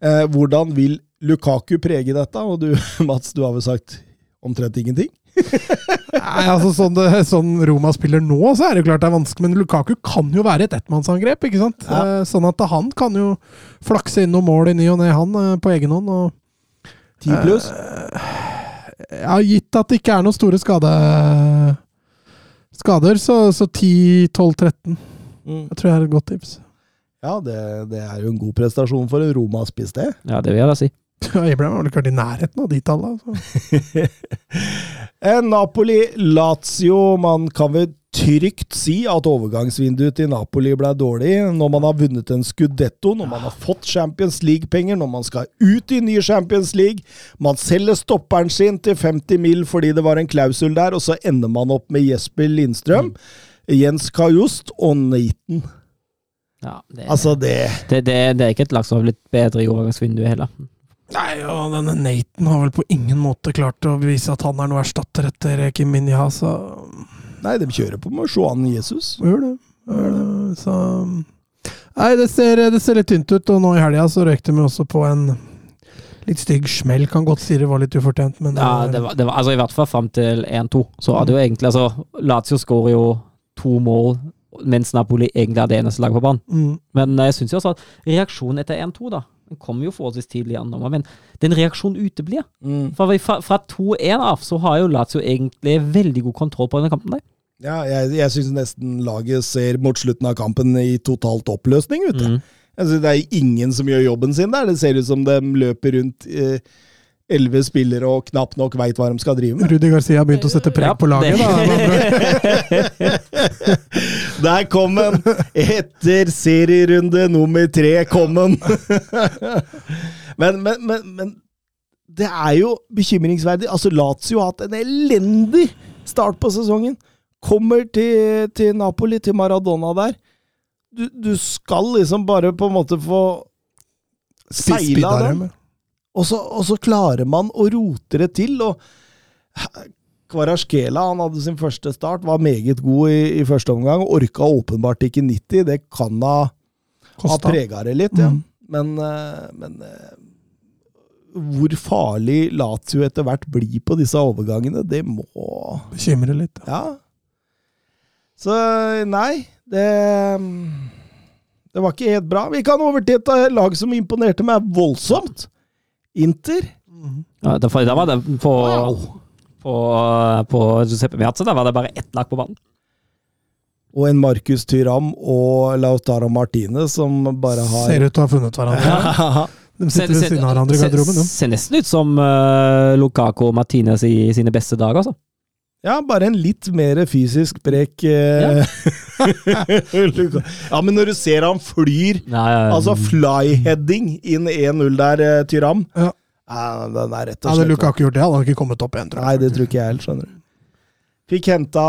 Eh, hvordan vil Lukaku prege dette? Og du, Mats, du har vel sagt omtrent ingenting? Nei, altså sånn, det, sånn Roma spiller nå, så er det jo klart det er vanskelig. Men Lukaku kan jo være et ettmannsangrep, ikke sant? Ja. Eh, Sånn at han kan jo flakse inn noen mål i ny og ne, han, eh, på egen hånd. Og, 10 pluss? ja, gitt at det ikke er noen store skade, skader, så, så 10-12-13. Mm. Jeg tror jeg er et godt tips. Ja, det, det er jo en god prestasjon for en Roma-spiss, det. Ja, det vil jeg da si. Abraham har vel ikke vært i nærheten av de tallene. Altså. Eh, Napoli-Lazio, man kan vel trygt si at overgangsvinduet til Napoli ble dårlig når man har vunnet en Scudetto, når man har fått Champions League-penger, når man skal ut i ny Champions League. Man selger stopperen sin til 50 mil fordi det var en klausul der, og så ender man opp med Jesper Lindstrøm, Jens Kajost og Nathan. Ja, det, Altså, det det, det, det er ikke et lag som har blitt bedre i overgangsvinduet heller. Nei, og denne Nathan har vel på ingen måte klart å bevise at han er noe erstatter etter Kim Minja, så Nei, de kjører på med Joan Jesus. Gjør det. Gjør det. Så Nei, det ser, det ser litt tynt ut, og nå i helga så røyk de også på en litt stygg smell. Kan godt si det var litt ufortjent, men Ja, det var, det var, altså I hvert fall fram til 1-2. Så hadde det jo egentlig altså, Lazio skårer jo to mål, mens Napoli egentlig er det eneste laget på banen. mm. Men eh, jeg syns jo også at reaksjonen etter 1-2 da, den kom jo forholdsvis tidlig igjen, men den reaksjonen uteblir. Mm. Fra, fra, fra 2-1 av så har jo Lazio egentlig veldig god kontroll på denne kampen. der. Ja, jeg, jeg syns nesten laget ser mot slutten av kampen i totalt oppløsning ut. du. Mm. Altså, det er ingen som gjør jobben sin der. Det ser ut som de løper rundt eh, elleve spillere og knapt nok veit hva de skal drive med. Rudi Garcia har begynt å sette preg Ja, på laget. Da. Der kom den! Etter serierunde nummer tre kom den! men, men, men, men det er jo bekymringsverdig. Altså, Lazio har hatt en elendig start på sesongen. Kommer til, til Napoli, til Maradona der. Du, du skal liksom bare på en måte få seila dem. Og så, og så klarer man å rote det til. og Kvarasjkela han hadde sin første start, var meget god i, i første omgang. Orka åpenbart ikke 90. Det kan ha, ha prega det litt, ja. Mm. Men, eh, men eh, hvor farlig Lazio etter hvert blir på disse overgangene, det må Bekymrer litt. Ja. Så nei, det Det var ikke helt bra. Vi kan over til et eh, lag som imponerte meg voldsomt. Inter. Ja, da, da var det på, på, på Giuseppe Miazza da var det bare ett lag på banen. Og en Marcus Tyram og Lautaro Martinez som bare har Ser ut til å ha funnet hverandre. De sitter ved siden av hverandre i garderoben. ser, nesten ut som uh, Lukaku og Martinez i sine beste dager, altså. Ja, bare en litt mer fysisk prek ja. Ja, men når du ser han flyr Nei, ja, ja. Altså flyheading inn 1-0 der, eh, Tyram Ja. ja, Den er rett og slett Hadde har Lukaku gjort det, hadde han ikke kommet opp igjen, tror Nei, det tror ikke jeg heller, skjønner du. Fikk henta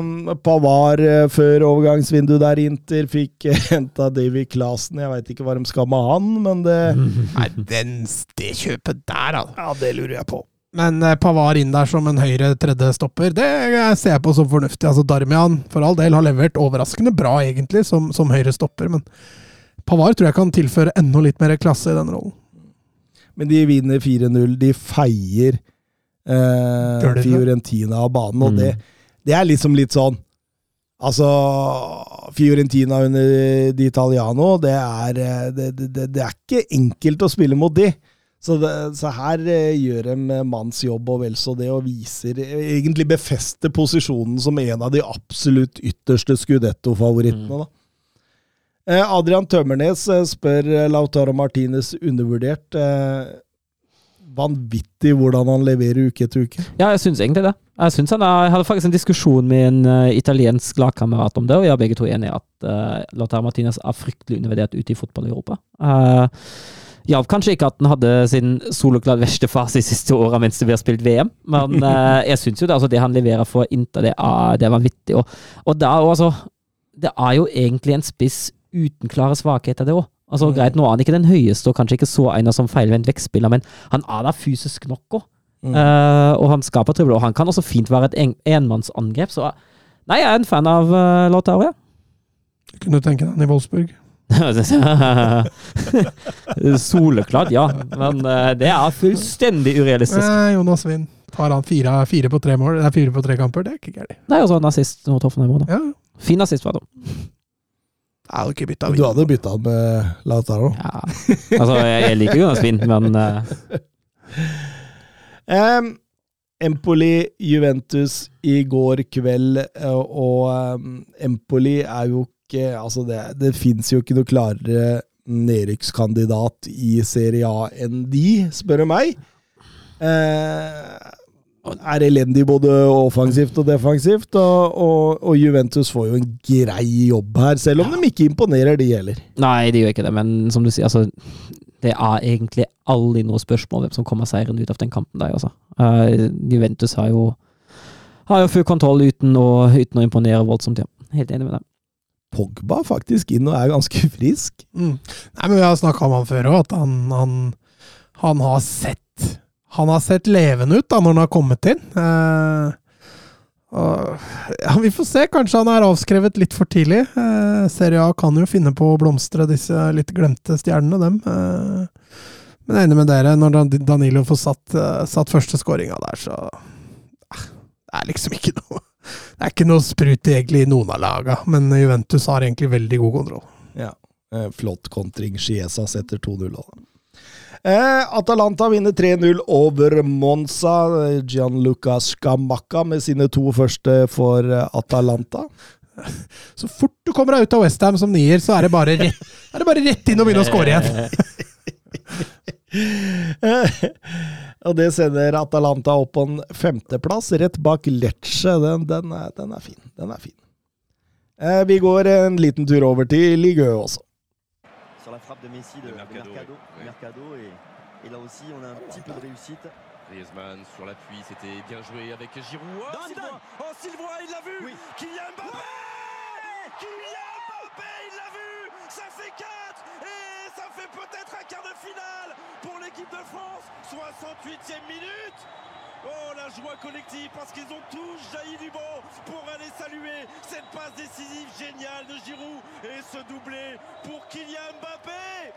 um, Pavar eh, før overgangsvinduet der Inter. Fikk eh, henta Davy Clasen. Jeg veit ikke hva de skal med han, men det Nei, den, det kjøpet der, altså. Ja, det lurer jeg på. Men eh, Pavar inn der som en høyre tredje stopper, det ser jeg på som fornuftig. Altså Darmian for all del har levert overraskende bra, egentlig, som, som høyre stopper. Men Pavar tror jeg kan tilføre enda litt mer klasse i den rollen. Men de vinner 4-0. De feier eh? Fiorentina av banen, og Mm. det, det er liksom litt sånn Altså, Fiorentina under Di Italiano, det er, eh, det, det, det er ikke enkelt å spille mot de. Så, det, så her eh, gjør de manns jobb og vel så det, og viser eh, Egentlig befester posisjonen som en av de absolutt ytterste Scudetto-favorittene. Eh, Adrian Tømmernes eh, spør eh, Lautaro Martinez undervurdert. Eh, vanvittig hvordan han leverer uke etter uke. Ja, jeg syns egentlig det. Jeg, synes han er, jeg hadde faktisk en diskusjon med en uh, italiensk lagkamerat om det, og vi er begge to enige i at uh, Lautaro Martinez er fryktelig undervurdert ute i fotball i Europa. Uh, Hjalp kanskje ikke at han hadde sin soloklart verste fase de siste åra mens vi har spilt VM, men uh, jeg syns jo det, altså, det han leverer for Inter, det er, det er vanvittig. Og, og da, òg, altså, det er jo egentlig en spiss uten klare svakheter, det òg. Altså, greit, nå er han ikke den høyeste, og kanskje ikke så egnet som feilvendt vektspiller, men han er da fysisk nok òg. Eh, og han skaper trøbbel, og han kan også fint være et en, enmannsangrep. Så nei, jeg er en fan av uh, Lautaro, ja. Kunne du tenke deg han i Wolfsburg? Soleklart, ja. Men eh, det er fullstendig urealistisk. Nei, Jonas Wind. Tar han fire, fire på tre mål? Det er fire på tre kamper, det er ikke gærent. Nei, og så en assist mot Hoffenheim òg, da. Ja. Fin assist, var det. Jeg hadde ikke bytta Du hadde bytta han med Lautaro. Ja. Altså, jeg, jeg liker Jonas Wind, men uh... Um, Empoli Juventus i går kveld, eh, og um, Empoli er jo ikke Altså, det, det fins jo ikke noe klarere nedrykkskandidat i Serie A enn de, spør du meg. Eh, er elendig både offensivt og defensivt, og, og, og Juventus får jo en grei jobb her, selv om de ikke imponerer, de heller. Nei, de gjør ikke det, men som du sier, altså Det er egentlig aldri noe spørsmål hvem som kommer seirende ut av den kampen der, altså. Uh, Juventus har jo har jo full kontroll uten å, uten å imponere voldsomt, ja. Helt enig med deg. Pogba faktisk inn og er ganske frisk. Mm. Nei, men Vi har snakka om han før òg, at han, han, han har sett Han har sett levende ut da når han har kommet inn. Eh, og, ja, vi får se. Kanskje han er avskrevet litt for tidlig. Eh, Serie A kan jo finne på å blomstre disse litt glemte stjernene, dem. Eh, men jeg er enig med dere. Når Danilo får satt, eh, satt første skåringa der, så eh, Det er liksom ikke noe Det er ikke noe sprut egentlig i noen av laga, men Juventus har egentlig veldig god kontroll. Ja. Eh, Flott kontring. Chiesa setter 2-0. da. Eh, Atalanta vinner 3-0 over Monza. Gianluca Scamacca med sine to første for eh, Atalanta. Så fort du kommer deg ut av Westham som nier, så er det bare rett, er det bare rett inn og begynne å score igjen. og det sender Atalanta opp på en femteplass, rett bak Lecce. Den, den, er, den er fin. Den er fin. Eh, vi går en liten tur over til Ligø også. sur la frappe de Messi de, de Mercado, Mercado, oui. Mercado, et, et là aussi on a un petit peu de réussite. Griezmann sur l'appui, c'était bien joué avec Giroud. Oh, Sylvain. Oh, Sylvain, il l'a vu Oui. Kylian Mbappé Kylian Mbappé, il l'a vu Ça fait 4 Et ça fait peut-être un quart de finale pour l'équipe de France 68e minute Oh, la joie collective parce qu'ils ont tous jailli du banc pour aller saluer cette passe décisive géniale de Giroud et ce doublé pour Kylian Mbappé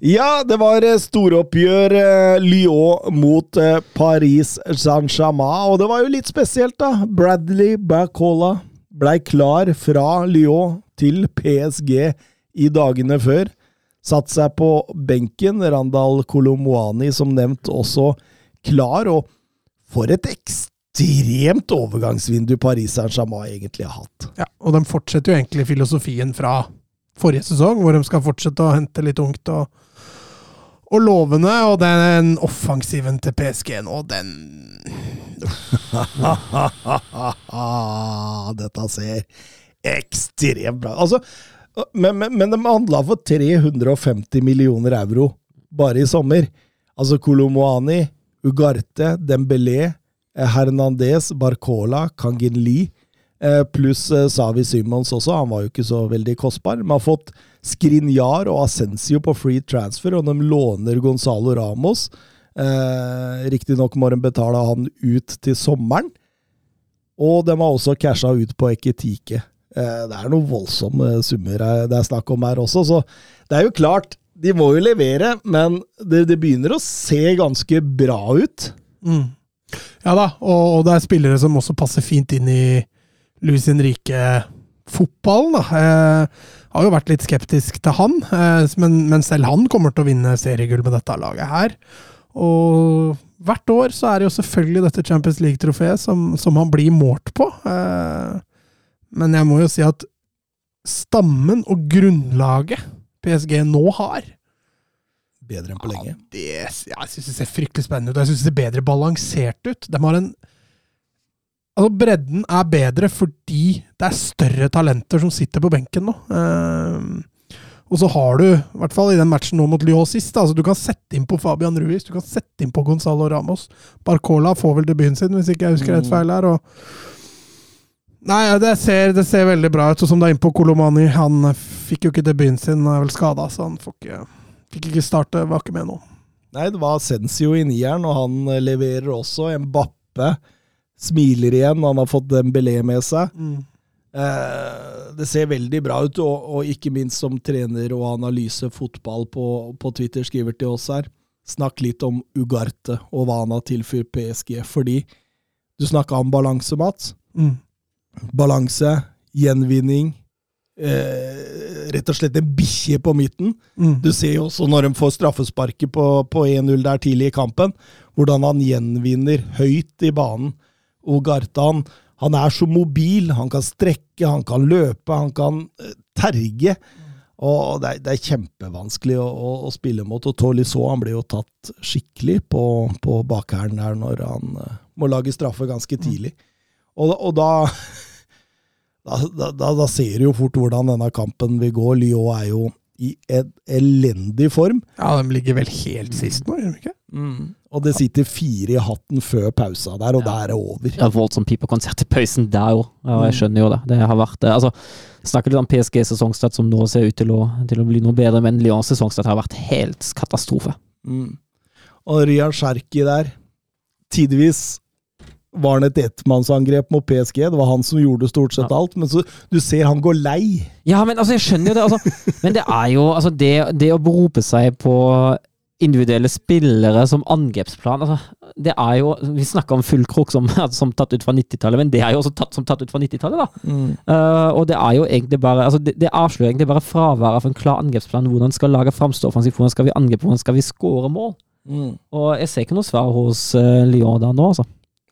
Ja, det var storoppgjør eh, Lyon mot eh, Paris Saint-Germain, og det var jo litt spesielt, da. Bradley Bacola blei klar fra Lyon til PSG i dagene. Satt seg på benken. Randal Kolomoani, som nevnt, også klar. Og for et ekstremt overgangsvindu Paris Saint-Germain egentlig har hatt. Ja, og de fortsetter jo egentlig filosofien fra forrige sesong, hvor de skal fortsette å hente litt ungt og, og lovende. Og den offensiven til PSG nå, den Dette ser ekstremt bra Altså, men, men, men de handla for 350 millioner euro bare i sommer. Altså Kolomoani, Ugarte, Dembélé, eh, Hernandez, Barcola, Kanginli, eh, pluss eh, Savi Simons også. Han var jo ikke så veldig kostbar. De har fått Skrinjar og Ascencio på free transfer, og de låner Gonzalo Ramos. Eh, Riktignok må de betale han ut til sommeren. Og de har også casha ut på Eketike. Eh, det er noen voldsomme summer det er snakk om her også, så det er jo klart, de må jo levere, men det, det begynner å se ganske bra ut. Mm. Ja da, og, og det er spillere som også passer fint inn i Luis Henrique-fotballen. Eh, har jo vært litt skeptisk til han, eh, men, men selv han kommer til å vinne seriegull med dette laget her. Og hvert år så er det jo selvfølgelig dette Champions League-trofeet som, som han blir målt på. Eh, men jeg må jo si at stammen og grunnlaget PSG nå har, Bedre enn på lenge. ja, det, jeg syns det ser fryktelig spennende ut. Jeg syns det ser bedre balansert ut. De har en Altså, bredden er bedre fordi det er større talenter som sitter på benken nå. Uh, og så har du, i hvert fall i den matchen nå mot Lyon sist, altså du kan sette inn på Fabian Ruiz, du kan sette inn på Gonzalo Ramos. Barcola får vel debuten sin, hvis ikke jeg husker rett feil her. og Nei, det ser, det ser veldig bra ut. Og som det er inne på Kolomani, han fikk jo ikke debuten sin, er vel skada, så han ikke, fikk ikke starte, var ikke med nå. Nei, det var Sensio i nieren, og han eh, leverer også. En bappe smiler igjen, han har fått Dembélé med seg. Eh, det ser veldig bra ut, og, og ikke minst som trener og analyse fotball på, på Twitter skriver til oss her. Snakk litt om Ugarte og hva han har tilført PSG, fordi du snakka om balanse, Mats. Mm. Balanse, gjenvinning, eh, rett og slett en bikkje på midten. Mm. Du ser jo også når de får straffesparket på, på 1-0 der tidlig i kampen, hvordan han gjenvinner høyt i banen. Og han, han er så mobil. Han kan strekke, han kan løpe, han kan eh, terge. Og det er, det er kjempevanskelig å, å, å spille mot. Og Tolisso han ble jo tatt skikkelig på, på bakhælen der når han eh, må lage straffe ganske tidlig. Og, og da, da, da, da da ser du jo fort hvordan denne kampen vil gå. Lyon er jo i en elendig form. Ja, de ligger vel helt sist nå, gjør de ikke? Og det sitter fire i hatten før pausa der, og der er det over. Ja, voldsom pipekonsert i pausen der òg, og jeg skjønner jo det. Det har vært eh, Altså, snakker litt om PSG-sesongstart som nå ser ut til å, til å bli noe bedre, men Lyons sesongstart har vært helt katastrofe. Mm. Og Ryan Cherki der, tidvis var han et ettmannsangrep mot PSG. Det var han som gjorde stort sett alt, men så du ser han går lei. Ja, men altså, jeg skjønner jo det. Altså, men det er jo altså, det, det å berope seg på individuelle spillere som angrepsplan altså, Det er jo Vi snakker om fullkrok som, som tatt ut fra 90-tallet, men det er jo også tatt som tatt ut fra 90-tallet, da. Eh, og det er jo egentlig bare altså, det, det avslører egentlig bare fraværet av en klar angrepsplan. Hvordan skal laget framstå offensivt? Hvordan skal vi angripe? Hvordan skal vi skåre mål? Og jeg ser ikke noe svar hos uh, Lyon der nå, altså.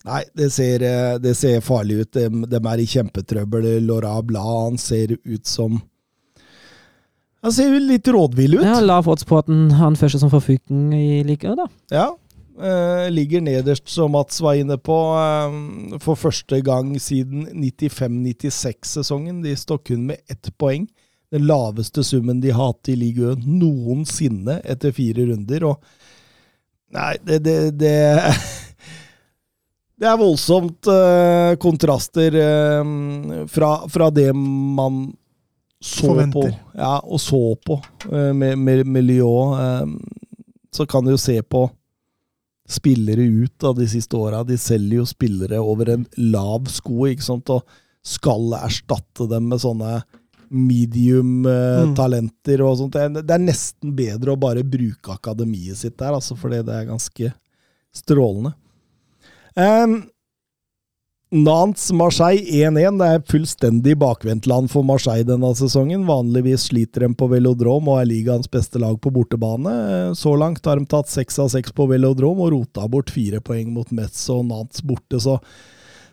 Nei, det ser, eh, det ser farlig ut. De, de er i kjempetrøbbel. Laura Blad han ser ut som Han ser jo litt rådvill ut. Ja, Lav odds på at han, han første som får fuken i like, da. Ja. eh, ligger nederst, som Mats var inne på, eh, for første gang siden 95-96-sesongen. De står kun med ett poeng. Den laveste summen de har hatt i ligaen noensinne etter fire runder. Og Nei, det Det, det, det er voldsomt uh, kontraster uh, fra, fra det man så Forventer. på. Ja, og så på uh, med, med, med Lyon. så kan du jo se på spillere ut av de siste åra. De selger jo spillere over en lav sko, ikke sant, og skal erstatte dem med sånne medium-talenter og sånt. Det er nesten bedre å bare bruke akademiet sitt der, altså, fordi det er ganske strålende. Um, Nantes Marseille 1-1. Det er fullstendig bakvendtland for Marseille denne sesongen. Vanligvis sliter de på velodrom og er ligaens beste lag på bortebane. Så langt har de tatt seks av seks på velodrom og rota bort fire poeng mot Metz og Nantes borte, så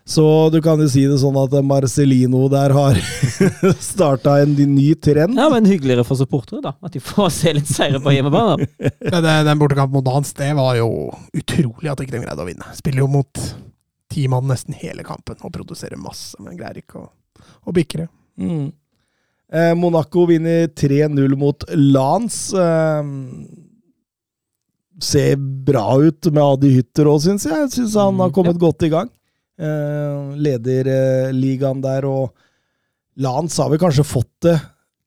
så du kan jo si det sånn at Marcelino der har starta en ny trend. Ja, men hyggeligere for supportere, da. At de får se litt seire på hjemmebane. Men den bortekampen mot Dans, det var jo utrolig at ikke de greide å vinne. Spiller jo mot ti mann nesten hele kampen og produserer masse, men greier ikke å, å bikke det. Mm. Eh, Monaco vinner 3-0 mot Lans. Eh, ser bra ut med Adi Hytter òg, syns jeg. Syns han har kommet godt i gang. Eh, leder eh, der, og Lance har vel kanskje fått det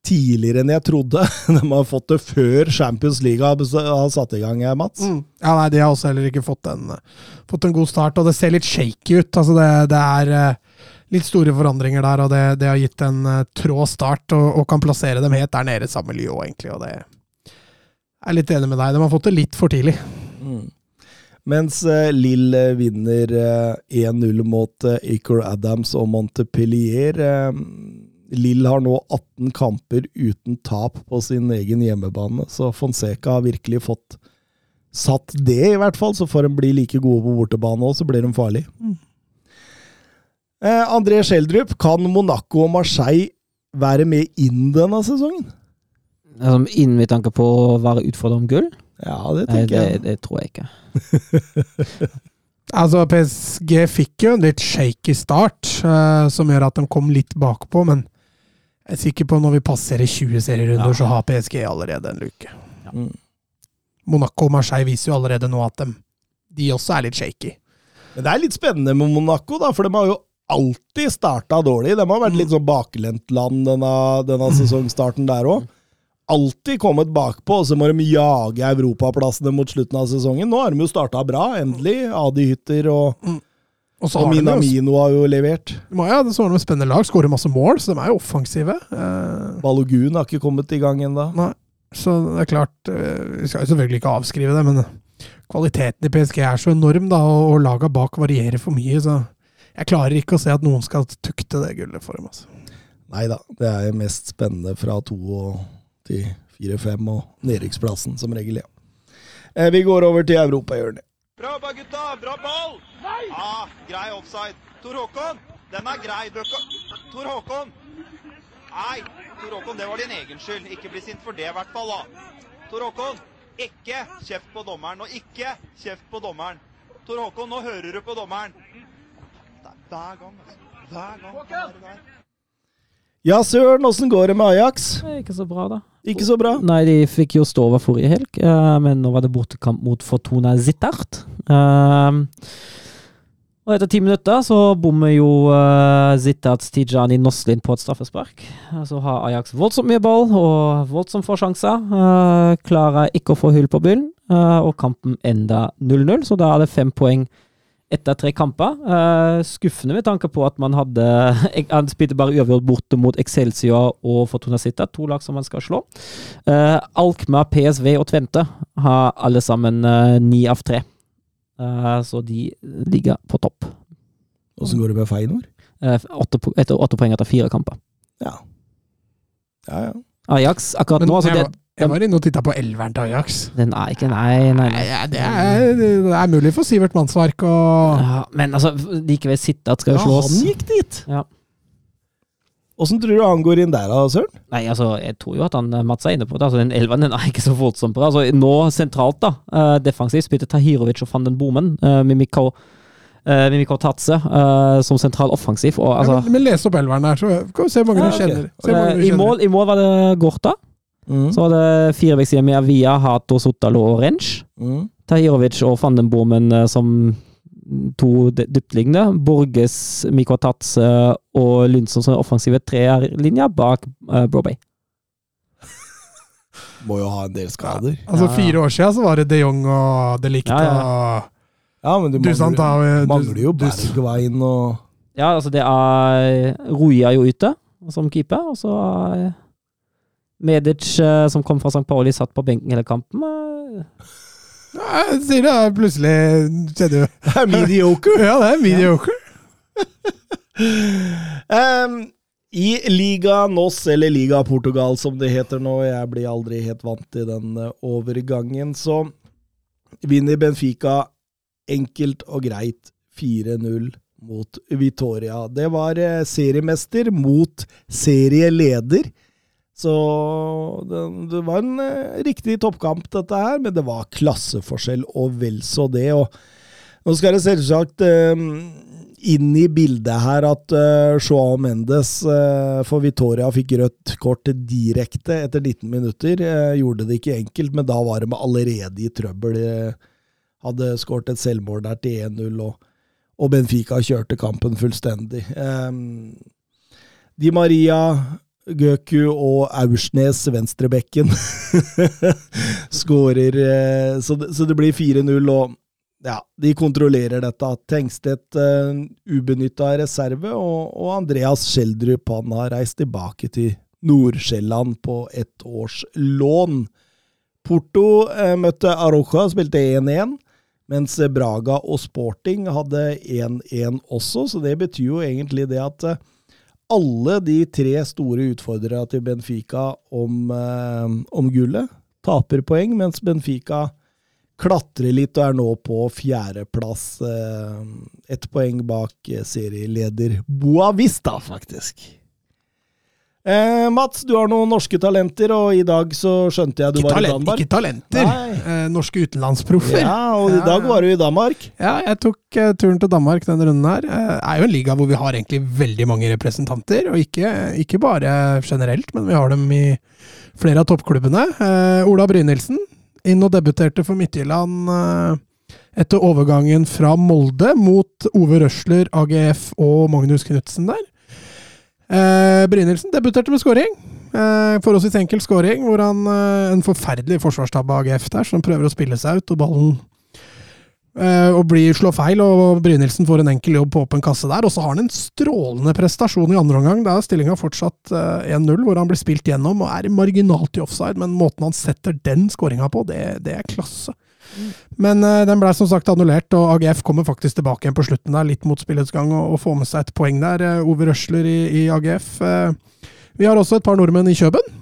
tidligere enn jeg trodde. De har fått det før Champions League har satt i gang, eh, Mats. Mm. Ja, nei, De har også heller ikke fått en, fått en god start, og det ser litt shaky ut. Altså, det, det er litt store forandringer der, og det, det har gitt en trå start, og, og kan plassere dem helt der nede sammen med Lyon, egentlig. og det jeg er litt enig med deg. De har fått det litt for tidlig. Mm. Mens eh, Lill eh, vinner eh, 1-0 mot Acor Adams og Montepillier. Eh, Lill har nå 18 kamper uten tap på sin egen hjemmebane, så Fonseca har virkelig fått satt det, i hvert fall. Så får de bli like gode på bortebane òg, så blir de farlige. Eh, André Schjelderup, kan Monaco og Marseille være med inn denne sesongen? Altså, inn med tanke på å være utfordret om gull? Ja, det Nei, tenker det, jeg. det tror jeg ikke. Altså, PSG fikk jo en litt shaky start, uh, som gjør at de kom litt bakpå, men jeg er sikker på når vi passerer 20 serierunder, Ja. så har PSG allerede en luke. Mm. Monaco og Marseille viser jo allerede nå at de, de også er litt shaky. Men det er litt spennende med Monaco, da, for de har jo alltid starta dårlig. De har vært litt sånn baklentland denne, denne sesongstarten der òg. Alltid kommet bakpå, og så må de jage europaplassene mot slutten av sesongen. Nå har de jo starta bra, endelig. Adi Hytter og, Og og jo Minamino har jo levert. Ja, så har de spennende lag, skårer masse mål, så de er jo offensive. Eh, Balogun har ikke kommet i gang ennå. Så det er klart eh, Vi skal jo selvfølgelig ikke avskrive det, men kvaliteten i PSG er så enorm, da, og, og laga bak varierer for mye, så jeg klarer ikke å se at noen skal tukte det gullet for dem. Altså. Nei da, det er mest spennende fra to og til fire-fem og nedrykksplassen, som regel, ja. Eh, Vi går over til europahjørnet. Bra jobba, gutta! Bra ball! Nei! Ja, grei offside. Tor Håkon, den er grei. Du. Tor Håkon! Nei, Tor Håkon, det var din egen skyld. Ikke bli sint for det, i hvert fall. da. Tor Håkon, ikke kjeft på dommeren, og ikke kjeft på dommeren. Tor Håkon, nå hører du på dommeren. Det er hver gang, altså. Hver gang. Ja, søren, åssen går det med Ajax? Det er Ikke så bra, da. Ikke så bra. Nei, de fikk jo stå over forrige helg, eh, men nå var det bortekamp mot Fortuna Zittert. Eh, og etter ti minutter så bommer jo uh, Zitterts Tijani Noslin på et straffespark. Eh, Så har Ajax voldsomt mye ball og voldsomt få sjanser. Uh, klarer ikke å få hull på byllen, uh, og kampen enda 0-0, så da er det fem poeng etter tre kamper. Uh, skuffende med tanke på at man hadde Han spilte bare uavgjort borte mot Excelsior og Fortuna Sitta, to lag som man skal slå. Uh, Alkmaar, PSV og Tvente har alle sammen ni ni av tre. Eh, så de ligger på topp. Åssen går det med Feinor? Eh, åtte, etter åtte poeng etter fire kamper. Ja. Ja, ja. Ajax akkurat Men nå altså det, jeg var inne og titta på elveren til Ajax. Den er ikke Nei, nei. Nei, ja, det, er, det er mulig for Sivert Mannsverk å Ja, men altså, likevel Sittert skal jo Ja, slås. han gikk dit! Ja. Åssen tror du han går inn der, da, Søren? Nei, altså, jeg tror jo at han eh, Mats er inne på det. Altså, den elveren den er ikke så voldsomt bra. Altså, nå sentralt, da, uh, defensivt, spilte Tahirovic og van den Bomen uh, med Mikko uh, Mimiko Tatse uh, som sentral offensiv. Og, altså, ja, men, men les opp elveren der, så kan vi se hvor mange Ja, du kjenner. Se mange eh, du i, mål, I mål var det Gorta. Mm. Så var det firevekkssida med Avia, Hato, Sotalo og Rench. Mm. Tahirovic og van den Bomen eh, som to dy- dyptliggende. Borges, Mikotatse og Lundsson som offensive treerlinja bak uh, Brobay. Må jo ha en del skader. Altså Fire år siden så var det de Jong og de Licta Ja, ja. Ja, men du mangler, mangler jo Bergveien og Ja, altså det er Ruja jo ute som keeper, og så er Medic, eh, som kom fra St. Pauli, satt på benken hele kampen. eh, ja, Jeg sier det er plutselig skjedde jo Det er mediocre! Ja, det er mediocre. um, I Liga Nos, eller Liga Portugal som det heter nå, jeg blir aldri helt vant til den eh, overgangen, så vinner Benfica enkelt og greit 4-0 mot Vitoria. Det var seriemester mot serieleder. Så det, det var en eh, riktig toppkamp, dette her, men det var klasseforskjell og vel så det. og nå skal det selvsagt eh, inn i bildet her at uh, Joao Mendes uh, for Vitoria fikk rødt kort direkte etter 19 minutter. Uh, gjorde det ikke enkelt, men da var de allerede i trøbbel. Hadde skåret et selvmål der til 1-0, og, og, Benfica kjørte kampen fullstendig. Um, Di Maria, Gøku og Aursnes, venstrebekken, skårer. Så, så, det blir 4-0. og ja, de kontrollerer dette. Tengstedt uh, ubenytta reserve, og, og, Andreas Schjelderup han har reist tilbake til Nord-Sjælland på ett års lån. Porto uh, møtte Aroja, spilte 1-1, mens Braga og Sporting hadde 1-1 også, så det betyr jo egentlig det at alle de tre store utfordrerne til Benfica om, om gullet taper poeng, mens Benfica klatrer litt og er nå på fjerdeplass. Eh, ett poeng bak serieleder Boa Vista, faktisk. Eh, Mats, du har noen norske talenter, og i dag så skjønte jeg du ikke var talent, i Danmark. Ikke talenter! Eh, norske utenlandsproffer. Ja, og i dag var du i Danmark. Ja, jeg tok eh, turen til Danmark denne runden her. Det eh, er jo en liga hvor vi har egentlig veldig mange representanter, og ikke, ikke bare generelt, men vi har dem i flere av toppklubbene. Eh, Ola Brynildsen, inn og debuterte for Midtjylland etter overgangen fra Molde mot Ove Røsler, AGF og Magnus Knutsen der. Eh, Brynildsen debuterte med skåring. Eh, forholdsvis enkel skåring, hvor han eh, En forferdelig forsvarstabbe av AGF der, som prøver å spille seg ut, og ballen eh, og blir slå feil, og Brynildsen får en enkel jobb på åpen kasse der. Og så har han en strålende prestasjon i andre omgang. Da er stillinga fortsatt 1-0, hvor han blir spilt gjennom og er marginalt i offside, men måten han setter den skåringa på, det, det er klasse. Men uh, den ble som sagt annullert, og AGF kommer faktisk tilbake igjen på slutten der, litt mot spillets gang, og, og får med seg et poeng der. Uh, Ove Røsler i, i AGF. Uh, vi har også et par nordmenn i Kjøben.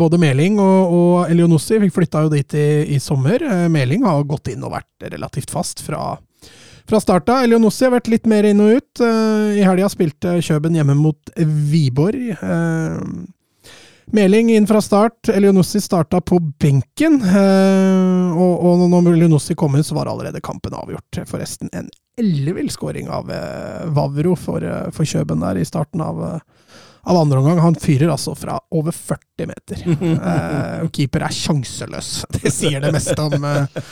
både Meling og, og Elionossi fikk flytta jo dit i, i sommer. Meling har gått inn og vært relativt fast fra, fra starta. Elionossi har vært litt mer inn og ut. I helga spilte Kjøben hjemme mot Viborg. Meling inn fra start. Elionossi starta på benken. Eh, og, og når Elionossi kom inn, så var allerede kampen avgjort. Forresten en ellevill skåring av eh, Vavro for, eh, for Kjøben der i starten av, av andre omgang. Han fyrer altså fra over 40 meter. Eh, keeper er sjanseløs. Det sier det meste om, eh,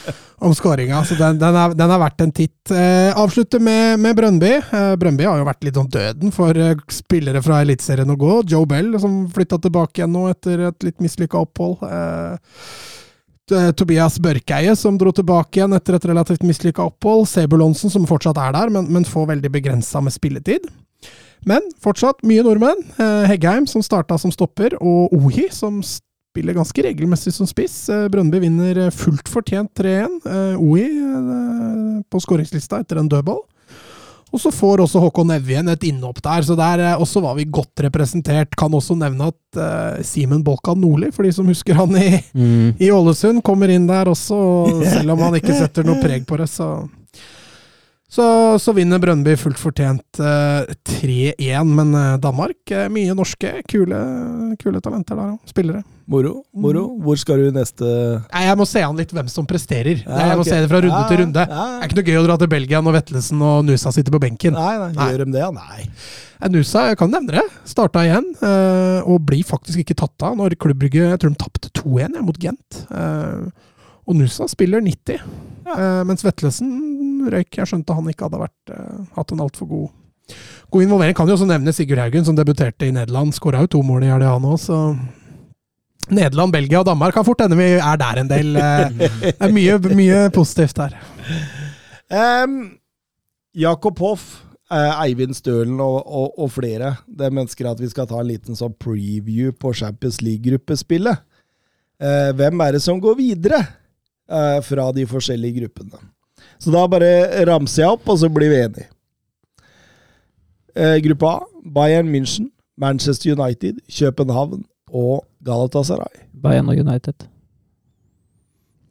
om skåringa. Så den, den, er, den, er, verdt en titt. Eh, avslutter med, med Brøndby. Eh, Brøndby har jo vært litt om døden for eh, spillere fra Eliteserien å gå. Joe Bell, som flytta tilbake igjen nå etter et litt mislykka opphold. Eh, Tobias Børkeie, som dro tilbake igjen etter et relativt mislykka opphold. Sebulonsen, som fortsatt er der, men, men får veldig begrensa med spilletid. Men fortsatt mye nordmenn. Eh, Heggheim, som starta som stopper, og Ohi, som spiller ganske regelmessig som spiss. Eh, Brøndby vinner eh, fullt fortjent 3-1. Ohi på skåringslista etter en dødball. Og så får også Håkon Evjen et innhopp der, så der også var vi godt representert. Kan også nevne at uh, Simen Bolkan Nordli, for de som husker han i, mm. i Ålesund, kommer inn der også. Selv om han ikke setter noe preg på det, så så, så, vinner Brøndby fullt fortjent eh, 3-1, men uh, Danmark, uh, mye norske, kule, kule talenter der òg. Spillere. Moro. moro. Mm. Hvor skal du neste Nei, Jeg må se an litt hvem som presterer. Ja, jeg må okay. se det fra runde ja, til runde. Ja, det er ikke noe gøy å dra til Belgia når Vetlesen og Nusa sitter på benken. Nei, nei, nei. Gjør de det? Nei. Nusa, jeg kan nevne det, starta igjen, og blir faktisk ikke tatt av når klubbrygget Jeg tror de tapte 2-1 mot Gent. Og Nusa spiller 90, mens Vetlesen røyk. Jeg skjønte han ikke hadde vært, uh, hatt en altfor god, god involvering. Kan jo også nevne Sigurd Haugen, som debuterte i Nederland. Skåra jo to mål i helga, han òg, så Nederland, Belgia og Danmark kan fort hende vi er der en del. Uh, det er mye, mye positivt der. Um, Jakob Hoff, uh, Eivind Stølen og, og, og, flere de ønsker at vi skal ta en liten sånn preview på Champions League-gruppespillet. Uh, hvem er det som går videre uh, fra de forskjellige gruppene? Så da bare ramser jeg opp, og så blir vi enige. Eh, gruppe A Bayern München, Manchester United, København og Galatasaray. Bayern og United.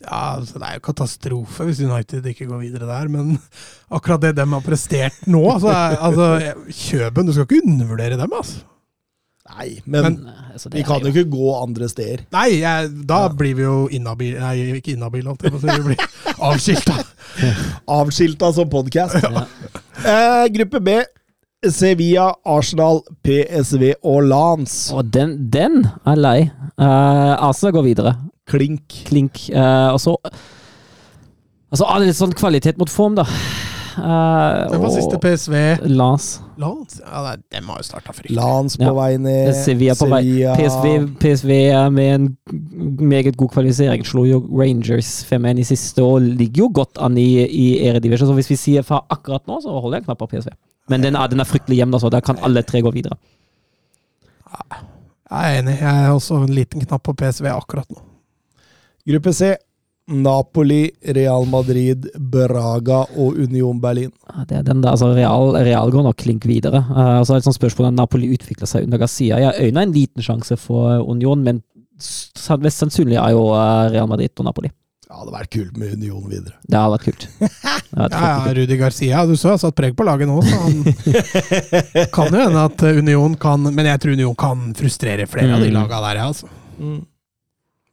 Ja, altså Det er jo katastrofe hvis United ikke går videre der, men akkurat det de har prestert nå altså, altså Kjøben, du skal ikke undervurdere dem, altså. Nei, men, men altså, vi kan jo ikke gå andre steder. Nei, jeg, da ja. blir vi jo inhabile Nei, ikke inhabile, vi blir avskilta. avskilta som podkast. Ja. Eh, gruppe B. Sevilla, Arsenal, PSV og Lans. Og den, den er lei. Uh, Arsenal går videre. Klink. Klink. Eh, og så Altså, er litt sånn kvalitet mot form, da. Uh, Den var siste PSV. Lans. Lans? Ja, nei, dem har jo starta fryktelig. Lans på Ja. vei ned. Sevilla på vei. PSV, PSV med en meget god kvalifisering. Slo jo Rangers 5-1 i siste og ligger jo godt an i, i Eredivision. Så hvis vi sier fra akkurat nå, så holder jeg en knapp på PSV. Men den er, den er fryktelig jevn, altså. Der kan alle tre gå videre. Jeg er enig. Jeg har også en liten knapp på PSV akkurat nå. Gruppe C. Napoli, Real Madrid, Braga og Union Berlin. Ja, Det er den der, altså Real, Real går nok klink videre. Uh, altså så er et sånt spørsmål om Napoli utvikler seg under Gazia. Jeg øyner en liten sjanse for Union, men mest sannsynlig er jo eh, Real Madrid og Napoli. Ja, det hadde vært kult med Union videre. Det hadde vært kult. Hadde vært Ja, ja. Rudi Garcia, du så har satt preg på laget nå, så han kan jo hende at Union kan Men jeg tror Union kan frustrere flere av de Mm. laga der, ja, altså.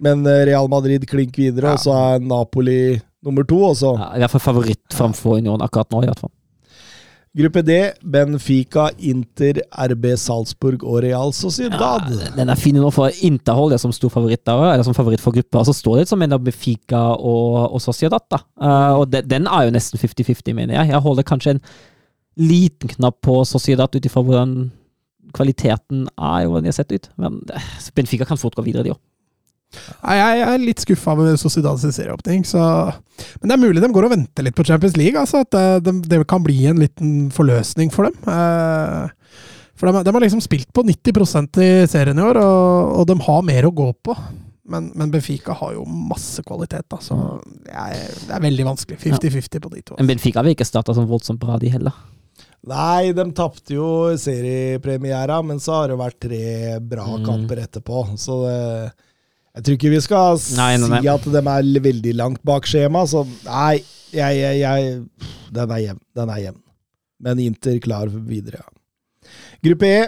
Men eh, Real Madrid klink videre, Ja. og så er Napoli nummer to. Også. Ja, I hvert fall favoritt framfor Union akkurat nå, i hvert fall. gruppe D. Benfica, Inter, RB Salzburg og Real Sociedad. Ja, den er fin nå, for Inter det er som stor favoritt der, eller som favoritt for gruppa. Så står det som mellom Benfica og, og Sociedad, da. Uh, og de, den er jo nesten 50-50, mener jeg. Jeg holder kanskje en liten knapp på Sociedad ut ifra hvordan kvaliteten er, og hvordan de har sett ut. Men eh, Benfica kan fort gå videre, de òg. Nei, Jeg er litt skuffa med Sociedads serieåpning, så Men det er mulig de går og venter litt på Champions League, altså. At det, det, det kan bli en liten forløsning for dem. Eh, For de, de har liksom spilt på 90% i serien i år, og, og de har mer å gå på. Men, men Benfica har jo masse kvalitet, da, så det er, det er veldig vanskelig. 50-50 på de to. Men Benfica vil ikke starte som voldsomt bra, de heller. Nei, de tapte jo seriepremiera, men så har det vært tre bra Mm. kamper etterpå. Så det, jeg tror ikke vi skal Nei, nei, nei. si at de er veldig langt bak skjema. Så nei, jeg, jeg, jeg Den er jevn. Den er jevn. Men Inter klar videre, ja. Gruppe E.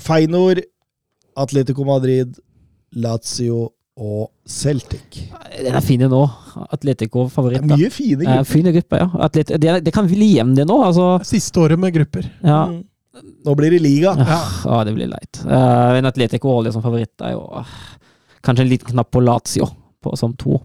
Feinor, Atletico Madrid, Lazio og Celtic. Den er fin nå. Atletico Det favoritt. er mye fine Eh, grupper. Fine grupper, ja. Atlet det, det kan bli jevn, det nå. Altså, Siste året med grupper. ja. Mm. Nå blir det liga. Ja. Ja, det blir leit. Uh, men Atletico holder som favoritt er jo ah, kanskje en liten knapp på Lazio på, som to.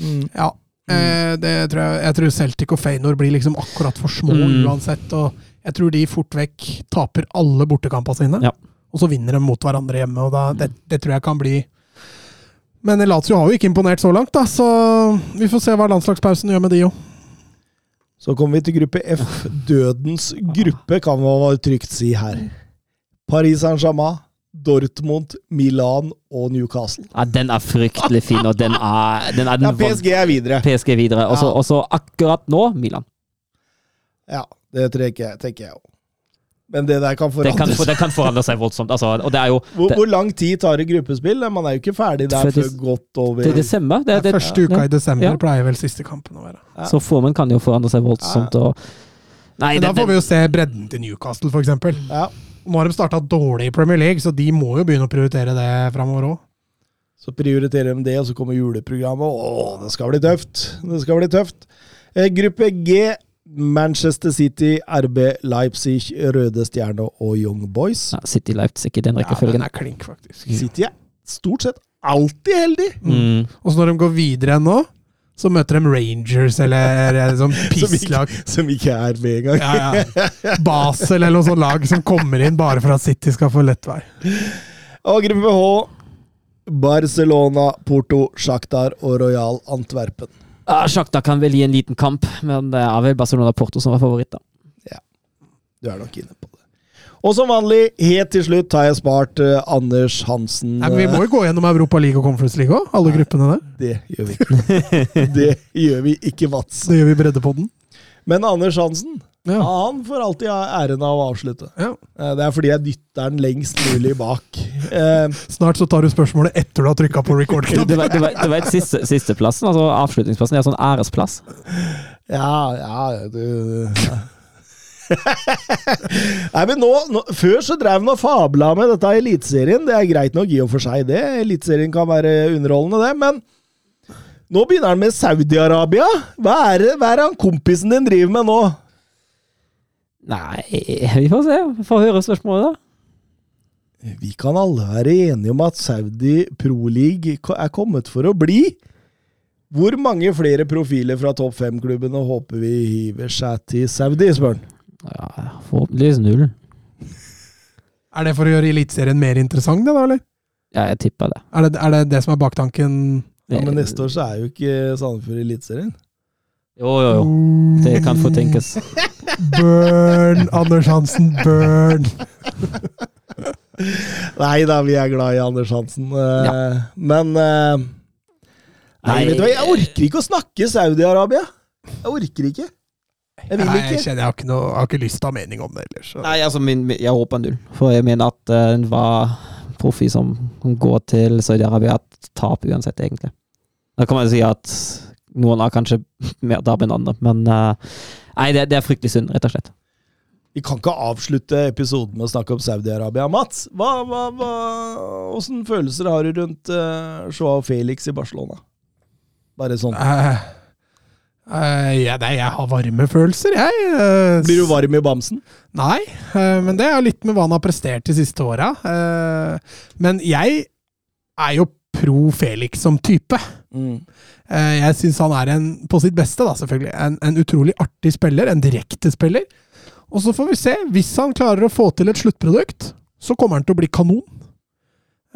Mm. Ja. Eh, det tror jeg, jeg tror Celtic og Feynor blir liksom akkurat for små Mm. uansett. Og jeg tror de fort vekk taper alle bortekampene sine. Ja. Og så vinner de mot hverandre hjemme, og da, det, det tror jeg kan bli Men Lazio har jo ikke imponert så langt, da, så vi får se hva landslagspausen gjør med de òg. Så kommer vi til gruppe F. Dødens gruppe, kan man trygt si her. Paris Saint-Germain, Dortmund, Milan og Newcastle. Ja, den er fryktelig fin, og den er, den er den Ja, PSG er videre. PSG videre. Og så Ja. og så akkurat nå Milan. Ja, det tenker jeg, tenker jeg òg. Men det der kan Det kan, forandre seg. det kan forandre seg voldsomt. Altså, og det er jo Hvor, det, hvor lang tid tar et gruppespill? Man er jo ikke ferdig der før det- godt over til desember. Det, det, Første uka ja. i desember Ja. pleier vel siste kampen å være. Ja. Så formen kan jo forandre seg voldsomt. Og, nei, Men da det- får vi jo se bredden til Newcastle, for eksempel. Ja, Nå har de starta dårlig i Premier League, så de må jo begynne å prioritere det framover òg. så prioriterer de det, og så kommer juleprogrammet. Å, det skal bli tøft! Det skal bli tøft. Eh, gruppe G. Manchester City, RB Leipzig, Røde Stjerne og Young Boys. ja, City Leipzig i den rekkefølgen. Ja, den er klink, faktisk. City er stort sett alltid heldig! Mm. Og så når de går videre nå, så møter de Rangers eller sånn Som pisslag. som ikke er med engang. Ja, ja. Basel eller noe sånt lag som kommer inn bare for at City skal få lett vei. Og gruppe H. Barcelona, Porto, Shakhtar og Royal Antwerpen. Ah, Shakhtar kan vel gi en liten kamp, men det er vel Barcelona Porto som er favoritt. da. Du er nok inne på. Og som vanlig, helt til slutt har jeg spart uh, Anders Hansen. Nei, men Vi må jo gå gjennom Europa League og Conference League òg, alle gruppene der. Det gjør vi ikke. det gjør vi ikke, Mats. Det gjør vi i breddepodden. Men Anders Hansen, Ja. han får alltid æren av å avslutte. Ja. Eh, Det er fordi jeg dytter den lengst mulig bak. Eh, Snart så tar du spørsmålet etter du har trykka på record-knappen. du, det var, vet siste, sisteplassen, altså avslutningsplassen. Det er sånn æresplass. Ja, ja du ja. Nei, men nå, nå Før så drev han og fabla med dette i Eliteserien. Det er greit nok i og for seg, det. Eliteserien kan være underholdende, det. Men nå begynner han med Saudi-Arabia. Hva er det er han kompisen din driver med nå? Nei, vi får se. Vi får høre spørsmålet, da. Vi kan alle være enige om at Saudi Pro League er kommet for å bli. Hvor mange flere profiler fra topp fem-klubbene håper vi hiver seg til Saudi, spør han. Ja, forhåpentligvis null. Er det for å gjøre Eliteserien mer interessant, det da, eller? Ja, jeg tipper det. Er det, er det det som er baktanken? Ja, men neste år så er jo ikke Sandefjord i Eliteserien. Jo, jo, jo. Det kan få tenkes. Burn, Anders Hansen, burn! Nei da, vi er glad i Anders Hansen. Ja. Men eh, Nei, Nei. vet du hva, jeg orker ikke å snakke Saudi-Arabia. Jeg orker ikke. Jeg vil Nei, jeg kjenner jeg har ikke, noe, jeg har ikke lyst til å ha mening om det ellers. Nei, altså, min, min- jeg håper null. For jeg mener at uh, var Proffi som går til Saudi-Arabia, taper uansett, egentlig. Da kan man si at noen har kanskje mer tap enn andre, men uh, Nei, det, det er fryktelig synd, rett og slett. Vi kan ikke avslutte episoden med å snakke om Saudi-Arabia. Mats, hva, hva, hva, hvordan følelser har du rundt uh, Joao Felix i Barcelona? Bare sånn. Eh, eh, ja, nei, jeg har varme følelser, jeg. Uh, Blir du varm i bamsen? Nei, uh, men det er litt med hva han har prestert de siste åra. Men jeg er jo pro Felix som type. Mm. Jeg syns han er en, på sitt beste, da, selvfølgelig, en, en utrolig artig spiller. En direkte spiller. Og så får vi se. Hvis han klarer å få til et sluttprodukt, så kommer han til å bli kanon.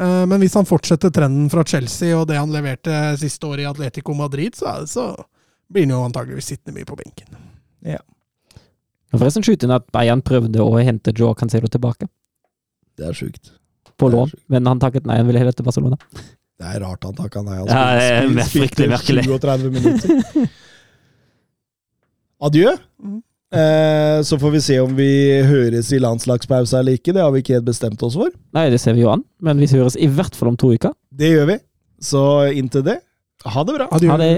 Men hvis han fortsetter trenden fra Chelsea og det han leverte siste året i Atletico Madrid, så, så blir han jo antageligvis sittende mye på benken. Ja. Jeg kan Forresten skyte inn at Bayern prøvde å hente Joe Cancelo tilbake, Det er sjukt. på lån, men han takket nei, han ville heller til Barcelona. Det er rart han takka nei. Altså. Ja, det er mer fryktelig merkelig. 37 minutter. Adjø. Mhm. Eh, så får vi se om vi høres i landslagspause eller ikke. Det har vi ikke helt bestemt oss for. Nei, det ser vi jo an, men vi høres i hvert fall om to uker. Det gjør vi. Så inntil det, ha det bra. Adjø. Ha det.